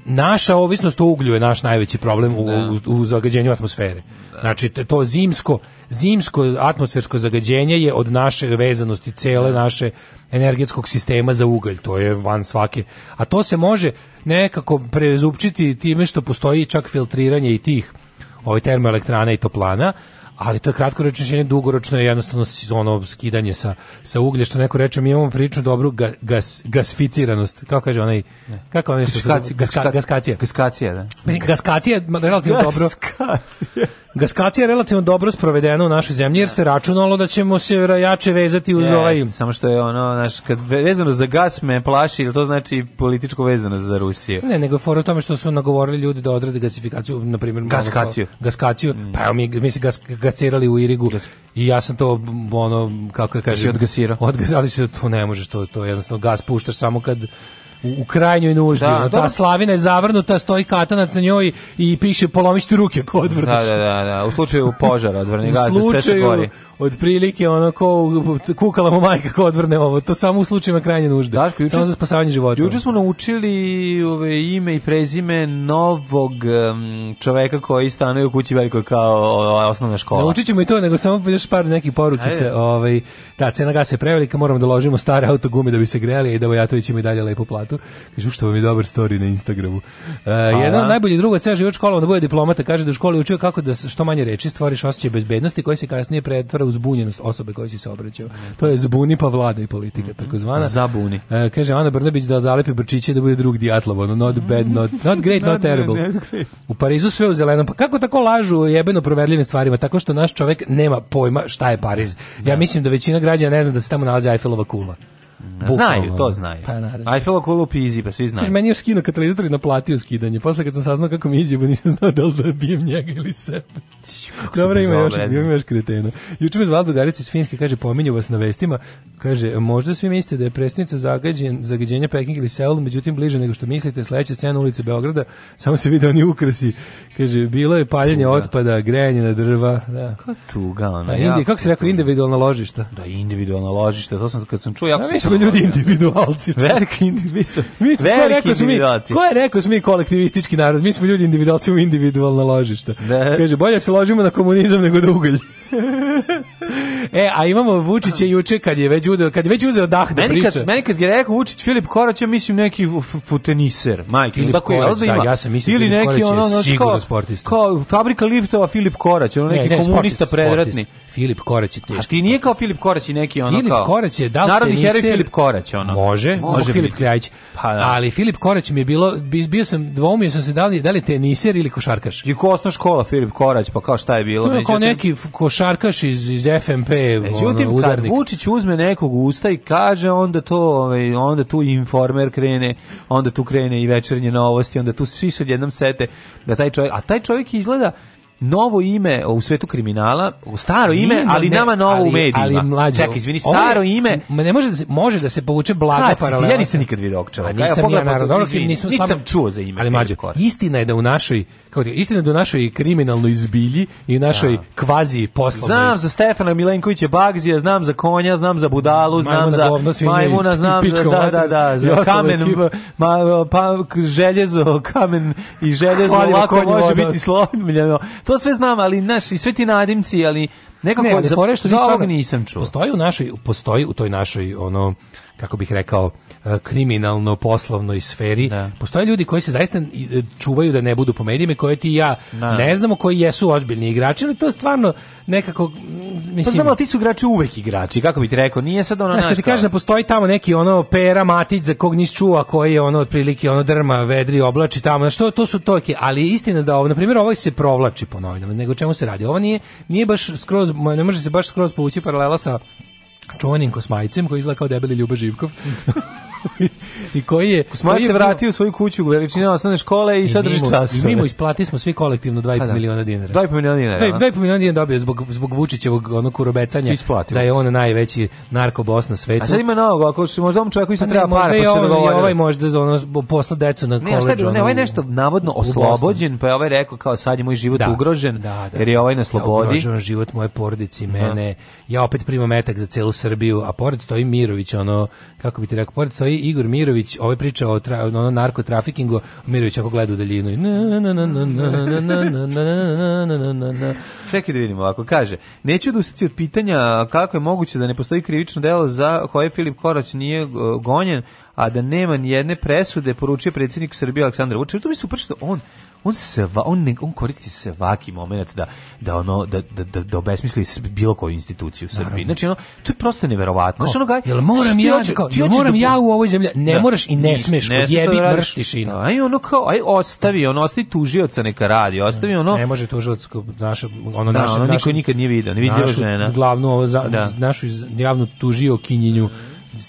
naša ovisnost o uglju je naš najveći problem u, da. u, u zagađenju atmosfere. Da. Znači to zimsko, zimsko atmosfersko zagađenje je od naše vezanosti cele da. naše energetskog sistema za ugalj, to je van svake. A to se može nekako prezupčiti time što postoji čak filtriranje i tih ovaj termoelektrana i toplana, ali to je kratko rečenje, dugoročno je jednostavno ono skidanje sa, sa uglje, što neko reče, mi imamo priču dobru ga, gas, gasficiranost, kako kaže onaj, kako onaj, gaskacija, gaskacija, gaskacija, da. gaskacija je relativno *laughs* dobro. Gaskacija. Gaskacija je relativno dobro sprovedena u našoj zemlji jer da. se računalo da ćemo se jače vezati uz yes, ovaj... Samo što je ono, znaš, kad vezano za gas me plaši, ili to znači političko vezano za Rusiju? Ne, nego fora u tome što su nagovorili ljudi da odrade gasifikaciju, na primjer... Gaskaciju. Malo, gaskaciju, mm. pa evo mi, mi se gas, gasirali u Irigu gas. i ja sam to, ono, kako da da kažem... Odgasirao. Odgasirao, ali se to ne možeš, to, to jednostavno gas puštaš samo kad u, u krajnjoj nuždi. Da, ta slavina je zavrnuta, stoji katanac na njoj i piše polomište ruke ako da, odvrneš. Da, da, da, u slučaju požara odvrni gazda, sve se gori. Odprilike ono ko kukala mu majka ko odvrne ovo, to samo u slučajevima krajnje nužde. Daško, juče, samo za spasavanje života. Juče smo naučili ove ime i prezime novog um, čoveka koji stanuje u kući velikoj kao o, osnovna škola. Naučićemo i to, nego samo još par neki porukice. Ovaj, da, cena gasa je prevelika, moramo da ložimo stare autogume da bi se grejali i da Vojatović ima i dalje lepu platu životu. Kaže, što vam je dobar story na Instagramu. E, jedan od drugo druga ceo život škola, da bude diplomata, kaže da u školi učio kako da što manje reči stvoriš osjećaj bezbednosti koji se kasnije pretvara u zbunjenost osobe kojoj si se obraćao. To je zbuni pa vlada i politika, mm -hmm. takozvana. Zabuni. E, kaže Ana Brnabić da zalepi brčiće da bude drug Dijatlov, ono not mhm. bad, not, not great, not *laughs* terrible. U Parizu sve u zelenom. Pa kako tako lažu jebeno proverljivim stvarima, tako što naš čovek nema pojma šta je Pariz. Ja da. mislim da većina građana ne zna da se tamo nalazi Eiffelova kula. Znaju, to da. znaju. Pa naravno. Eiffel okolo pizi, pa svi znaju. Meni je skino katalizator i naplatio skidanje. Posle kad sam saznao kako mi iđe, bo nisam znao da li da bijem njega ili sebe. Dobre, ima još, ima još kretena. Juče me zvala drugarica iz Finjske, kaže, pominju vas na vestima. Kaže, možda svi mislite da je predstavnica zagađen, zagađenja Peking ili Seul, međutim, bliže nego što mislite, sledeća scena ulice Beograda, samo se vide oni ukrasi. Kaže, bilo je paljenje tuga. otpada, grejanje na drva. Da. Kako tuga, ono. Pa, ja, kako se rekao, individualna ložišta? Da, individualna ložišta, to sam kad sam čuo, jako da, smo ljudi individualci. Veliki individualci. Mi smo, veliki ko, mi, ko je rekao smo mi kolektivistički narod? Mi smo ljudi individualci u individualna ložišta. Ne. Da. Kaže, bolje se ložimo na komunizam nego da ugalj. *laughs* e, a imamo Vučića juče kad je već uzeo, kad je već uzeo dah da meni priča. Kad, meni kad je rekao Vučić Filip Korać, ja mislim neki futeniser, majke. Filip tako Korać, da, da ja sam mislim Ili neki Korać ono, je sigurno kao, sportista. Kao fabrika liftova Filip Korać, ono neki ne, ne, komunista prevratni. Filip Korać je teški. A ti nije kao Filip Korać i neki ono Filip kao... Filip Korać je da Narodni heroj Filip Korać, ono. Može, može Filip Kljajić. Pa, da. Ali Filip Korać mi je bilo, bio sam, dvoumio sam se da li, da li teniser ili košarkaš. I ko osna škola Filip Korać, pa kao šta je bilo? To je kao neki košarkaš košarkaš iz, iz FMP Međutim, ono, kad Vučić uzme nekog usta i kaže, onda to, ovaj, onda tu informer krene, onda tu krene i večernje novosti, onda tu svi su odjednom sete da taj čovjek, a taj čovjek izgleda novo ime u svetu kriminala, u staro ime, Nima, ali ne, nama novo ali, u medijima. Ali mlađo. Čekaj, izvini, staro je, ime. Ne može da se može da se povuče blaga paralela. Ja nisam nikad video Okčara. Nisam ja, ja naravno, nisam čuo za ime. Ali mlađo, istina je da u našoj kao istina je da u našoj kriminalnoj izbilji i u našoj ja. Da. kvazi poslovnoj. Znam za Stefana Milenkovića Bagzija, znam za konja, znam za budalu, znam za govno, majmuna, znam za da, da da da, za kamen, ma, pa željezo, kamen i željezo lako može biti slomljeno to sve znam, ali naš i sve ti nadimci, ali nekako ne, ali za, što za ovog nisam čuo. Postoji u našoj postoji u toj našoj ono kako bih rekao E, kriminalno poslovnoj sferi. Da. Postoje ljudi koji se zaista e, čuvaju da ne budu po medijima koje ti ja da. ne znamo koji jesu ozbiljni igrači, ali to je stvarno nekako pa mislim. Pa znamo ti su igrači uvek igrači, kako bi ti rekao, nije sad ono naš. ti kažeš da postoji tamo neki ono Pera Matić za kog nisi čuva, koji je ono otprilike ono drma, vedri, oblači tamo. Što to su toke, ali istina da ovo na primjer ovaj se provlači po novinama, nego čemu se radi? Ovo nije nije baš skroz ne može se baš skroz povući paralela sa čuvanim kosmajcem koji izgleda kao debeli Ljuba Živkov. *laughs* I koji je Kosmac se vratio u svoju kuću u veličini osnovne škole i, i sad drži čas. I mimo isplatili smo svi kolektivno 2,5 pa da. miliona dinara. 2,5 miliona dinara. 2,5 da. miliona dinara dobio zbog zbog Vučićevog onog urobecanja da je on najveći narko bos na svetu. A sad ima novog, ako se možda ovom čovjeku isto pa treba para pa se ovaj- dogovori. Ovaj možda ono posla decu na koleđžu. Ne, sad, ne, ovaj nešto navodno oslobođen, pa je ovaj rekao kao sad je moj život da, ugrožen, da, da, jer je ovaj na slobodi. Ja ugrožen život moje porodici, da. mene. Ja opet primam metak za celu Srbiju, a pored stoji Mirović, ono kako bi ti rekao, pored stoji postoji Igor Mirović, ove priče o tra, ono, narkotrafikingu, Mirović ako gleda u daljinu. Čekaj da vidimo ovako, kaže, neću odustati od pitanja kako je moguće da ne postoji krivično delo za koje Filip Korać nije gonjen, a da nema ni jedne presude, poručio predsjednik Srbije Aleksandar Vučić. To mi je super on on se on ne, on koristi se vaki moment da da ono da da da, da obesmisli bilo koju instituciju u Srbiji. Znači ono to je prosto neverovatno. Znači ono ga jel moram ja kao, jel moram da, ja u ovoj zemlji ne da, moraš i ne smeš da odjebi mrš tišina. Da, aj ono kao aj ostavi ono ostavi tužioca neka radi, ostavi ono Ne može tužilac naša ono da, naša ono niko nikad nije video, ne vidio žena. Glavnu ovo za, da. našu javnu tužio kinjinju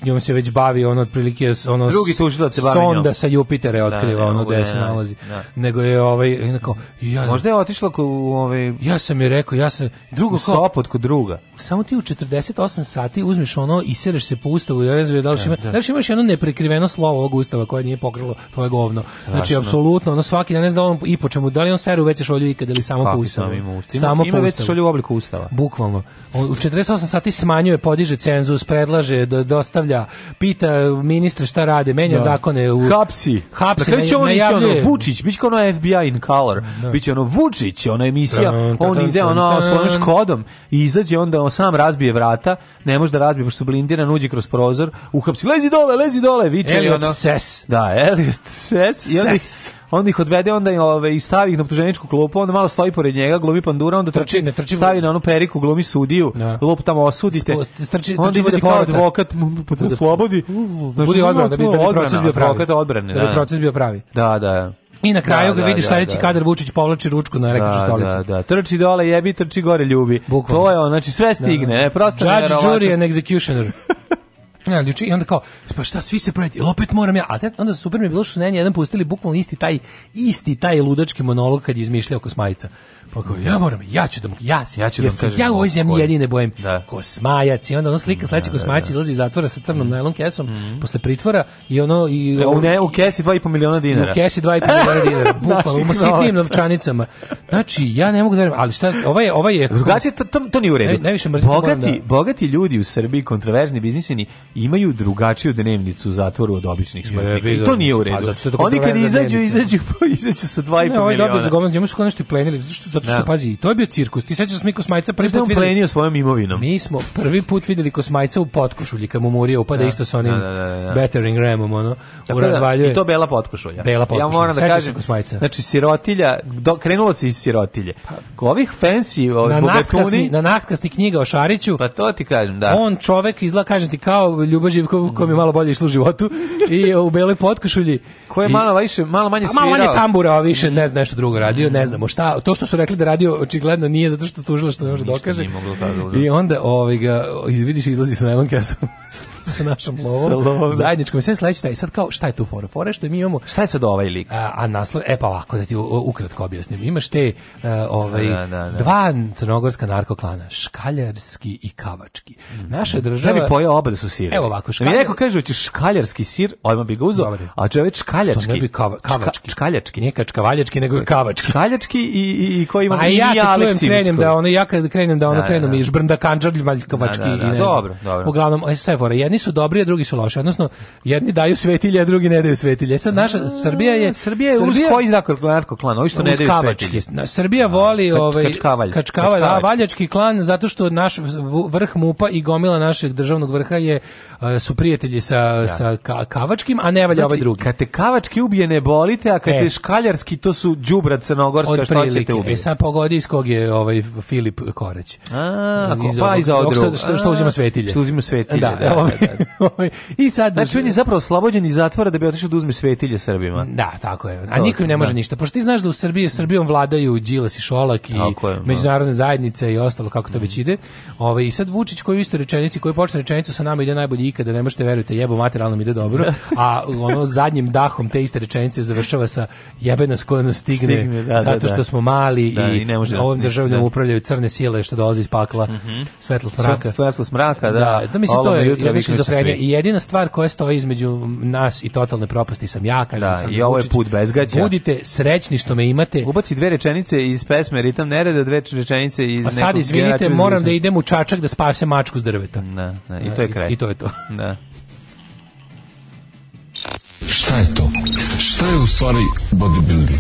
njom se već bavi ono otprilike ono drugi tužilac se bavi sonda sa Jupitera je da, otkriva da, ne, ono gde da se nalazi da. nego je ovaj inako ja možda je otišla u ovaj ja sam je rekao ja sam drugo kao opod kod druga samo ti u 48 sati uzmeš ono i sereš se po ustavu i rezve da li da, ima da. da imaš jedno neprekriveno slovo ovog ustava koje nije pokrilo tvoje govno znači apsolutno ono svaki dan ne znam da on i po čemu da li on seru veće šolju ikad ili samo Faki po ustavu samo ima po veće šolju u obliku ustava bukvalno on, u 48 sati smanjuje podiže cenzus predlaže da dosta sastavlja, pita ministra šta rade, menja da. zakone. U... Hapsi. Hapsi. Na, na, najavljuje... ono, Vučić, bit će ono FBI in color, da, da. bit će ono Vučić, ona emisija, on ide ono svojom škodom i izađe onda on sam razbije vrata, ne može da razbije, pošto su blindiran, uđe kroz prozor, uhapsi, lezi dole, lezi dole, viče. Elliot ono, Ses. Da, Elliot Ses. I onda ih odvede, onda i ove i stavi ih na optuženičku klupu, onda malo stoji pored njega, glumi pandura, onda trči, ne, trči stavi na onu periku, glumi sudiju, no. Da. lop tamo osudite. Spo, trči, onda izvodi kao advokat, da slobodi. bude Budi odbrana, da bi, da bi proces bio pravi. Odbrane, da, bi proces bio pravi. Da, da. I na kraju da, ga vidiš da, sledeći da, kadar Vučić povlači ručku na električnu da, stolicu. Da, da, trči dole, jebi, trči gore, ljubi. Bukvalno. To je on, znači sve da, da. stigne, da. ne, prosto Judge, jury and executioner. *laughs* Ne, ali i onda kao, pa šta, svi se praviti, ili opet moram ja, a te, onda super mi je bilo što su jedan pustili bukvalno isti taj, isti taj ludački monolog kad je izmišljao Kosmajica. Ako da. ja moram, ja ću da mu, ja, ja ću da kažem. Ja u ovoj zemlji jedine bojem da. kosmajac i onda ono slika mm, sledeći da, da, kosmajac izlazi iz zatvora sa crnom mm. kesom mm posle pritvora i ono i e, u, ne, u kesi 2,5 miliona dinara. U kesi i 2,5 miliona *laughs* dinara, bukvalno u sitnim novčanicama. Znači ja ne mogu da verujem, ali šta ovaj ovaj je drugačije to, to, to nije u redu. Ne, najviše mrzim bogati, da... bogati ljudi u Srbiji kontroverzni biznismeni imaju drugačiju dnevnicu u zatvoru od običnih smrtnika. To nije u redu. Oni kad izađu, izađu, *laughs* izađu sa i 2,5 ovaj miliona. Ne, ovaj dobro za govno, njemu su nešto plenili, zato zato što, da. pazi, to je bio cirkus. Ti sećaš mi Smajca prvi da put videli... plenio svojom imovinom. Mi smo prvi put videli Kosmajca u potkošulji, kad mu Murija upada da. isto sa da, onim da, da, da, battering ramom, ono, Tako u razvaljuje. I to bela potkošulja. Bela potkošulja. Ja moram da kažem, Kosmajca. znači, sirotilja, do, krenulo se iz sirotilje. Pa, Ko ovih fancy, ovih na ovaj, bogatuni... Natkasni, na natkasni knjiga o Šariću... Pa to ti kažem, da. On čovek izla kaže ti, kao Ljuba Živkov, kom je malo bolje išlo u životu, i u beloj potkošulji. Ko je malo, više, malo manje svirao. Malo manje tambura, više, ne znam, nešto drugo radio, ne znamo šta. To što su rekli rekli da radio očigledno nije zato što tužila što ne može dokaže. Da da I onda ovaj ga vidiš izlazi sa najlon kesom. *laughs* sa našom lovom. sa lovom. Zajedničkom sve sledeće taj. Sad kao šta je tu fora? Fora što mi imamo Šta je sad ovaj lik? A, a naslov e pa ovako da ti ukratko objasnim. Imaš te uh, ovaj da, da, da. dva crnogorska narkoklana, Škaljarski i Kavački. Mm. Naša država Ja bi pojeo oba da su sir. Evo ovako, škaljar... mi neko kaže hoćeš Škaljarski sir, odmah bi ga uzeo. Dobre. A čoveč Škaljarski. Što ne bi kava, Kavački, Škaljački. Nije kačkavaljački, nego Kavački. Škaljački i i koji ima A ja kad čujem krenem da ono ja kad krenem da ono da, da, krenem da. i žbrnda kandžarlj valjkavački i ne. Dobro, dobro. Uglavnom, aj e, sve fora. Jedni jedni su dobri, a drugi su loši. Odnosno, jedni daju svetilje, a drugi ne daju svetilje. E sad naša mm, Srbija je Srbija je Srbija, uz koji narko klan, ovi što ne daju svetilje. Na Srbija da, voli a, ovaj kačkavalj, kačkavalj, da, valjački klan zato što naš vrh MUPA i gomila našeg državnog vrha je su prijatelji sa ja. Da. sa ka, kavačkim, a ne valja ovaj znači, ovaj drugi. Kad te kavački ubije ne bolite, a kad e. te škaljarski to su đubrad crnogorska što ćete ubiti. E sad pogodi iz kog je ovaj Filip Koreć. A, iz pa iz ovog, što, što, što uzima svetilje. Što uzima svetilje. Da, da, da, I sad znači on je zapravo slobođen iz zatvora da bi otišao da uzme svetilje Srbima. Da, tako je. A nikom ne može da. ništa. Pošto ti znaš da u Srbiji Srbijom vladaju Đilas i Šolak i je, da. međunarodne zajednice i ostalo kako to mm. već ide. Ove, ovaj, i sad Vučić koji u istoj rečenici, koji počne rečenicu sa nama ide najbolje ikada, ne možete verujete, jebo materijalno mi ide dobro, *laughs* a ono zadnjim dahom te iste rečenice završava sa jebe nas koja da nas stigne, stigne da, da zato što smo mali da, i, i ne može ovom državljom upravljaju crne sile što dolazi iz pakla, mm -hmm. svetlo mraka. Svetlo smraka, da. Da, da mislim, to je, ja šizofrenija i jedina stvar koja stoji između nas i totalne propasti sam ja, kažem da, sam i ovo je put bezgađa Budite srećni što me imate. Ubaci dve rečenice iz pesme Ritam nereda, dve rečenice iz A sad izvinite, moram da idem u Čačak da spasem mačku s drveta. Da, da, i to je da, kraj. I, i to je to. *laughs* Da. Šta je to? Šta je u stvari bodybuilding?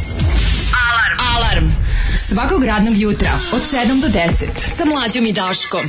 Alarm! Alarm! Svakog radnog jutra od 7 do 10 sa mlađom i Daškom.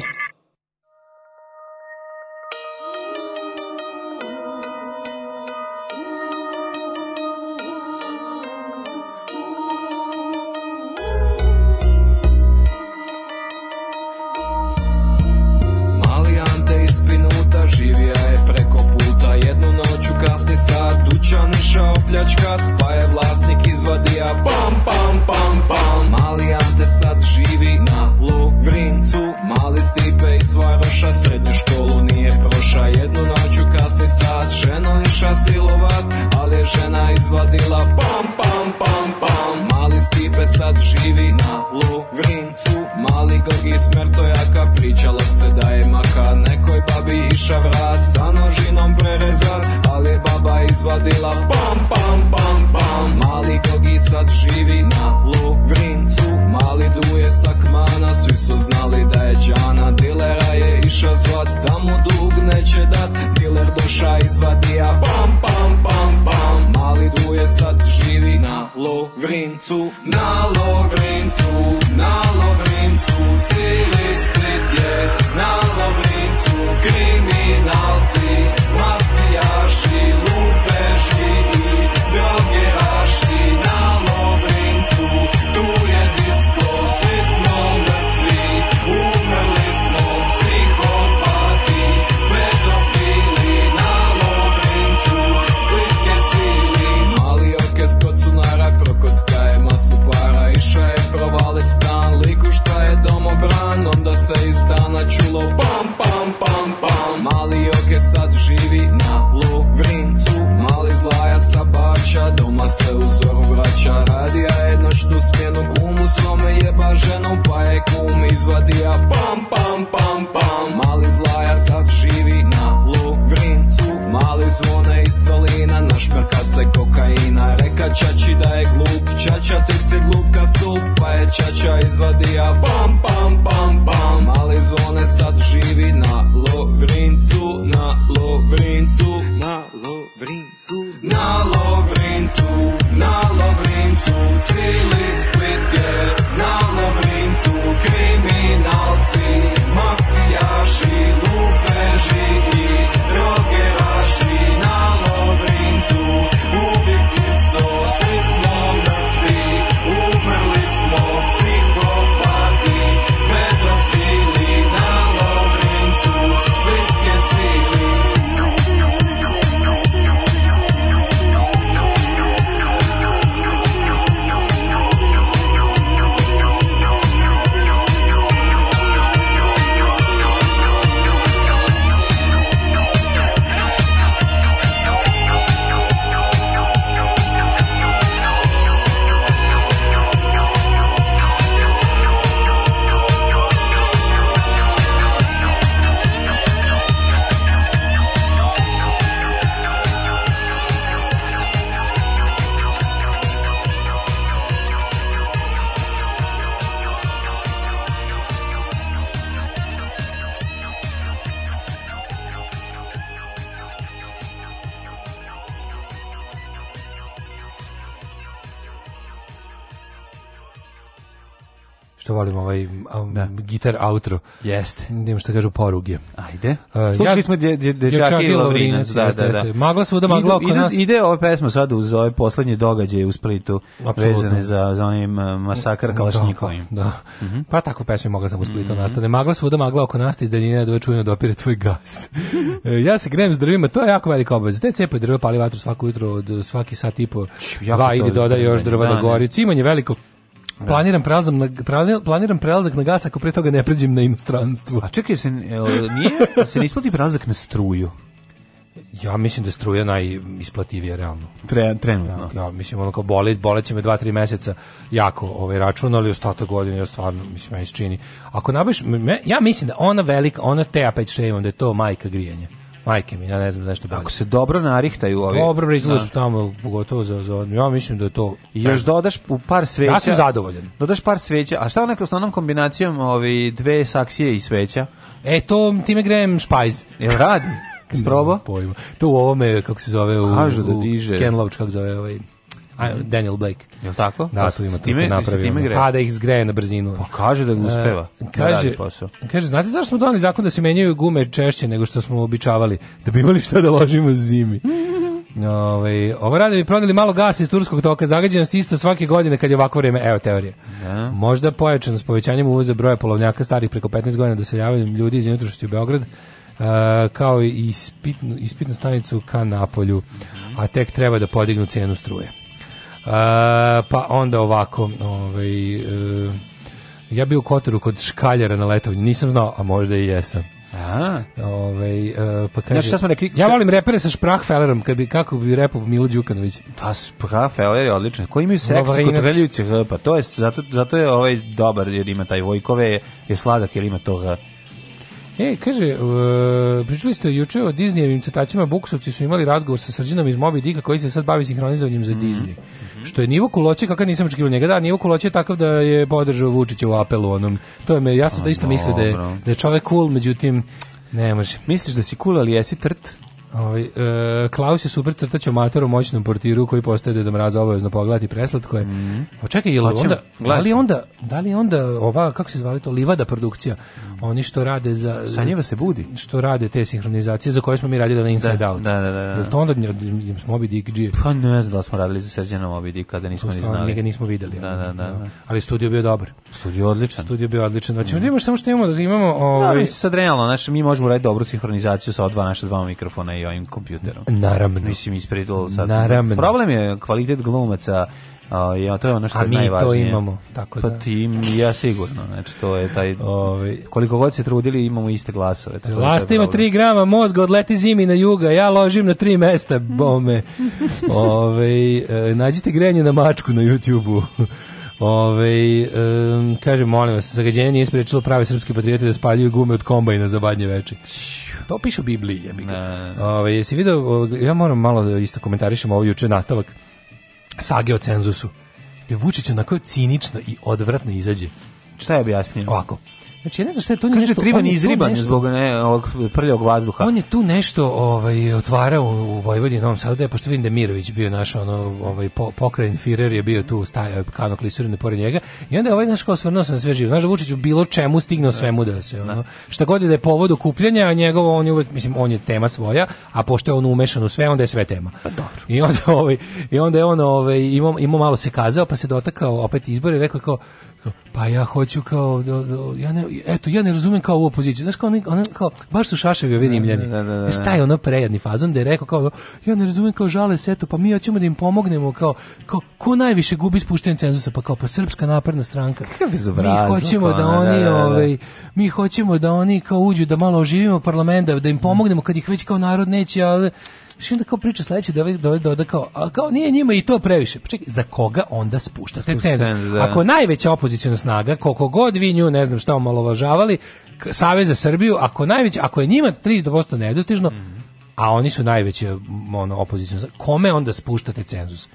naša vrat sa nožinom prerezan, ali baba izvadila pam, pam, pam, pam. Mali Gogi sad živi na Lovrincu, mali duje sa kmana, svi su znali da je džana, dilera je iša zvat, da mu dug neće dat, diler doša izvadija pam, pam, pam, pam. Mali duje sad živi na Lovrincu, na Lovrincu, na Lovrincu, cijeli Split je na Lovrincu. see. izvadija Pam, pam, pam, pam Mali zlaja sad živi na Lovrincu Mali zvone i solina Našmrka se kokaina Reka čači da je glup Čača ti si glupka stup Pa je čača izvadija Pam, pam, pam, pam Mali zvone sad živi na Lovrincu Na Lovrincu Na Lovrincu Na Lovrincu Na Lovrincu Cile gitar outro. Jeste. Nemo da što kažu poruge. Ajde. Uh, Slušali ja, smo dje, dje, dječaki i Lavrinac. Da, da, da, da. Magla svuda, magla oko ide, nas. Ide ova pesma sad uz ove poslednje događaje u Splitu Absolutno. vezane za, za onim uh, masakr Kalašnikovim. Da. Mm -hmm. Pa tako pesme mogla sam u Splitu mm -hmm. nastane. Magla svuda, magla oko nas, iz daljine da čujemo dopire tvoj gas. *laughs* E, ja se grem s drvima, to je jako velika obaveza. Te cepaju drva, pali vatru svako jutro od svaki sat i po. Dva ide doda još drva da, da gori. Cimanje veliko. Da. Planiram prelazak na planiram prelazak na gas ako pre toga ne pređem na inostranstvo. A čekaj se nije se ne isplati prelazak na struju. Ja mislim da struja najisplativija realno. Tre, trenutno. Ja, mislim ono kao boli, boleće me 2-3 meseca jako ovaj račun, ali ostatak godine ja stvarno mislim meni isčini. Ako nabaviš ja mislim da ona velika, ona ta 5 imam da je to majka grijanje. Majke mi, ja ne znam nešto bolje. Ako se dobro narihtaju ovi... Dobro izlažu da. tamo, pogotovo za, za... Ja mislim da je to... I još dodaš u par sveća... Ja sam zadovoljan. Dodaš par sveća, a šta onak osnovnom kombinacijom ovi dve saksije i sveća? E, to time grejem spice. Jel radi? *laughs* Sprobao? Pojma. To u ovome, kako se zove, u, Kažu da diže. U Kenlovč, kako zove ovaj... Daniel Blake. Je tako? Da, pa, tu ima tako napravio. Time pa da ih zgreje na brzinu. Pa kaže da ga e, uspeva. Uh, kaže, da kaže, znate zašto smo doneli zakon da se menjaju gume češće nego što smo običavali? Da bi imali šta da ložimo zimi. *laughs* Ove, ovaj, ovo rade bi prodali malo gasa iz turskog toka, zagađenost isto svake godine kad je ovako vrijeme, evo teorije. Da. Možda pojačano s povećanjem uvoza broja polovnjaka starih preko 15 godina doseljavaju ljudi iz unutrašnjosti u Beograd, Uh, kao i ispitnu, ispitnu stanicu ka Napolju, a tek treba da podignu cenu struje pa onda ovako, ovaj, e, ja bio u Kotoru kod škaljara na letovanju, nisam znao, a možda i jesam. A. Ovaj uh, pa kaže. Znači, smo rekli, ja volim repere sa Sprachfellerom, kad bi kako bi repo Milo Đukanović. Pa Sprachfeller je odličan. Koji imaju seks kod reljujući pa to je zato zato je ovaj dobar jer ima taj vojkove, je sladak jer ima toga E, kaže, uh, pričali ste juče o Disneyevim cetačima, Buksovci su imali razgovor sa Srđanom iz Moby Dicka koji se sad bavi sinhronizovanjem za mm. Disney. Što je nivo Kuloće, kakav nisam očekivao njega, da, nivo Kuloće je takav da je podržao Vučića u apelu onom. To je me, ja sam da isto mislio da je, da je čovek cool, međutim, ne može. Misliš da si cool, ali jesi trt? Ovaj e, Klaus je super crtač amator u moćnom portiru koji postaje da mraz obavezno pogledati preslatko je. Mm -hmm. Očekaj, je li onda, da li onda, da li onda ova kako se zvali to Livada produkcija? Mm -hmm. Oni što rade za Sa njima se budi. Što rade te sinhronizacije za koje smo mi radili na da, Inside da, Out. Da, da, da. da. Jel to onda Moby Dick G? Pa ne znam da smo radili za Serđana Moby Dick kada nismo ni znali. Nikad nismo videli. Da, da, da, da, da. Ali studio bio dobar. Studio odličan. Studio bio odličan. Znači, mm -hmm. samo što imamo, da imamo da, ovaj... Da, mi se sad realno, znači mi možemo raditi dobru sinhronizaciju sa dva naša dva mikrofona i ovim kompjuterom. Naravno. Mislim, ispredilo sad. Naravno. Problem je kvalitet glumaca, a ja to je ono što a je najvažnije. A mi to imamo, tako pa da. Pa tim, ja sigurno, znači to je taj Ove, ovaj- koliko god se trudili imamo iste glasove, tako Last ima 3 grama mozga, odleti zimi na juga, ja ložim na tri mesta, bome. *laughs* Ove, ovaj, nađite grejanje na mačku na YouTubeu. Ove, ovaj, um, kaže, molim vas, zagađenje nije sprečilo prave srpske patriote da spaljuju gume od kombajna za badnje veče. To piše u Bibliji, jebi ga. Ovaj jesi video, ja moram malo da isto komentarišem ovo juče nastavak sage o cenzusu. Je Vučić onako cinično i odvratno izađe. Šta je objasnio? Ovako. Znači, ja ne znam šta je to nešto... Trivan izriban nešto, zbog ne, ovog prljog vazduha. On je tu nešto ovaj, otvarao u Vojvodini, Novom Sadu, je, pošto vidim da Mirović bio naš ono, ovaj, po, pokrajin Firer je bio tu, stajao je kano klisurine pored njega. I onda je ovaj naš kao osvrnuo sam sve živ. Znaš da Vučić u bilo čemu stignuo da. svemu da se... Ono, da. šta god je da je povod okupljanja, a njegovo on je uvek, mislim, on je tema svoja, a pošto je on umešan u sve, onda je sve tema. Pa, dobro. I onda, ovaj, i onda je on ovaj, imao, imao malo se kazao, pa se dotakao opet izbore i rekao kao, pa ja hoću kao do, do, ja ne eto ja ne razumem kao ovu opoziciju znaš kao ona kao baš su šaševi ovi rimljani da, da, da, šta je ono prejedni fazon da je rekao kao ja ne razumem kao žale se eto pa mi hoćemo da im pomognemo kao, kao ko najviše gubi spuštenje cenzusa pa kao pa srpska napredna stranka mi hoćemo pa, da, da oni da, da, ovaj mi hoćemo da oni kao uđu da malo oživimo parlament da im mm. pomognemo kad ih već kao narod neće ali Znači da kao priča sledeće da ovaj, da ovaj doda da kao, a kao nije njima i to previše. Pa čekaj, za koga onda spuštate cenzus? Da. Ako najveća opoziciona snaga, koliko god vi nju, ne znam šta omalovažavali, Savez za Srbiju, ako najveća, ako je njima 3% nedostižno, mm -hmm. a oni su najveće ono, opoziciona kome onda spuštate cenzus?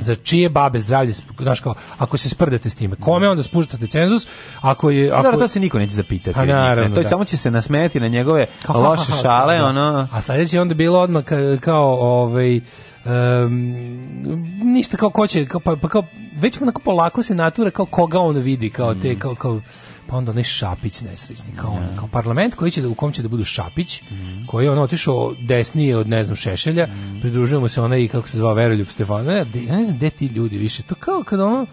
Za čije babe zdravlje, znaš kao, ako se sprdate s time, kome onda spuštate cenzus? Ako je ako Dobro, to se niko neće zapitati. A naravno, ne, to je, da. samo će se nasmeti na njegove kao, loše *laughs* šale, da. ono. A sledeće onda bilo odmah kao, kao ovaj Um, ništa kao ko će, kao, pa, pa kao, već onako polako se natura kao koga on vidi, kao te, mm. kao, kao pa onda onaj Šapić nesrećni, kao on, da. kao parlament koji će da, u kom će da budu Šapić, mm. koji je ono otišao desnije od, ne znam, Šešelja, mm. pridružujemo se onaj, kako se zvao, Veroljub Stefanović, ne, ne znam gde ti ljudi više, to kao kad ono,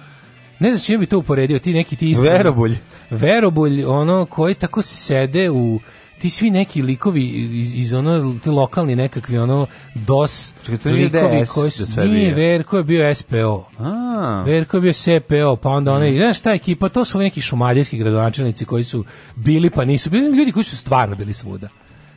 ne znam čime bi to uporedio, ti neki ti isti... Verobulj. Verobulj, ono, koji tako sede u ti svi neki likovi iz, iz ono ti lokalni nekakvi ono DOS Čekaj, to likovi DS, koji su da sve nije bio. Verko je bio SPO A. Verko je bio SPO pa onda one mm. znaš ta ekipa to su neki šumadijski gradonačelnici koji su bili pa nisu bili ljudi koji su stvarno bili svuda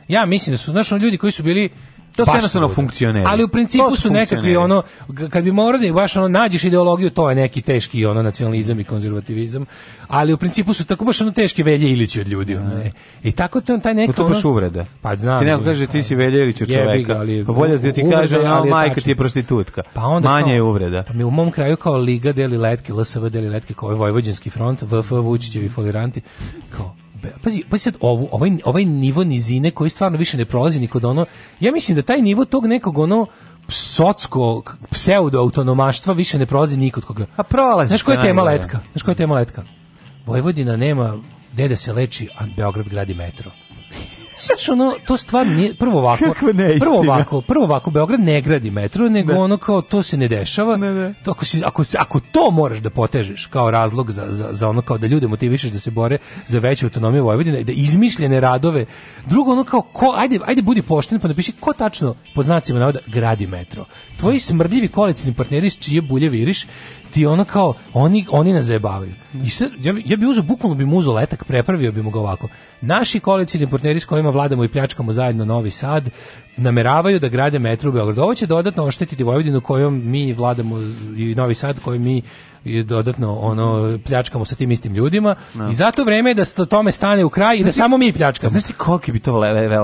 ja mislim da su znaš ljudi koji su bili To su jednostavno funkcioneri. Ali u principu su nekakvi ono, kad bi morao da baš ono nađeš ideologiju, to je neki teški ono nacionalizam i konzervativizam, ali u principu su tako baš ono teški velje Ilići od ljudi. Ono, mhm. e, I tako to taj pa neko... To baš uvreda. Pa znam. Ti neko kaže ti si velje Ilić od čoveka. Ali, pa bolje da ti kaže, a majka ti je prostitutka. Pa onda Manje je uvreda. Pa mi u mom kraju kao Liga deli letke, LSV deli letke, kao je ovaj Vojvođanski front, VF Vučićevi foliranti, kao pazi, pazi sad ovu, ovaj, ovaj nivo nizine koji stvarno više ne prolazi nikod ono, ja mislim da taj nivo tog nekog ono, socsko pseudo-autonomaštva više ne prolazi nikod koga. A pa prolazi. Znaš koja je tema da, da, da. letka? Znaš koja je tema letka? Vojvodina nema, dede se leči, a Beograd gradi metro. Znaš, ono, to stvarno nije, prvo ovako, *laughs* prvo ovako, prvo ovako, Beograd ne gradi metro, nego ne. Da. ono kao, to se ne dešava, ne, ne. To ako, si, ako, ako, to moraš da potežeš kao razlog za, za, za ono kao da ljude motivišeš da se bore za veću autonomiju Vojvodine, da izmišljene radove, drugo ono kao, ko, ajde, ajde budi pošten pa napiši ko tačno, po znacima navoda, gradi metro. Tvoji smrdljivi koalicijni partneri s čije bulje viriš, ti ono kao oni oni nas zajebavaju. I sad, ja, ja bi uzeo bukvalno bi mu letak, prepravio bi mu ga ovako. Naši koalicioni partneri s kojima vladamo i pljačkamo zajedno Novi Sad nameravaju da grade metro u Beogradu. Ovo će dodatno oštetiti Vojvodinu kojom mi vladamo i Novi Sad kojom mi i dodatno ono pljačkamo sa tim istim ljudima no. Da. i zato vreme je da tome stane u kraj i da samo mi pljačkamo. Znaš ti koliki bi to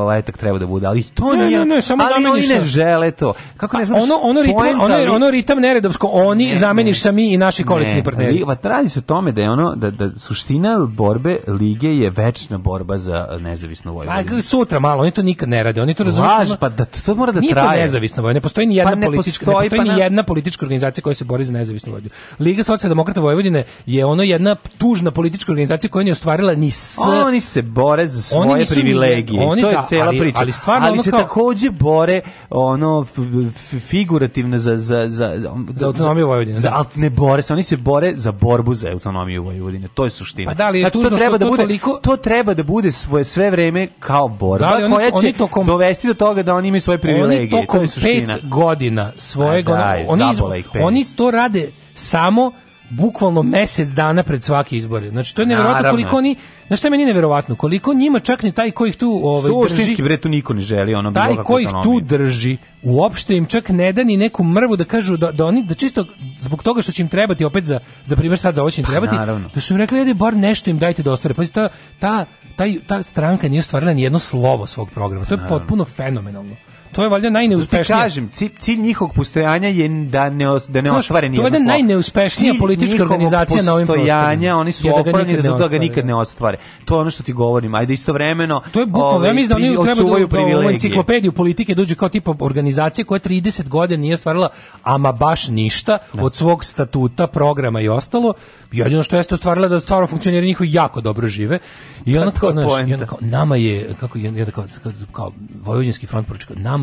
letak treba da bude, ali to ne, nije. Ne, ne, samo ali oni ne žele to. Kako ne znaš? Ono ono ritam, ono, ono ritam neredovsko, oni ne, zameniš sa mi i naši kolektivni partneri. Pa radi se o tome da je ono da, da suština borbe lige je večna borba za nezavisnu Vojvodinu. Pa sutra malo, oni to nikad ne rade, oni to razumiju. pa da to mora da traje. Nije to nezavisna Vojvodina, ne postoji ni jedna pa politička, ne postoji, pa ni jedna politička organizacija koja se bori za nezavisnu Vojvodinu. Liga socijaldemokrata Vojvodine je ono jedna tužna politička organizacija koja nije ostvarila ni s... Oni se bore za svoje privilegije. Oni, to je da, cela ali, priča. Ali, stvarno ali se kao... takođe bore ono figurativno za... Za, za, za, za autonomiju Vojvodine. Za, da. ali ne bore se, oni se bore za borbu za autonomiju Vojvodine. To je suština. Pa da li je znači, tužno to treba da bude, toliko... To treba da bude svoje sve vreme kao borba da, oni, koja će oni tokom, dovesti do toga da oni imaju svoje privilegije. Oni tokom to je suština. pet godina svojeg... Aj, daj, oni, oni to rade samo bukvalno mesec dana pred svaki izbore. Znači to je neverovatno koliko oni, znači šta je meni neverovatno, koliko njima čak ni taj koji ih tu ovaj Suštinski drži, bre tu niko ne želi, ono Taj koji ih tu drži, uopšte im čak ne da ni neku mrvu da kažu da, da oni da čisto zbog toga što će im trebati opet za za primer sad za ovo im pa trebati, pa, da su im rekli ajde bar nešto im dajte da ostvare. Pa ta ta taj, ta stranka nije ostvarila ni jedno slovo svog programa. To je naravno. potpuno fenomenalno. To je valjda najneuspešnija. kažem, cilj njihovog postojanja je da ne da ne ostvare ni To je valjda najneuspešnija politička organizacija na ovim postojanja, oni su okoreni da, da ga nikad ne ostvare. To je ono što ti govorim. Ajde istovremeno To je bukvalno ovaj, ja mislim da oni trebaju da u enciklopediju politike dođu kao tipa organizacije koja 30 godina nije ostvarila ama baš ništa da. od svog statuta, programa i ostalo. Jedino što jeste ostvarila da stvarno funkcioneri njihovi jako dobro žive. I pa ona kao, naš, ona kao nama je kako je, kao, kao, kao Vojvođanski front nama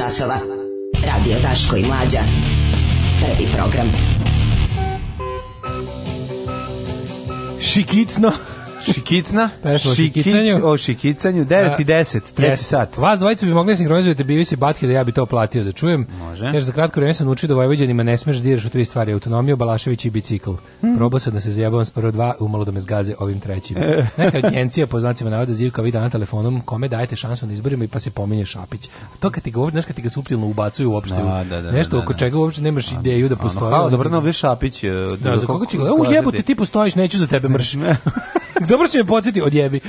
časova. Radio Daško i Mlađa. Prvi program. Šikicno. Šikicna, šikicanju. *laughs* o šikicanju, 9 i 10, treći sat. Vas dvojica bi mogli da sinhronizujete Bivis i Batke da ja bi to platio da čujem. Može. Jer za kratko vreme sam naučio da Vojvođanima ne smeš da diraš u tri stvari, autonomiju, Balašević i bicikl. Hmm. Probao sam da se zajebavam s prvo dva, umalo da me zgaze ovim trećim. E. *laughs* Neka agencija po znacima navoda zivka vidi na telefonom kome dajete šansu na izborima i pa se pominje Šapić. to kad ti govori, znaš kad ti ga suptilno ubacuju uopšte, da, da, da, nešto da, oko da. čega uopšte nemaš ideju da postoji. Ono, dobro, ovdje Šapić. E, da, za koga će ga, u jebote, ti postojiš, neću za tebe mrš. *laughs* dobro si me podsjeti, odjebi.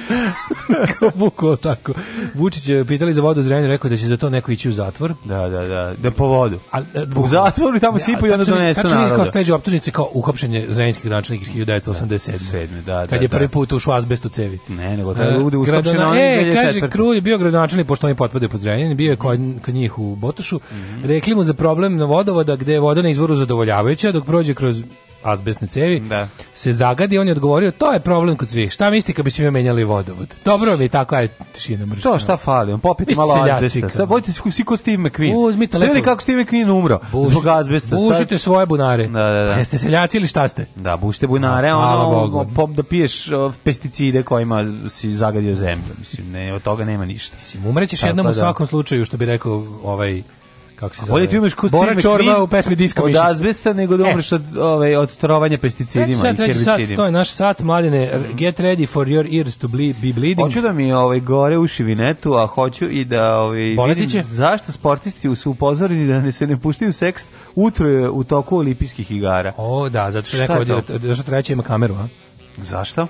*laughs* Kako tako. Vučić je pitali za vodu Zrenjaninu, rekao da će za to neko ići u zatvor. Da, da, da, da po vodu. A, e, u zatvoru tamo sipaju i onda donesu naroda. Tačno kao sleđe optužnice kao uhapšenje zrenjanskih načelnika iz 1987. Da, da, Kad da, je prvi da. put ušao azbest u cevi. Ne, nego tada e, bude uhapšen on E, kaže, Krulj bio gradonačelnik, pošto oni potpade po Zrenjanin, bio je kod, kod njih u Botošu. Mhm. Rekli mu za problem na vodovoda gde je voda na izvoru zadovoljavajuća, dok prođe kroz azbestne cevi, da. se zagadi, on je odgovorio, to je problem kod svih. Šta misli kad bi svi menjali vodovod? Dobro mi je tako, aj, tišina mršća. To šta fali, on popiti malo azbesta. Sad bojite se svi ko Steve McQueen. Uzmite lepo. Sve kako Steve McQueen umro Buš, zbog azbesta. Bušite svoje bunare. Da, da, da. Pa jeste seljaci ili šta ste? Da, bušite bunare, a ono, pop, da piješ pesticide kojima si zagadio zemlju. Mislim, ne, od toga nema ništa. Mislim, umrećeš jednom u da. svakom slučaju, što bi rekao ovaj kako se zove. Bolje ti umeš ko Bora čorba u pesmi Disko Mišić. Od azbesta nego da e. umreš od, ove, od trovanja pesticidima i herbicidima. to je naš sat, mladine. Mhm. Get ready for your ears to bleed, be bleeding. Hoću da mi ovaj, gore uši vinetu, a hoću i da ovaj, vidim zašto sportisti su upozoreni da ne se ne puštaju seks utro u toku olimpijskih igara. O, da, zato što neko ovdje, da- da što treća ima kameru, a? Zašto?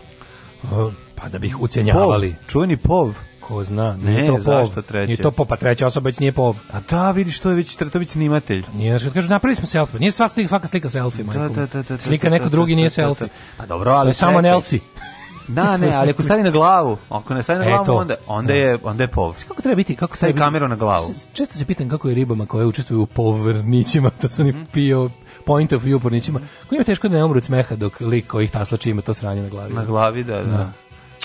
O, pa da bih ucenjavali. Pov, čuveni pov ko zna. Ne, nije to pov. zašto Nije to pov, pa treća osoba već nije pov. A da, vidiš, to je već, to je već snimatelj. Nije, znaš, kad kažu, napravili smo selfie. Nije sva slika, svaka slika selfie, da, da, da, da, Slika neko drugi nije selfie. Pa dobro, ali... To je samo Nelsi. Da, ne, ali ako stavi na glavu, ako ne stavi na glavu, Eto. onda, onda, je, onda je pov. Kako treba biti? Kako Stavi kameru na glavu. Često se pitam kako je ribama koje učestvuju u povrnićima, to su oni pio point of view pornićima, koji ima teško da ne umru od smeha dok lik koji ih taslači ima to sranje na glavi. Na glavi, da, da. da.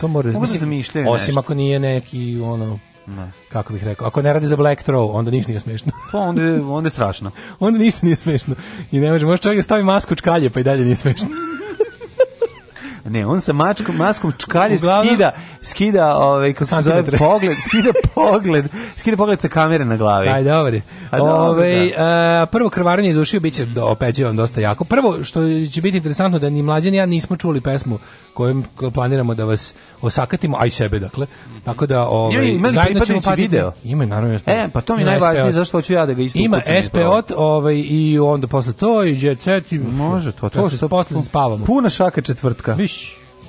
To mora, Mogu da mislim, da Osim nešto. ako nije neki, ono, ne. Da. Kako bih rekao, ako ne radi za Black Throw, onda ništa nije smešno. pa onda, onda je strašno. *laughs* onda ništa nije smešno. I ne može, može čovjek da stavi masku čkalje, pa i dalje nije smešno. Ne, on sa mačkom, maskom čkalje Uglavnom, skida, skida, ovaj, kako se zove, pogled, skida pogled, skida pogled sa kamere na glavi. Aj, dobro. Ovaj a, da. e, prvo krvaranje iz ušiju biće do, opet dosta jako. Prvo što će biti interesantno da ni mlađan ja nismo čuli pesmu kojom planiramo da vas osakatimo, aj sebe dakle. Tako da ovaj ima pripadajući video. Ima naravno E, pa to mi najvažnije zašto hoću ja da ga isto Ima SPO, ovaj i onda posle to i jet i može to to, to što posle spavamo. Puna šaka četvrtka. Viš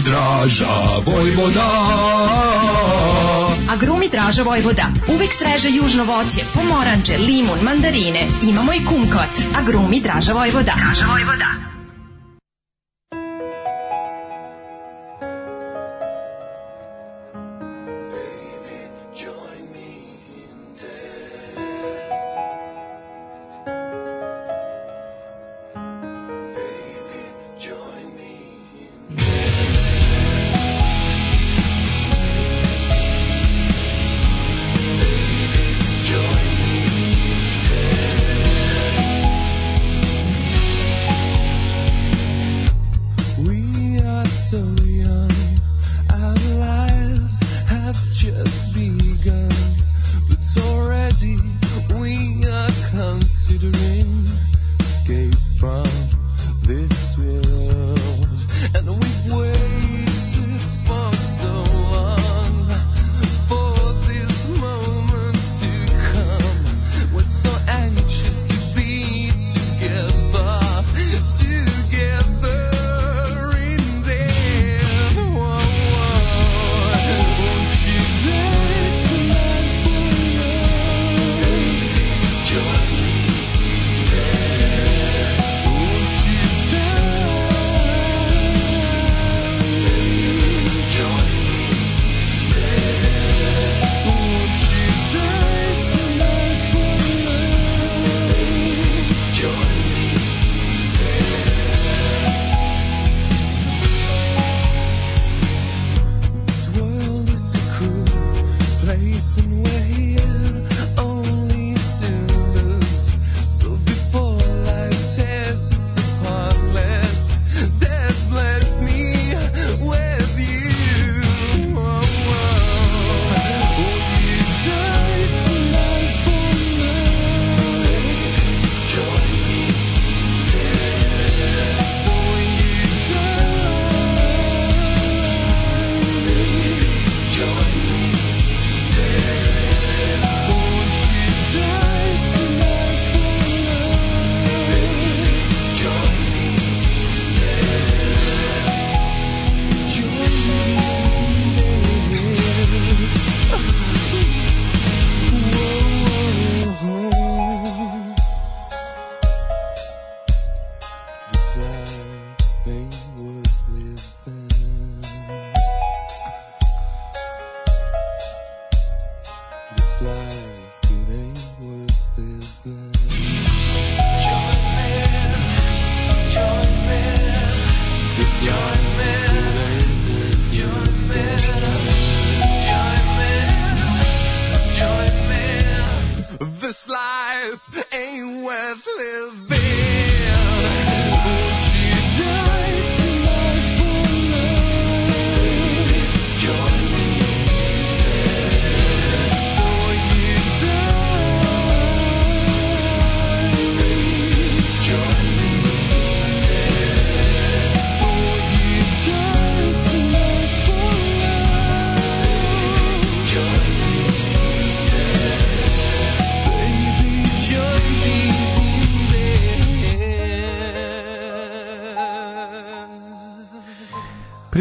grumi Draža Vojvoda. Agrumi grumi Draža Vojvoda. Uvek sveže južno voće, pomoranđe, limun, mandarine. Imamo i kumkot. Agrumi grumi Draža Vojvoda. Draža Vojvoda.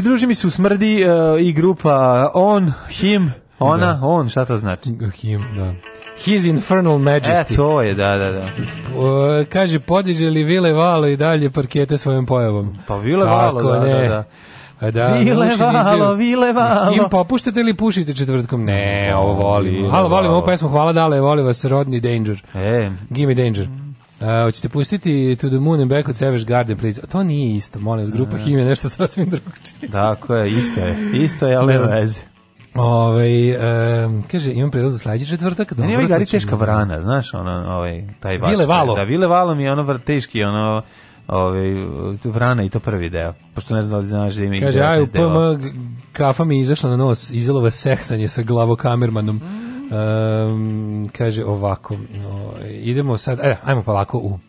druži mi se u smrdi uh, i grupa eh, On, Him, Ona, da. On, šta to znači? Him, da. His Infernal Majesty. E, to je, da, da, da. O, eh, kaže, podiže li Vile Valo i dalje parkete svojim pojavom? Pa Vile Valo, da, da, da. Da, vile valo, vile valo. Kim popuštate ili pušite četvrtkom? Ne, ovo volim. Halo, volim ovu pesmu, hvala dale, voli vas rodni Danger. E. Give me Danger. Uh, hoćete pustiti To the Moon and Back od Savage Garden, please. To nije isto, molim vas, grupa e. Him je nešto sasvim da, ko je, isto je. Isto je, ali da. veze. Ove, ovaj, um, kaže, imam predlog za sledeći četvrtak. Dobro, ne, ovaj gari teška vrana, znaš, ono, ovaj, taj vač. Vile valo. Da, vile valo mi je ono teški, ono, ovaj, vrana i to prvi deo. Pošto ne znam da li znaš da ima i Kaže, aj, u PM kafa mi je izašla na nos, izjelova seksanje sa glavokamermanom. Mm Um, kaže ovako, o, idemo sad, e, ajmo pa lako u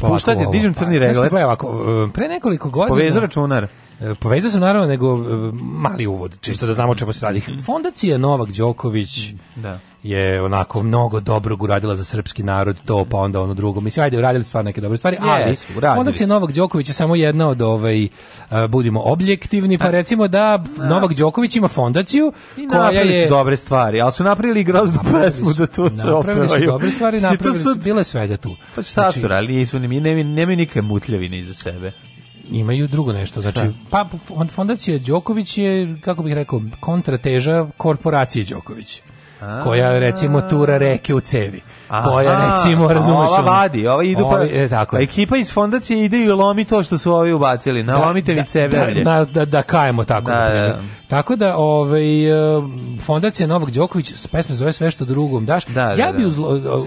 Puštate, dižem crni regler. Pa, ovako, pre nekoliko godina... Povezao računar. E, Povezao sam naravno, nego mali uvod, čisto da znamo o čemu se radi. *clears throat* Fondacija Novak Đoković, da je onako mnogo dobrog uradila za srpski narod to pa onda ono drugo mislim ajde uradili stvarno neke dobre stvari ali yes, onda će Novak Đoković je samo jedna od ovaj eh, budimo objektivni pa recimo da Novak Đoković ima fondaciju I koja je su dobre stvari ali su napravili groznu pesmu da to se napravili su dobre stvari napravili su bile svega tu pa šta znači, su ali nisu ni nemi nemaju nikakve mutljavine iza sebe imaju drugo nešto. Znači, pa fondacija Đoković je, kako bih rekao, kontrateža korporacije Đoković koja recimo tura reke u cevi. Koja recimo, razumeš, ova vadi, ova idu pa e, tako. Pa ekipa iz fondacije ide i lomi to što su ovi ubacili. Da, nalomite mi da, ceve. Da, da, da, da, kajemo tako. Tako da ovaj e, fondacija Novak Đoković pesma zove sve što drugom daš. ja bi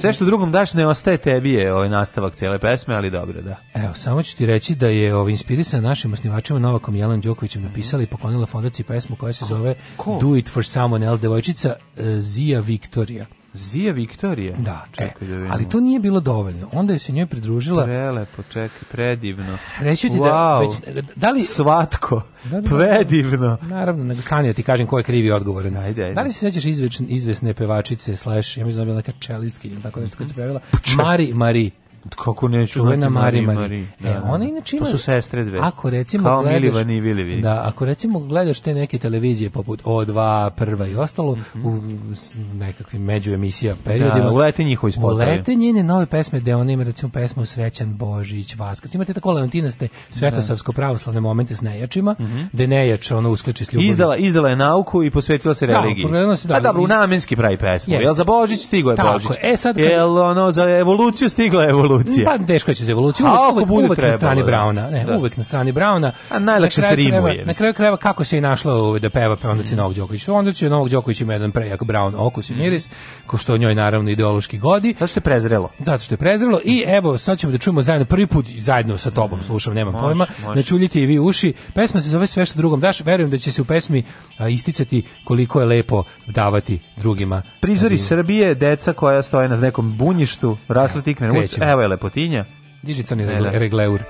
sve što drugom daš ne ostaje tebi je ovaj nastavak cele pesme, ali dobro, da. Evo, samo ću ti reći da je ovaj inspirisan našim osnivačima Novakom Jelan Đokovićem napisala i poklonila fondaciji pesmu koja se zove Do it for someone else devojčica e, Z Zija Viktorija. Zija Viktorije? Da, čekaj e, da vidimo. Ali to nije bilo dovoljno. Onda je se njoj pridružila... Prelepo, čekaj, predivno. Reći ti da wow. da... Već, da li... Svatko, da, da, da. predivno. Naravno, nego stanio da ti kažem ko je krivi odgovoran. Ajde, ajde. Da li se sećaš izvesne pevačice, slash, ja mislim da je bila neka čelistkinja, tako nešto kad se pojavila? Mari, Mari kako neću čuvena Mari Mari. E, da, e, ona da. inače ima, to su sestre dve. Ako recimo Kao gledaš, i Vili Da, ako recimo gledaš te neke televizije poput O2, Prva i ostalo mm -hmm. u nekakvim među emisija periodima. Da, ulete njihovi spotovi. Ulete njene nove pesme gde ona ima recimo pesmu Srećan Božić, Vaskac. Imate tako Leontina ste svetosavsko da. pravoslavne momente s nejačima, mm -hmm. gde nejač ona uskliči s ljubavlju. Izdala, izdala je nauku i posvetila se religiji. Da, se, da, A dobro, iz... namenski pravi pesmu. Jel za Božić stigla je Božić? E, sad kad... Jel ono, za evoluciju stigla je evoluciju? evolucija. Pa teško će se evolucija. Uvek, A, uvek, bude uvek trebalo, na strani Brauna. Ne, da. Uvek na strani Brauna. A najlakše na se rimuje. Kreva, na kraju krajeva kako se i našla da peva pa onda će Novog Đoković. Onda će Novog Đoković ima jedan prejak Braun okus i mm. miris, ko što njoj naravno ideološki godi. Zato što je prezrelo. Zato što je prezrelo i evo sad ćemo da čujemo zajedno prvi put zajedno sa tobom slušam, nema može, pojma. Načuljite i vi uši. Pesma se zove sve što drugom daš. Verujem da će se u pesmi isticati koliko je lepo davati drugima. Prizori Srbije, deca koja stoje na nekom bunjištu, rasle tikne. Evo je lepotinja. Diži crni ne, da. regleur.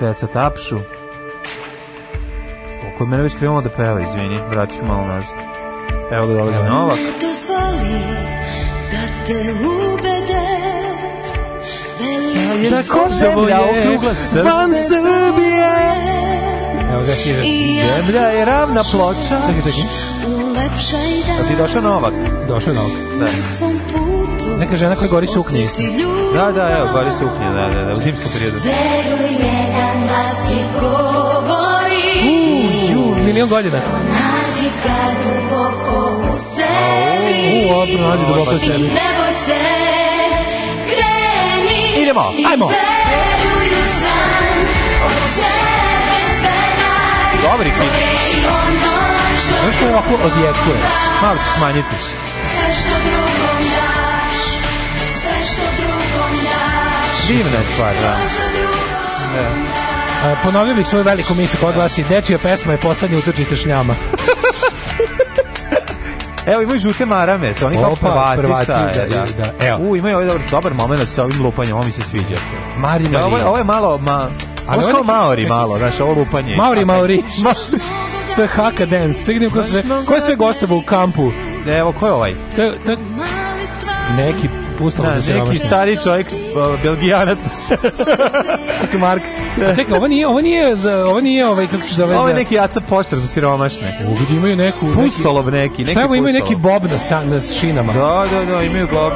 Deca tapšu. O, kod mene već krenulo da peva, izvini, vratit ću malo nazad. Evo ga dolazi Novak. Ne dozvoli da te ubede Velika Kosovo je okrugla van Srbije Evo ga hiže Zemlja je ravna ploča Čekaj, čekaj A ti došao Novak? Došao Novak, da Neka žena koja gori suknje. Da, da, evo, gori suknje, da, da, da, u zimskom periodu. Da uuu, milion godina. Nađi ga duboko u sebi. Uuu, opno, nađi duboko u sebi. Ne boj se, kreni. Idemo, ajmo. Veruju sam od sebe sve najbolje. Dobri klip. Znaš što je ovako odjekuje? Malo ću smanjiti. Sve što drugom ne divna je stvar, da. da. Uh, ponovio bih svoju veliku misl koja glasi Dečija pesma je poslednje utočište šljama. *laughs* Evo imaju žute marame, su oni kao prvaci, prvaci da, da, da, da. Evo. U, imaju ovaj dobar, dobar moment sa ovim lupanjem, ovo mi se sviđa. Mari da, ovo, ovo je malo, ma, ali ovo je maori *laughs* malo, znaš, ovo lupanje. Maori, *laughs* maori. to je haka dance. Čekaj, ko sve, ko je sve gostava u kampu? Evo, ko je ovaj? To, to, Neki pustom da, za siromašnje. Neki stari čovjek, ovaj, belgijanac. čekaj, Mark. A čekaj, ovo nije, ovo nije, za, ovo nije ovaj, kako se zove? Ovo je neki jaca poštar za siromašne. Ovdje imaju neku... Pustolov neki, neki Šta evo, imaju neki bob na, sa, na šinama. Da, da, da, imaju bob.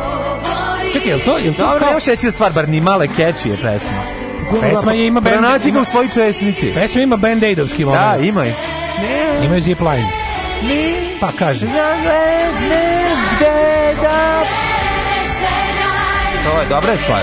Čekaj, je li to? Je li to Dobro, kao... nemoš reći da stvar, bar ni male keči je pesma. Pesma je ima band... Pronađi ga u svoj česnici. Pesma ima band-aidovski da, moment. Da, imaj. Imaju zipline. Pa kaže. Zavedne, gde da to je dobra je stvar.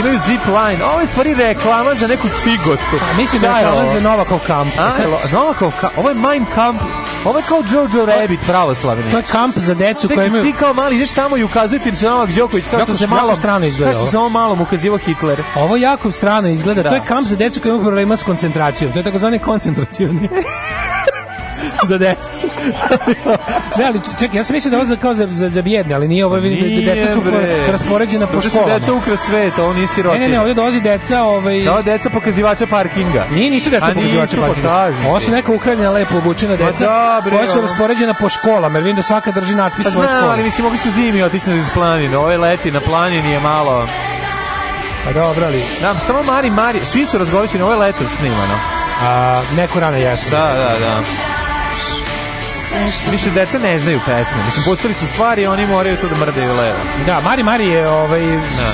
Imaju zip line. Ovo je stvari reklama za neku cigotu. A, pa, mislim da je reklama za Novakov kamp. A, Novakov kamp. Ovo je Mein Kamp. Ovo je kao Jojo Rabbit pravoslavni. To je kamp za decu koji imaju... Ti kao mali ideš tamo i ukazujete im se Novak Đoković kao što se malo strano izgleda. Kao što se ovo malom ukazivao Hitler. Ovo jako strano izgleda. Da. To je da. kamp za decu koji imaju problema s koncentracijom. To je takozvani koncentracioni. *laughs* *laughs* za decu. *laughs* ne, ali čekaj, ja sam mislio da ovo za, kao za, za, za bjedne, ali nije ovo, vidim da deca su bre. raspoređena po školama. Ovo su deca ukra sveta, ovo nisi rotina. Ne, ne, ne, ovdje dolazi deca... Ovaj... Da, deca pokazivača parkinga. Nije, nisu deca A, pokazivača pa parkinga. Pa ovo su neka ukrajena lepo obučena deca da, bre, koja su raspoređena po školama, jer vidim da svaka drži natpis pa svoje škole. Znam, ali mislim, ovi su zimi otići na planinu, ovo leti na planini je malo... Pa dobro, ali... Da, samo Mari, Mari, svi su razgoličeni, ovo je leto snimano. A, neko rane jeste. Da, da, da više deca ne znaju pesme. Mislim, postali su stvari, oni moraju to da mrdaju levo. Da, Mari Mari je ovaj... Da.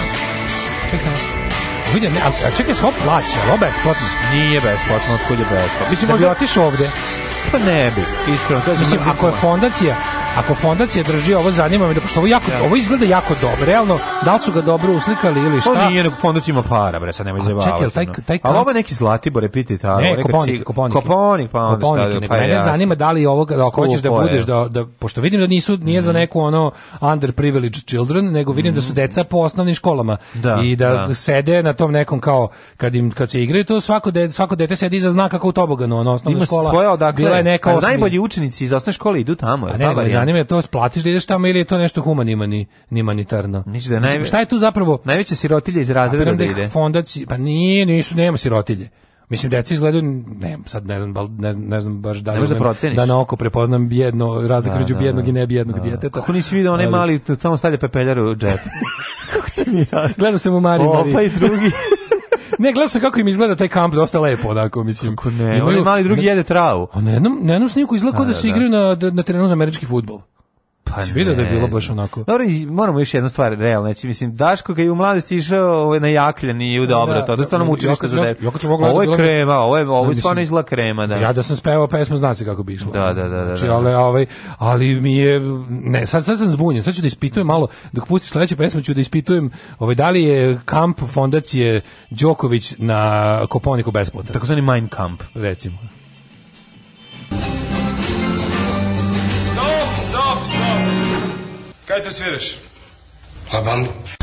vidim, a, a čekaj, što plaća, ali ovo besplatno. Nije besplatno, otkud je besplatno. Mislim, da možda... bi otišao ovde. Pa ne bi, iskreno. To je Mislim, ako je fondacija, Ako fondacija drži ovo zanima me da pošto ovo jako ja. ovo izgleda jako dobro. Realno, da li su ga dobro uslikali ili šta? To nije nego fondacija ima para, bre, sad nemoj zajebavati. Čekaj, taj taj kap... A ovo neki Zlatibor je piti ta, ne, koponik, koponik, koponik, pa onda koponik, šta, nego, pa mene zanima da li ovo ako hoćeš da budeš da da pošto vidim da nisu nije za mhm. neku ono under privileged children, nego vidim da su mhm. deca po osnovnim školama da, i da, da, sede na tom nekom kao kad im kad se igraju to svako dete svako dete sedi za znak kako u toboganu, ono osnovna škola. Svoja, dakle, bila je neka najbolji učenici iz osnovne škole idu tamo, je zanima je to platiš da ideš tamo ili je to nešto humanimani, humanitarno Mislim da najve... Šta je tu zapravo? Najveća sirotilja iz razreda da, da ide. Fondaci, pa nije, nisu, nema sirotilje. Mislim deca izgledaju ne, sad ne znam, ne, ne znam baš da da, da na oko prepoznam jedno razliku između da, da, bijednog i ne bijednog djeteta. Kako nisi video onaj mali tamo stavlja pepeljaru džep. *laughs* Kako ti nisi? Gledao sam u Mari Mari. Opa Mari. Pa i drugi. *laughs* ne, gledao sam kako im izgleda taj kamp, dosta lepo, onako, mislim. Kako ne, imaju, mali drugi jede travu. A na jednom, na jednom snimku izgleda kao da, da, da se da. igraju na, na terenu za američki futbol. Pa znači, vidio da je bilo baš onako. Dobro, moramo još jednu stvar realno, znači mislim Daško kad je u mladosti išao ovaj na jakljan i u dobro, da, to da, stvarno mu učilište za dete. Ovo je krema, ovo je ovo je da, stvarno izla krema, da. Ja da sam spevao pesmu zna se kako bi išlo. Da, da, da, da. Znači, ali ovaj ali mi je ne, sad sad sam zbunjen, sad ću da ispitujem malo dok pustiš sledeću pesmu ću da ispitujem ovaj da li je kamp fondacije Đoković na Koponiku besplatan. Takozvani Mein Kamp, recimo. Quintas-feiras. Lá vamos.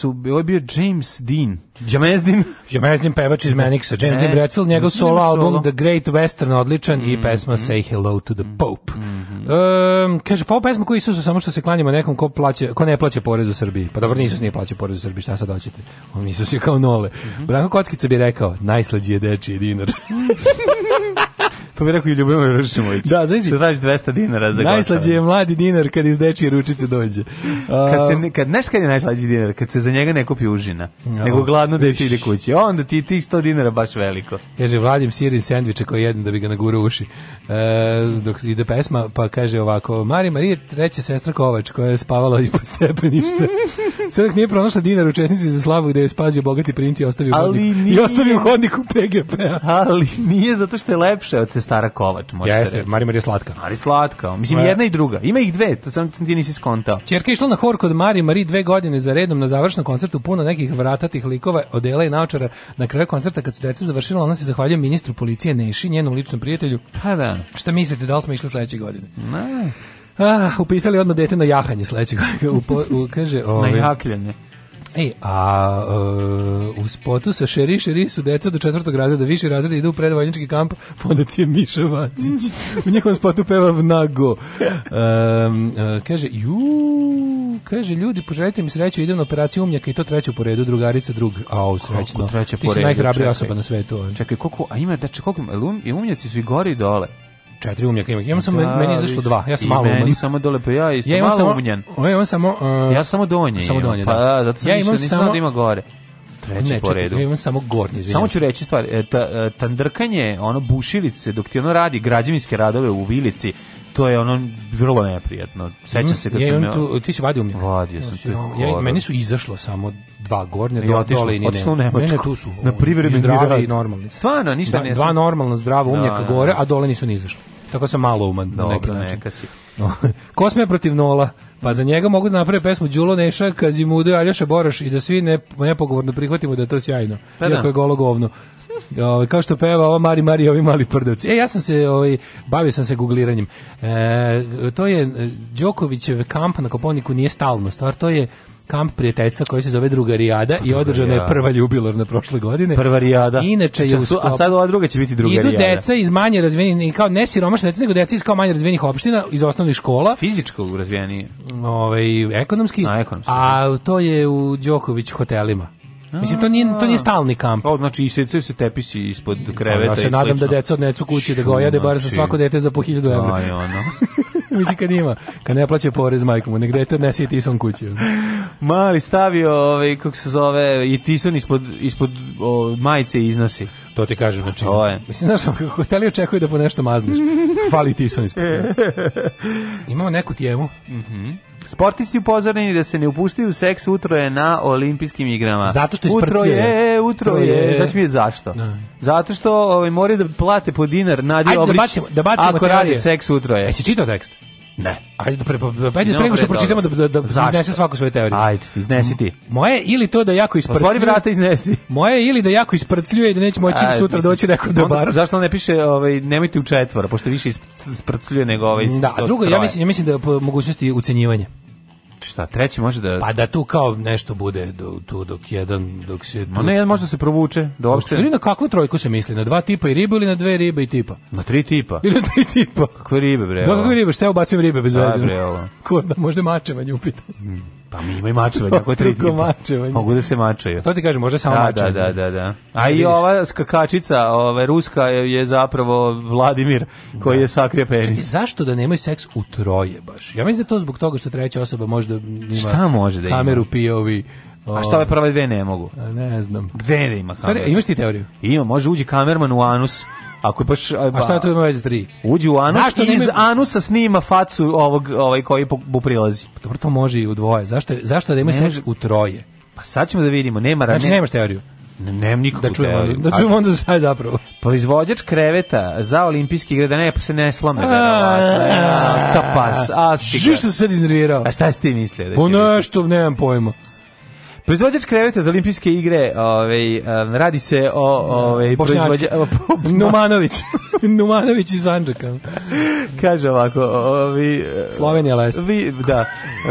su, ovo je bio James Dean. James Dean? *laughs* James Dean pevač iz Manixa. James ne, Dean Bradfield, njegov solo album The Great Western odličan mm -hmm. i mhm, pesma mhm. Say Hello to the mhm, Pope. Mm -hmm. um, kaže, pa ovo pesma koji Isusu samo što se klanjamo nekom ko, plaće, ko ne plaća porez u Srbiji. Pa dobro, Isus nije plaća porez u Srbiji, šta sad hoćete? On Isus je kao nole. Mm -hmm. Branko Kockica bi rekao, najslađi je dečiji dinar. *laughs* To bi rekao i Ljubomir Ršimović. Da, znači. Da traži 200 dinara za Najslađi je mladi dinar kad iz dečije ručice dođe. kad se kad znaš kad je najslađi dinar, kad se za njega ne kupi užina, no, nego gladno da ide kući. Onda ti ti 100 dinara baš veliko. Kaže Vladim sir i sendviče koji jedan da bi ga nagurao uši. Uh, dok ide pesma, pa kaže ovako: Mari Marije, treća sestra Kovač koja je spavala ispod stepeništa. *laughs* Sve dok nije pronašla dinar u česnici za slavu gde je spazio bogati princ i ostavio Ali hodnik, nije, i ostavio hodnik u PGP. P-a. Ali nije zato što je lepše od sestra stara kovač, može Jeste, se reći. Marimar je slatka. Mari slatka, mislim e. jedna i druga. Ima ih dve, to sam ti nisi skontao. Ćerka išla na hor kod Mari Mari dve godine za redom na završnom koncertu puno nekih vratatih likova, odela i naočara. Na kraju koncerta kad su deca završila, ona se zahvaljuje ministru policije Neši, njenom ličnom prijatelju. Pa da. Šta mislite, da li smo išli sledeće godine? Na. Ah, upisali odmah dete na jahanje sledećeg. u, u, kaže, ovaj. na jahanje. E, a uh, u spotu sa Šeri Šeri su deca do četvrtog razreda da više razreda idu u predvojnički kamp fondacije *laughs* Miša Vacić. u njegovom spotu peva Vnago. E, e, kaže, ju, kaže, ljudi, poželite mi sreću, idem na operaciju umnjaka i to treću po redu, drugarica drug. A, Au, srećno. Ti si najhrabrija osoba na svetu. Čekaj, koliko, a ima, da, koliko, umnjaci su i gori i dole četiri umnjaka imam. Imam samo, da, meni izašlo dva, ja sam malo uman. Meni samo dole, pa ja sam ja malo samo, umanjen. Ja imam samo... Uh, ja samo donje samo donje, Pa da. da, zato sam ja imam da samo, da ima gore. Treći ne, po redu. Ja imam samo gornje, izvinjam. Samo ću reći stvar, e, ta, e, tandrkanje, ono bušilice, dok ti ono radi građevinske radove u vilici, to je ono vrlo neprijatno. Sećam se kad mhm. je, sam... Tu, ti si vadio mi? Vadio sam. Tu, ja, meni su izašlo samo dva gornje, do, dole i ni ne. Mene tu su na privremeni rad. i normalni. Stvarno, ništa da, ne. Dva normalna zdrava umljaka da, da, gore, da. a dole nisu ni izašli. Tako sam malo uman na neki Neka si. *laughs* Kosme protiv Nola. Pa za njega mogu da naprave pesmu Đulo Neša, Kazimudo, Aljoša Boraš i da svi ne, nepogovorno prihvatimo da je to sjajno. Pa da. Iako je golo govno. *laughs* O, ovaj, kao što peva ova Mari Mari ovi mali prdavci. E, ja sam se, ovaj, bavio sam se gugliranjem. E, to je e, Đokovićev kamp na Koponiku nije stalna stvar, to je kamp prijateljstva koji se zove Drugarijada i pa, održana je prva ljubilorna prošle godine. Prva rijada. Inače je su, a sad ova druga će biti druga Idu rijada. deca iz manje razvijenih, kao ne siromašna deca, nego deca iz kao manje razvijenih opština, iz osnovnih škola. Fizičko razvijenije. Ovaj, ekonomski. A, ekonomski. A to je u Đoković hotelima. Mislim to nije to nije stalni kamp. Pa znači isecaju se tepisi ispod pa, kreveta. Ja se nadam da deca odnecu kući da gojade ojade bar za znači, svako dete za po 1000 €. Aj ono. *laughs* *laughs* Mislim kad ima, kad ne plaća porez majkom, negde dete odnese i tison kući. Mali stavio, ovaj, kako se zove, i tison ispod, ispod o, majice iznosi. To ti kažem, znači. To je. Mislim, znaš, kako te li da po nešto mazniš? Hvali tison ispod. *laughs* Imamo neku tijemu. Mhm. Mm Sportisti upozoreni da se ne u seks utro je na olimpijskim igrama. Zato što Utro je, utro je. Da vidjeti zašto. Da. Zato što ovaj, moraju da plate po dinar Nadi Obrić da bacimo, da bacimo ako teorije. radi seks utro je. E, si čitao tekst? Ne. Ajde, pre, ajde prego što pročitamo da, da, da iznese svaku svoju teoriju. Ajde, iznesi ti. Moje ili to da jako isprcljuje. Otvori vrata, iznesi. *laughs* Moje ili da jako isprcljuje i da neće moći sutra doći nekom do dobar. Zašto ne piše, ovaj, nemojte u četvora, pošto više isprcljuje nego ovaj... Da, drugo, ja mislim, ja mislim da je mogućnosti ucenjivanje šta, treći može da... Pa da tu kao nešto bude do, tu dok jedan, dok se... Tu... Ma ne, jedan možda se provuče, do da opšte... Dok, na kakvu trojku se misli, na dva tipa i ribu ili na dve ribe i tipa? Na tri tipa. Ili *laughs* na tri tipa. Kakve ribe, bre? Da, kakve ribe, šta ja ubacujem ribe bez da, veze? Da, bre, ovo. Kurda, možda mačevanje upita. Mm. Pa mi imaju mačevanje, *laughs* ako tri mačevanje. Mogu da se mačaju. To ti kažem, može samo da, mačevanje. Da, da, da, da. A i ova skakačica, ova ruska je zapravo Vladimir koji da. je sakrio penis. Čekaj, zašto da nemaju seks u troje baš? Ja mislim da to zbog toga što treća osoba možda ima Šta može da ima? Kameru POV. A šta ove prve dve ne mogu? Ne znam. Gde da ima kameru? imaš ti teoriju? Ima, može uđi kamerman u anus Ako baš a, a šta to ima veze tri? Uđi u anus Zašto iz ima... anusa snima facu ovog ovaj koji bu prilazi. Pa dobro to može i u dvoje. Zašto zašto da ima seks u troje? Pa sad ćemo da vidimo, nema rane. Znači nemaš teoriju. Ne, nemam nikakvu da čujemo, teoriju. Da čujemo onda šta je zapravo. Proizvođač kreveta za olimpijski igre, da ne, pa se ne slome. Ta pas, astika. Žiš sam se iznervirao. A šta si ti mislio? Da po pa nešto, nemam pojma. Proizvođač kreveta za olimpijske igre, ovaj radi se o da, ovaj proizvođač *laughs* Numanović. *laughs* Numanović iz Andžaka. Kaže ovako, ovi e, Slovenija les. Vi da.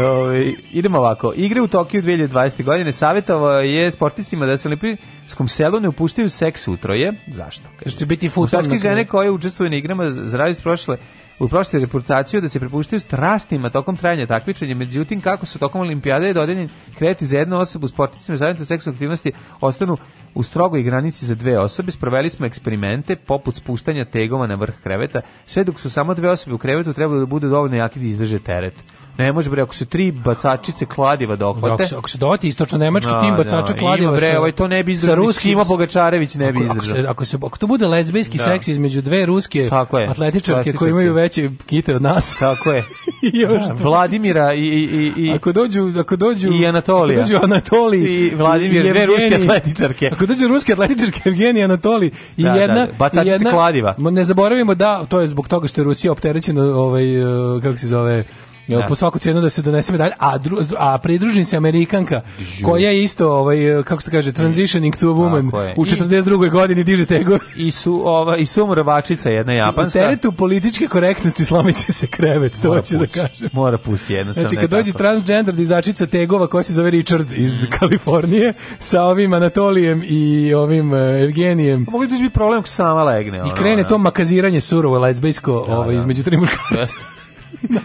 ovaj idemo ovako. Igre u Tokiju 2020. godine savetovao je sportistima da se olimpijskom selu ne upuštaju seks utroje. Zašto? Kaže će biti fudbalski žene koje učestvuju na igrama zaradi prošle u prošloj reputaciju da se prepuštaju strastima tokom trajanja takmičenja, međutim kako su tokom olimpijade dodeljeni kreti za jednu osobu sportistima zajedno seksualne aktivnosti ostanu u strogoj granici za dve osobe sproveli smo eksperimente poput spuštanja tegova na vrh kreveta, sve dok su samo dve osobe u krevetu trebalo da budu dovoljno jaki da izdrže teret. Ne može bre, ako se tri bacačice kladiva da da, dohvate. Dok, ako se dohvati istočno nemački no, tim da, bacača no, kladiva. bre, ovaj to ne bi izdržao. Sa ruskim ima Bogačarević ne bi izdržao. Ako, se, ako, se, ako to bude lezbijski da. seks između dve ruske atletičarke koje imaju veće kite od nas. Tako je. *laughs* još da, Vladimira i, i, i, Ako dođu, ako dođu i Anatolija. Ako dođu Anatoli i Vladimir, dve ruske atletičarke. Ako dođu ruske atletičarke Evgenija Anatoli i da, jedna da, jedna, kladiva. Ne zaboravimo da to je zbog toga što je Rusija opterećena ovaj e, kako se zove Ja da. po svaku cenu da se donese medalja, a dru, a pridružim se Amerikanka koja je isto ovaj kako se kaže transitioning to a woman u 42. I, godini diže tegove. I su ova i sumrvačica jedna znači, japanska. U teretu političke korektnosti slomiće se krevet, to hoće da kažem. Mora pući jednostavno. Znači kad dođe transgender dizačica tegova koja se zove Richard iz mm. Kalifornije sa ovim Anatolijem i ovim uh, Evgenijem. A pa mogli bi biti problem sama legne. I krene ona. to makaziranje surovo lesbijsko da, ovaj, da. između tri muškarca. *laughs*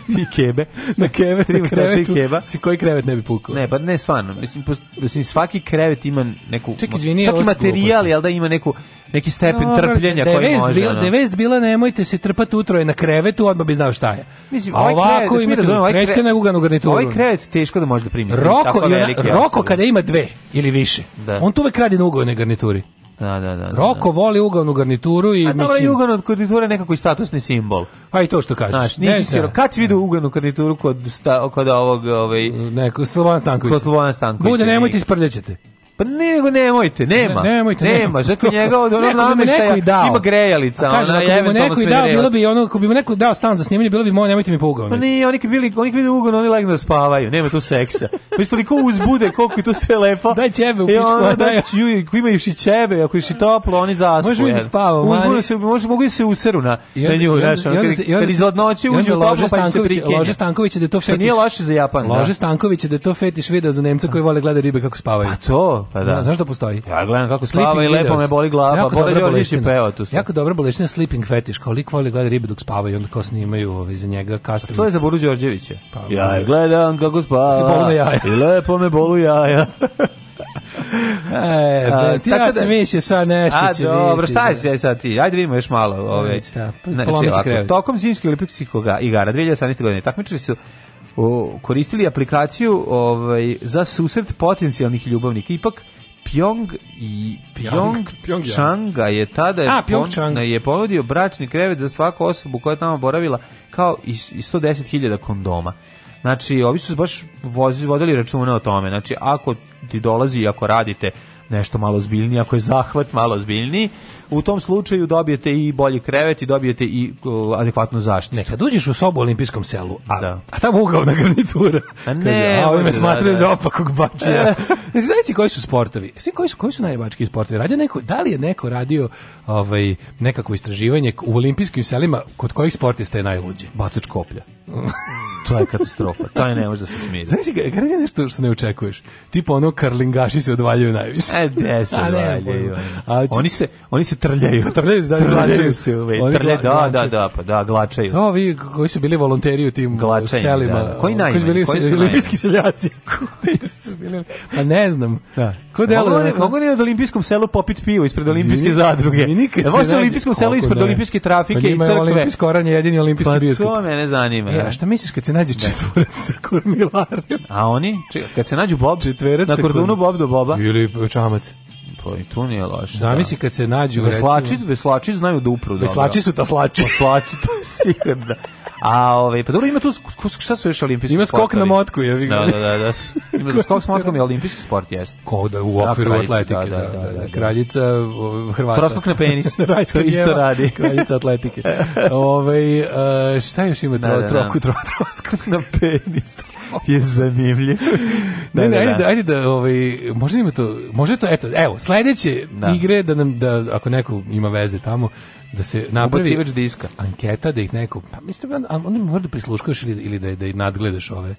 i kebe. Na kebe, tri na krevetu. I keba. Či znači, koji krevet ne bi pukao? Ne, pa ne stvarno. Mislim, pos, mislim svaki krevet ima neku... Ček, izvini, svaki materijal, jel da ima neku neki stepen no, trpljenja koji može. Bila, da vest bila nemojte se trpati utroje na krevetu, odmah bi znao šta je. Mislim, A ovaj ovako krevet, da ovaj krevet, na uganu garnituru. Ovaj krevet teško da može da primi. Roko, ona, roko kada ima dve ili više, da. on tu uvek radi na ugovne garnituri. Da, da, da, da. Roko voli ugaonu garnituru i A mislim. A da ugaona garnitura nekako i statusni simbol. Pa i to što kažeš. Znaš, nisi siro. Kad si video ugaonu garnituru kod sta, kod ovog, ovaj Neko Slobodan Stanković. Kod Slobodan Stanković. Bude nemojte isprljaćete. Pa nego nemojte, nema. Ne, nemojte, nema. nema. Zato njega od onog nameštaja ima grejalica, ona je eventualno Neko i dao, pa bilo bi ono, ako bi mu neko dao stan za snimanje, bilo bi moj, nemojte mi po Pa ni, oni kad bili, oni kad vide ugon, oni legnu da spavaju, nema tu seksa. Pa toliko uzbude, koliko je to sve lepo. Daj ćebe u pičku, daj. daj čuj, ko ima još i ćebe, ako je i toplo, oni zaspu. Može da spava, mani. se, može mogu da se useru na na nju, znaš, on kad iz hladnoće uđe u toplo pa se prikenje. Lože Stanković da to fetiš. Nije loše za Japan. Lože da. Stanković da to fetiš video za Nemca koji vole gleda ribe kako spavaju. A pa to, Pa da. Znaš da postoji? Ja gledam kako Sleeping spava i lepo videos. me boli glava. Jako Bore Đorđić i peo tu. Jako dobra boleština sleeping fetish, kao lik voli gleda ribe dok spava i onda kao snimaju ovaj, za njega kastom. to je za Boru Đorđevića. Pa, ja da. gledam kako spava. I, lepo me bolu jaja. *laughs* E, a, ti ja da- sam mislio sad nešto a, dobro, biti, šta da. si e, sad ti? Ajde vidimo još malo. Ove, ovaj, znači, ovako, tokom zimskih olimpijskih igara 2018. godine takmičili su o, koristili aplikaciju ovaj, za susret potencijalnih ljubavnika. Ipak, Pjong i Pjong, Pjong Changa je tada je, A, pon, je ponudio bračni krevet za svaku osobu koja je tamo boravila kao i, i 110.000 kondoma. Znači, ovi su baš vozi, vodili računa o tome. Znači, ako ti dolazi i ako radite nešto malo zbiljnije, ako je zahvat malo zbiljniji, u tom slučaju dobijete i bolji krevet i dobijete i uh, adekvatnu zaštitu. Ne, kad uđeš u sobu u olimpijskom selu, a, da. a ta mugavna garnitura, a ne, kaže, a ovi me da, smatraju da, da. za opakog bačija. E. Znači, koji su sportovi? Svi koji su, koji su najbački sportovi? Radio neko, da li je neko radio ovaj, nekako istraživanje u olimpijskim selima kod kojih sportista je najluđe? Bacač koplja. to je katastrofa. To je ne može da se smije. Znaš, kada je nešto što ne očekuješ? Tipo ono karlingaši se odvaljaju najviše. E, de se odvaljaju? Oni se, oni se *laughs* Da, da, trljaju. trljaju se, da, glačaju se. Ove, Oni trlje, da, da, da, pa da, glačaju. To vi koji su bili volonteri u tim glačaju, selima. Da, da. Koji najmanji? Koji su bili koji su olimpijski seljaci. *laughs* koji su bili, pa ne znam. Da. Ko delo? Mogu, neko... mogu ne od olimpijskom selu popiti pivo ispred olimpijske Zini, zadruge. Nikad. Evo se olimpijskom selu ispred olimpijske trafike pa i crkve. Olimpijsko oranje jedini olimpijski pa bioskop. Pa to mene zanima. E, a šta misliš kad se nađe četverac sa kurmilarima? A oni? Kad se nađu Bob? Četverac na kordunu Bob do Boba? Ili čamac to, i to nije loše. Da. Zamisli da. kad se nađu... Veslači, recimo... veslači znaju da upru. Veslači su ta slači. Veslači, to je sigurno. *laughs* A ovaj pa dobro ima tu šta su još olimpijski Ima skok sportovi. na motku, je vi. Da, da, da, da. Ima skok s motkom i olimpijski sport jeste. Ko da u okviru da, atletike, da, da, da, da, kraljica Hrvata. Troskok na penis. to isto radi. Kraljica atletike. Ovaj šta još ima da, da, troku, tro, troskok na penis. Je zanimljiv. Da, ne, ne, ajde, da, ajde da ovaj može ima to, može to eto, evo, sledeće igre da nam da ako neko ima veze tamo, da se napravi Ubacivač diska. anketa da ih neko pa mislim da oni moraju da prisluškuješ ili, ili da da ih nadgledaš ove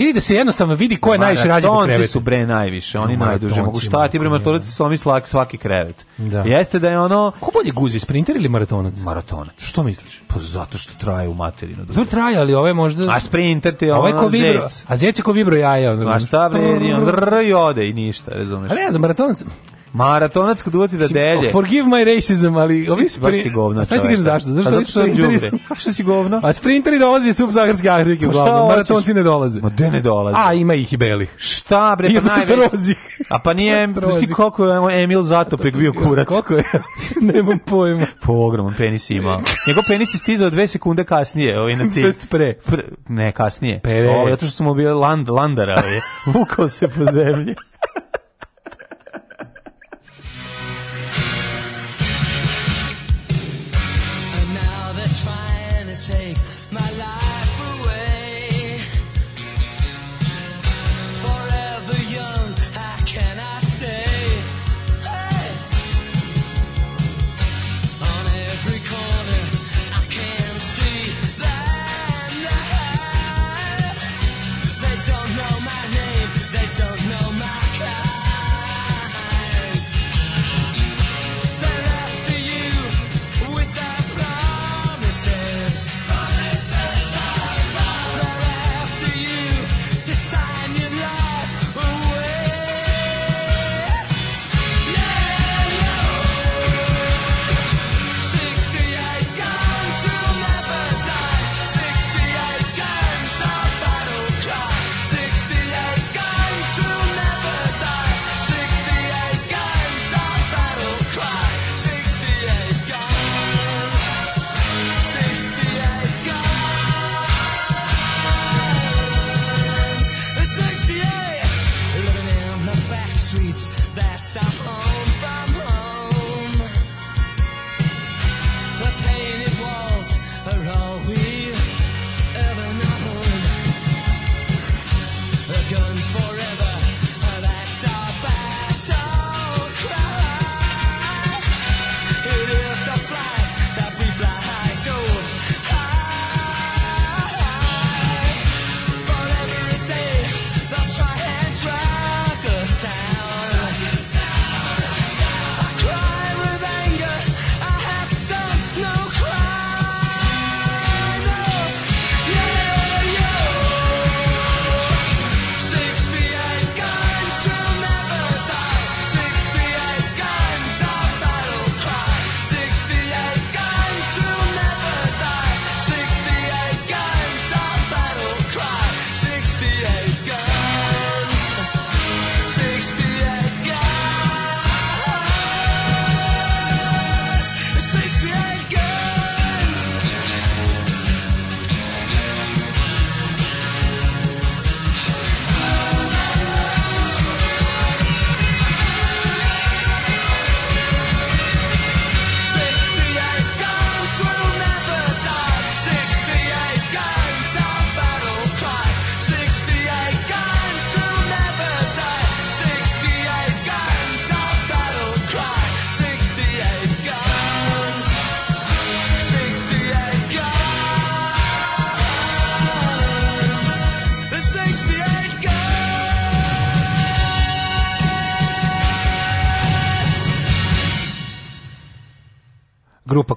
ili da se jednostavno vidi ko je najviše rađe po krevetu. su bre najviše, oni najduže mogu šta ti bre da. maratonac su omi slak svaki krevet. Da. Jeste da je ono Ko bolje guzi sprinter ili maratonac? Maratonac. Što misliš? Pa zato što traje u materinu. Zato traje, ali ove ovaj možda A sprinter ti ovaj ono. Ovaj ko vibro, a zec ko vibro jaja. Ono. A šta bre, i ode i ništa, razumeš. A ne za maratonac Maratonac kad uvati da delje. Forgive my racism, ali ovi spri... Baš si govna A sad ti kažem zašto. Zašto, zato što sprinteri... što si govna? A sprinteri dolaze iz subsaharske Afrike pa uglavnom. Maratonci ne dolaze. Ma gde ne dolaze? A ima ih i belih. Šta bre, pa najveći. A pa nije, znaš *laughs* pa ti koliko je Emil Zatopek bio kurac? Koliko je? *laughs* Nemam pojma. Po pa ogroman penis ima. Njegov penis je stizao dve sekunde kasnije, ovaj na *laughs* cilj. To pre. pre. Ne, kasnije. Pre. Ovo, ovaj, zato što smo bili land, landara, ovaj. vukao se po zemlji.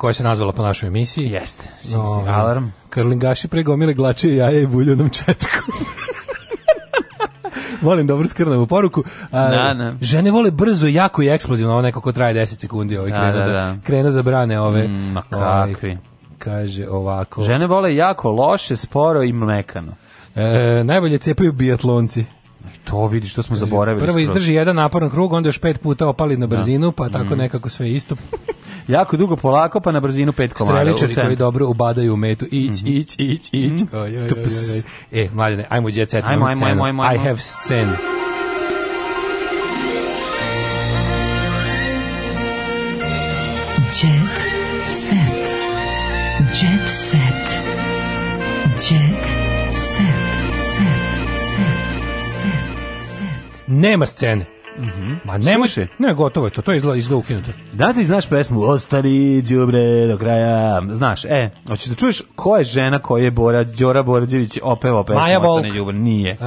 koja se nazvala po našoj emisiji. Jeste, sing, no, sing, alarm. Karlingaši pregomile glačije jaje i buljonom četku. Volim *laughs* dobro skrnavu poruku. A, na, da, na. Da. Žene vole brzo, jako i eksplozivno, ovo neko ko traje 10 sekundi, ovaj da, krenu, da, da, da. krenu da brane ove. Mm, ma ovaj, kakvi. Ovaj, kaže ovako. Žene vole jako loše, sporo i mlekano. E, najbolje cepaju biatlonci. I to vidi što smo zaboravili. Prvo izdrži skroz. jedan naporan krug, onda još pet puta opali na da. brzinu, da. pa tako mm. nekako sve isto. *laughs* jako dugo polako, pa na brzinu pet komada. Streličari koji dobro ubadaju u metu. Ić, mm -hmm. ić, ić, ić. Mm. Oj, oj, oj, oj, E, mladine, ajmo jet set. Ajmo, ajmo, ajmo, ajmo, ajmo. I have scenu. nema scene. Mm -hmm. Ma ne može. Ne, gotovo je to. To je izgleda izgleda ukinuto. Da ti znaš pesmu Ostani đubre do kraja. Znaš, e, hoćeš da čuješ ko je žena koja je Bora Đora Borađević opeva pesmu Maja Volk. Ostani đubre? Nije. Uh,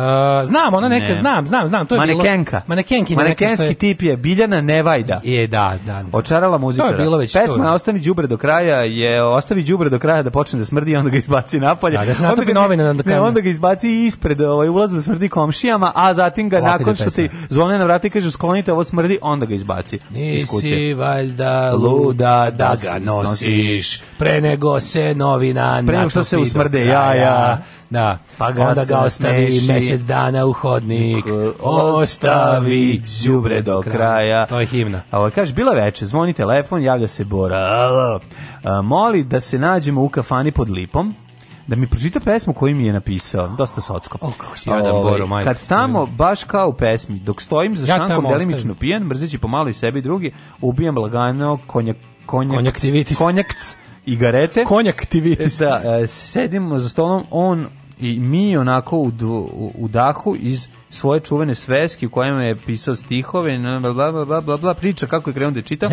znam, ona neka, ne. znam, znam, znam, to je Manekenka. bilo. Manekenka. Da, Manekenski je... tip je Biljana Nevajda. Je, da, da. da. Očarala muzičara. To je bilo već pesma to, Ostani đubre do kraja je ostavi đubre do kraja da počne da smrdi i onda ga izbaci napolje. Da, da onda ga, novine, onda, ne, onda ga izbaci ispred ovaj ulaze da smrdi komšijama, a zatim ga Laka nakon što ti zvone na vrata kaže kažu sklonite ovo smrdi, onda ga izbaci Nisi iz kuće. Nisi valjda luda da ga nosiš, pre nego se novina Pre nego što se usmrde ja. Da. Pa ga onda ga ostavi mjesec dana u hodnik. Ostavi đubre do kraja. To je himna. A ovo kaže bila veče, zvoni telefon, javlja se Bora. Alo. A, moli da se nađemo u kafani pod lipom da mi pročita pesmu koju mi je napisao, dosta socko. O, kako si ovaj, jadan Boro majko. Kad tamo, mm. baš kao u pesmi, dok stojim za ja šankom delimično pijen, mrzeći pomalo i sebi drugi, ubijam lagano konjak, konjak, konjaktivitis. Konjakc i garete. Konjaktivitis. Da, e, sedimo za stolom, on i mi onako u, u, dahu iz svoje čuvene sveske u kojima je pisao stihove bla bla bla bla bla priča kako je krenuo da čita.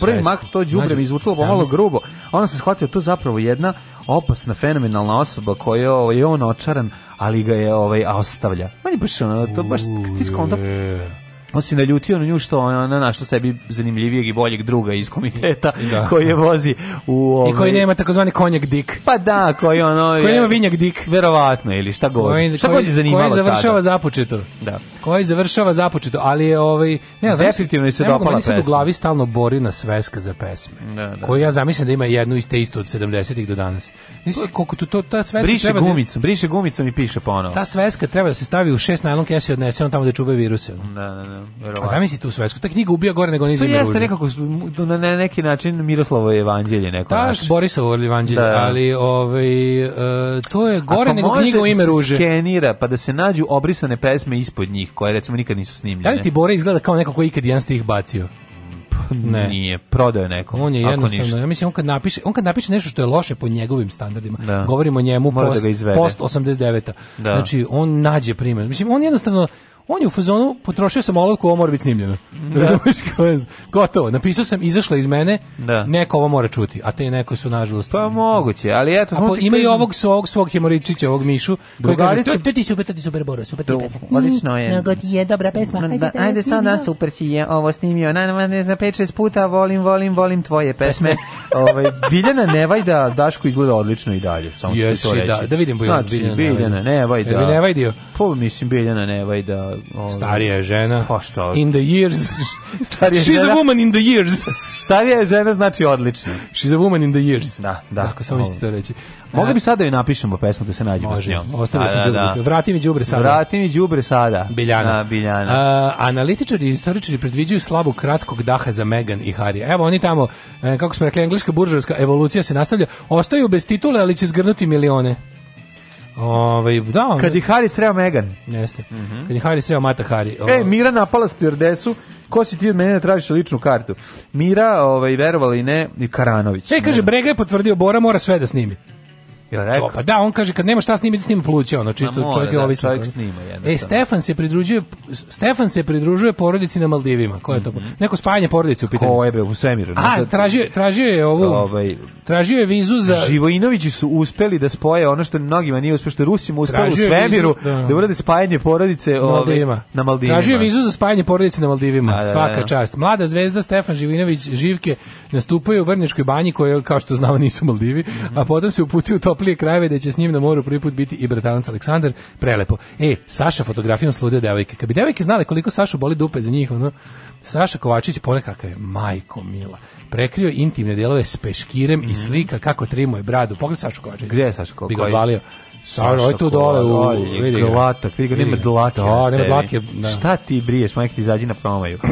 Prvi mah to đubre mi izvučilo pomalo grubo. Ona se shvatila to zapravo jedna opasna fenomenalna osoba koja je ovaj, on očaran, ali ga je ovaj ostavlja. Meni baš to baš ti skonta on se naljutio na nju što ona našla sebi zanimljivijeg i boljeg druga iz komiteta da. koji je vozi u ovaj... I koji ovaj- nema takozvani konjak dik. Pa da, koji ono... koji nema vinjak dik. Verovatno, ili šta god. Koji, šta koji, god je zanimalo Koji završava tada. započeto. Da. Koji završava započeto, ali je ovaj... Ne, Definitivno je se dopala pesma. Meni se u glavi stalno bori na sveska za pesme. Da, da. Koju ja zamislim da ima jednu iz te isto od 70-ih do danas. Nisi koliko tu to, ta sveska briše treba... Da- gumicom, briše gumicom i piše ponovo. Ta sveska treba da se stavi u šest najlon kese i odnese on tamo da čuvaju viruse. Da, da, da verovatno. A zamisli tu svetsku, ta knjiga ubija gore nego nizim. To jeste nekako na neki način Miroslavo evanđelje neko. Da, Borisovo evanđelje, da. ali ovaj uh, to je gore pa nego knjiga u ime ruže. Skenira pa da se nađu obrisane pesme ispod njih koje recimo nikad nisu snimljene. Da li ti Bore izgleda kao neko ko ikad jedan stih bacio? Pa ne. nije prodao nekom. On je jednostavno, ja mislim on kad napiše, on kad napiše nešto što je loše po njegovim standardima, da. govorimo o njemu Mora post da post 89-a. Da. Znači on nađe primer. Mislim on jednostavno On je u fazonu, potrošio sam olovku, ovo mora biti snimljeno. Da. *laughs* Gotovo, napisao sam, izašla iz mene, da. neko ovo mora čuti, a te neko su nažalost. Pa moguće, ali eto. A po, ima i ovog svog, svog hemoričića, ovog Mišu, koji kaže, to, ti super, to ti super, Boro, super ti pesma. Odlično je. Nego ti je dobra pesma. Ajde, da, ajde sad da super si je ovo snimio, na, ne znam, 5-6 puta, volim, volim, volim tvoje pesme. ovaj, Biljana Nevajda, Daško izgleda odlično i dalje, samo ću to da, reći. Da, znači, da vidim Biljana Nevajda. Biljana Nevajda. Biljana Nevajda. Pa mislim, Biljana Nevajda Ovaj, starija je žena. Pa što? In the years. *laughs* starija She's žena, a woman in the years. starija je žena znači odlično. She's a woman in the years. Da, da. Ako samo ćete ovaj. reći. Mogli bi sada da joj napišemo pesmu da se nađemo s njom. Ostavio da, sam da, da. Vrati mi džubre sada. Vrati mi džubre sada. Biljana. Da, Biljana. A, analitičari i istoričari predviđaju slabu kratkog daha za Megan i Harry. Evo oni tamo, e, kako smo rekli, engleska buržovska evolucija se nastavlja. Ostaju bez titule, ali će zgrnuti milione. Ovaj da, kad je Hari sreo Megan. Jeste. Mm -hmm. Kad je Hari sreo Mata Hari. Ej, ovaj- Mira napala stjerdesu. Ko si ti od mene da tražiš ličnu kartu? Mira, ovaj verovali ne, i Karanović. Ej, kaže Brega je potvrdio Bora mora sve da snimi. Ja rekao. pa da, on kaže kad nema šta snimiti, snima pluće, ono čisto more, čovjek je ovaj čovjek snima jedno. E Stefan se pridružuje Stefan se pridružuje porodici na Maldivima. Ko je to? Mm -hmm. Neko spajanje porodice u pitanju. Ko je bre u svemiru? A, tražio, tražio je ovu. Ovaj tražio je vizu za Živojinovići su uspeli da spoje ono što mnogima nije uspelo, što Rusima uspelo u svemiru, vizu, da. da urade spajanje porodice ovaj, Maldivima. na Maldivima. Tražio je vizu za spajanje porodice na Maldivima. Da, da, da Svaka da. čast. Mlada zvezda Stefan Živinović Živke nastupaju u Vrničkoj banji koja kao što znamo nisu Maldivi, mm -hmm. a potom se uputio u top najtoplije krajeve da će s njim na moru prvi put biti i bratanac Aleksandar, prelepo. E, Saša fotografijom slude devojke. Kad bi devojke znale koliko Sašu boli dupe za njih, ono, Saša Kovačić ponekako je majko mila. Prekrio intimne delove s peškirem mm -hmm. i mhm. slika kako trimuje bradu. Pogledaj Sašu Kovačić. Gde je Saša Kovačić? Bi ga odvalio. Saša, ovo je tu dole u... Olje, vidi ga. Glatak, vidi ga, nema dlake da, nema dlake, da. Šta ti briješ, majke ti izađi na promaju. *clears throat*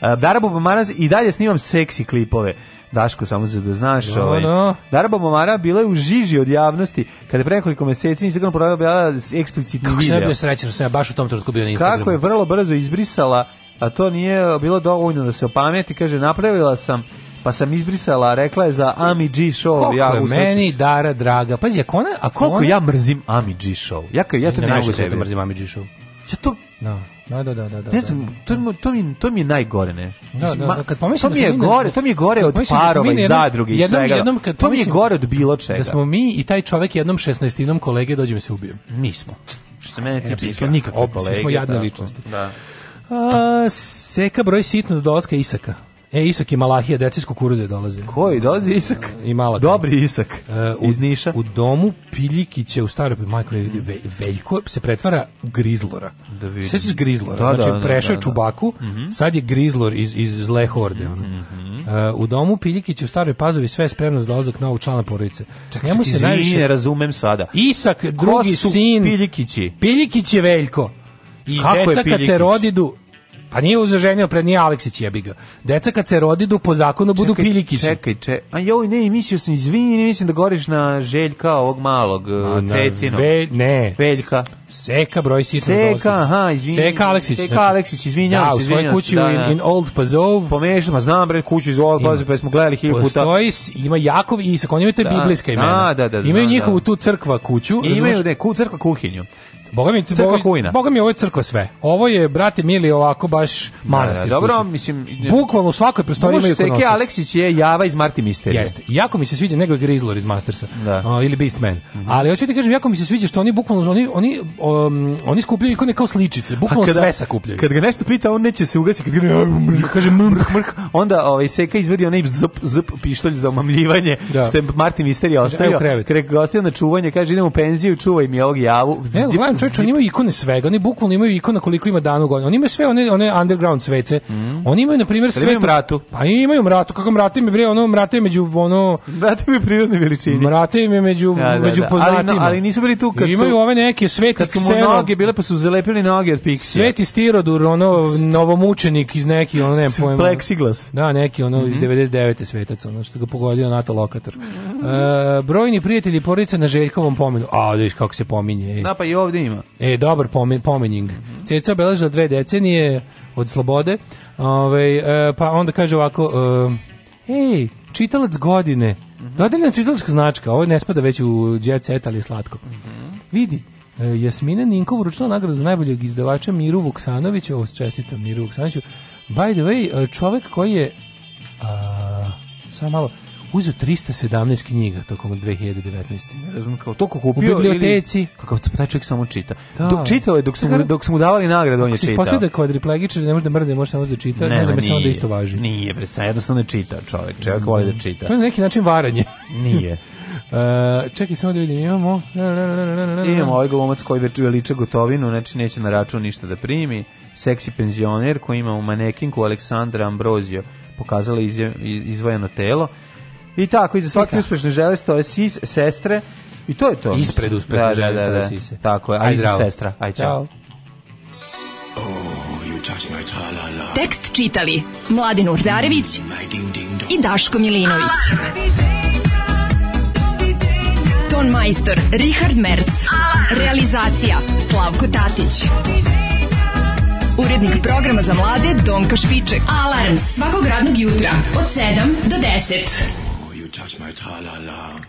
E, Dara Bubamaraz i dalje snimam seksi klipove. Daško, samo za da znaš. No, ovaj. no. Dara Momara bila je u žiži od javnosti, kada je pre nekoliko meseci Instagram prodala objavila eksplicitni Kako video. Kako sam ja bio srećan, sam ja baš u tom trenutku bio na Instagramu. Kako je vrlo brzo izbrisala, a to nije bilo dovoljno da se opameti, kaže, napravila sam pa sam izbrisala, rekla je za Ami G show. Koliko ja, je meni Dara draga. Pazi, ako ona... Ako Koliko ona... ja mrzim Ami G show. Ja, ja to ne, ne mogu sebi. mrzim Ami G show. Ja to... No. Da. Da, da, da, da, da. Ne znam, da, da. to, to, mi, to mi je najgore, ne. Da, da, da, kad pomislim, to mi je gore, to mi je gore od parova i zadruge i svega. Jednom, kad to mi je gore od bilo čega. Da smo mi i taj čovek jednom šestnaestinom kolege dođemo se ubijemo. Mi smo. Što se mene tiče, smo nikakve kolege. Svi smo jadne ličnosti. Da. A, seka broj sitno do dolaska Isaka. E, Isak i Malahija, deci s kukuruze dolaze. Koji? Dolazi Isak? E, I mala. Dobri Isak, uh, iz Niša. U, u domu Piljikića u staroj majko ne vidi, Veljko se pretvara u Grizlora. Da vidim. Sećaš Grizlora? Da, da znači, da, da, prešao je da, da. Čubaku, mm -hmm. sad je Grizlor iz, iz zle horde. Ono. Mm -hmm. uh, u domu Piljikića u staroj pazovi sve je spremno za dolazak novog člana porodice. Čekaj, Njemu se najviše... ne razumem sada. Isak, drugi sin... Piljikići? Piljikić je Veljko. I Kako deca kad se rodidu, Pa nije uzaženio pred nije Aleksić jebi ga. Deca kad se rodi do po zakonu čekaj, budu piljikići. Čekaj, čekaj. A joj, ne, mislio sam izvini, mislim da goriš na Željka ovog malog e, Na Ve, ne. Veljka. Seka broj sitno Seka, aha, izvini. Seka Aleksić. Seka znači, Aleksić, izvinjavam da, se, izvinjavam se. Da, u svojoj kući da, in, in Old Pazov. Pomešao, ma znam bre, kuću iz Old Pazov, pa smo gledali hiljopu puta. Postoji, ima Jakov i Isak, oni imaju te da, biblijska imena. Da, da, da, imaju njihovu da. tu crkva kuću. imaju, ne, ku, crkva kuhinju. Boga mi, crkva Kujna. Boga mi, ovo je crkva sve. Ovo je, brate mili, ovako baš da, da, da, manastir. Da, dobro, kuće. mislim... Bukvalno u svakoj prostoriji imaju konostas. Seki Aleksić je Java iz Marti Misterije. Jeste. Jako mi se sviđa nego je Grizzlor iz Mastersa. Da. Uh, ili Beastman. Mm Ali hoću ti kažem, jako mi se sviđa što oni bukvalno, oni, oni, um, oni skupljaju ikone kao sličice. Bukvalno kada, sve sakupljaju. Kad ga nešto pita, on neće se ugasiti. Kad ga kaže mrk, mrk. Onda ovaj, Seka izvedi onaj zp, zp pištolj za omamljivanje, da. što je Marti Misterija ostavio. Evo krevet. Kada ga ostavio na čuvanje, kaže idem u penziju, čuvaj mi ovog javu. Zip, čovječ, oni imaju ikone svega, oni bukvalno imaju ikona koliko ima dana u godinu. Oni imaju sve one, one underground svece. Mm. Oni imaju, na primjer, sve... Imaju mratu. Pa imaju mratu, kako mrate mi, bre, ono, mrate među, ono... Mrate mi prirodne veličine. Mrate mi među, da, da, da. poznatima. Ali, no, ali nisu bili tu kad imaju su... Imaju ove neke sveti Kad su mu noge bile, pa su zalepili noge od piksija. Sveti stirodur, ono, novomučenik iz neki, ono, ne pojma. Plexiglas. Da, neki, ono, mm -hmm. iz 99. Mhm. svetac, ono, što ga pogodio NATO lokator. Mm -hmm. e, brojni prijatelji porodice na Željkovom pomenu. A, vidiš kako se pominje. Da, pa i ovdje pomenima. E, dobar pomen, pomenjing. Mm -hmm. Ceca obeležila dve decenije od slobode, Ove, ovaj, e, pa onda kaže ovako, e, ej, čitalac godine, mm -hmm. dodeljena čitalačka značka, ovo ne spada već u jet set, ali je slatko. Mm -hmm. Vidi, e, Jasmina Ninkov uručila nagradu za najboljeg izdavača Miru Vuksanovića, ovo čestitam Miru Vuksanoviću, by the way, e, čovek koji je, a, samo malo, uzeo 317 knjiga tokom 2019. Ne razumem kao to kupio u biblioteci. Ili, kakav taj čovjek samo čita. Da. Dok čitao je dok su dok su mu davali nagradu on je čitao. Posle da kvadriplegičar ne može da mrde, može samo da čita, ne, ne znam samo da isto važi. Nije, bre, sa jednostavno ne čita čovjek, čovjek mm. voli da mhm. čita. To je neki način varanje. *laughs* Nije. Uh, *laughs* čekaj samo da vidim, imamo... Imamo ovaj glumac koji veliče gotovinu, znači neće na račun ništa da primi. Seksi penzioner koji ima u manekinku Aleksandra Ambrozio pokazala izvojeno telo I tako, iza svake uspešne žele stoje sis, sestre, i to je to. Ispred uspešne da, da, žele da, da, stoje sise. Tako je, aj, aj sestra, aj čao. Oh, Tekst čitali Mladin Urdarević mm, i Daško Milinović. Ton majstor Richard Merc. Realizacija Slavko Tatić. Urednik programa za mlade Donka Špiček. Alarms svakog radnog jutra od 7 do 10. That's my tra-la-la.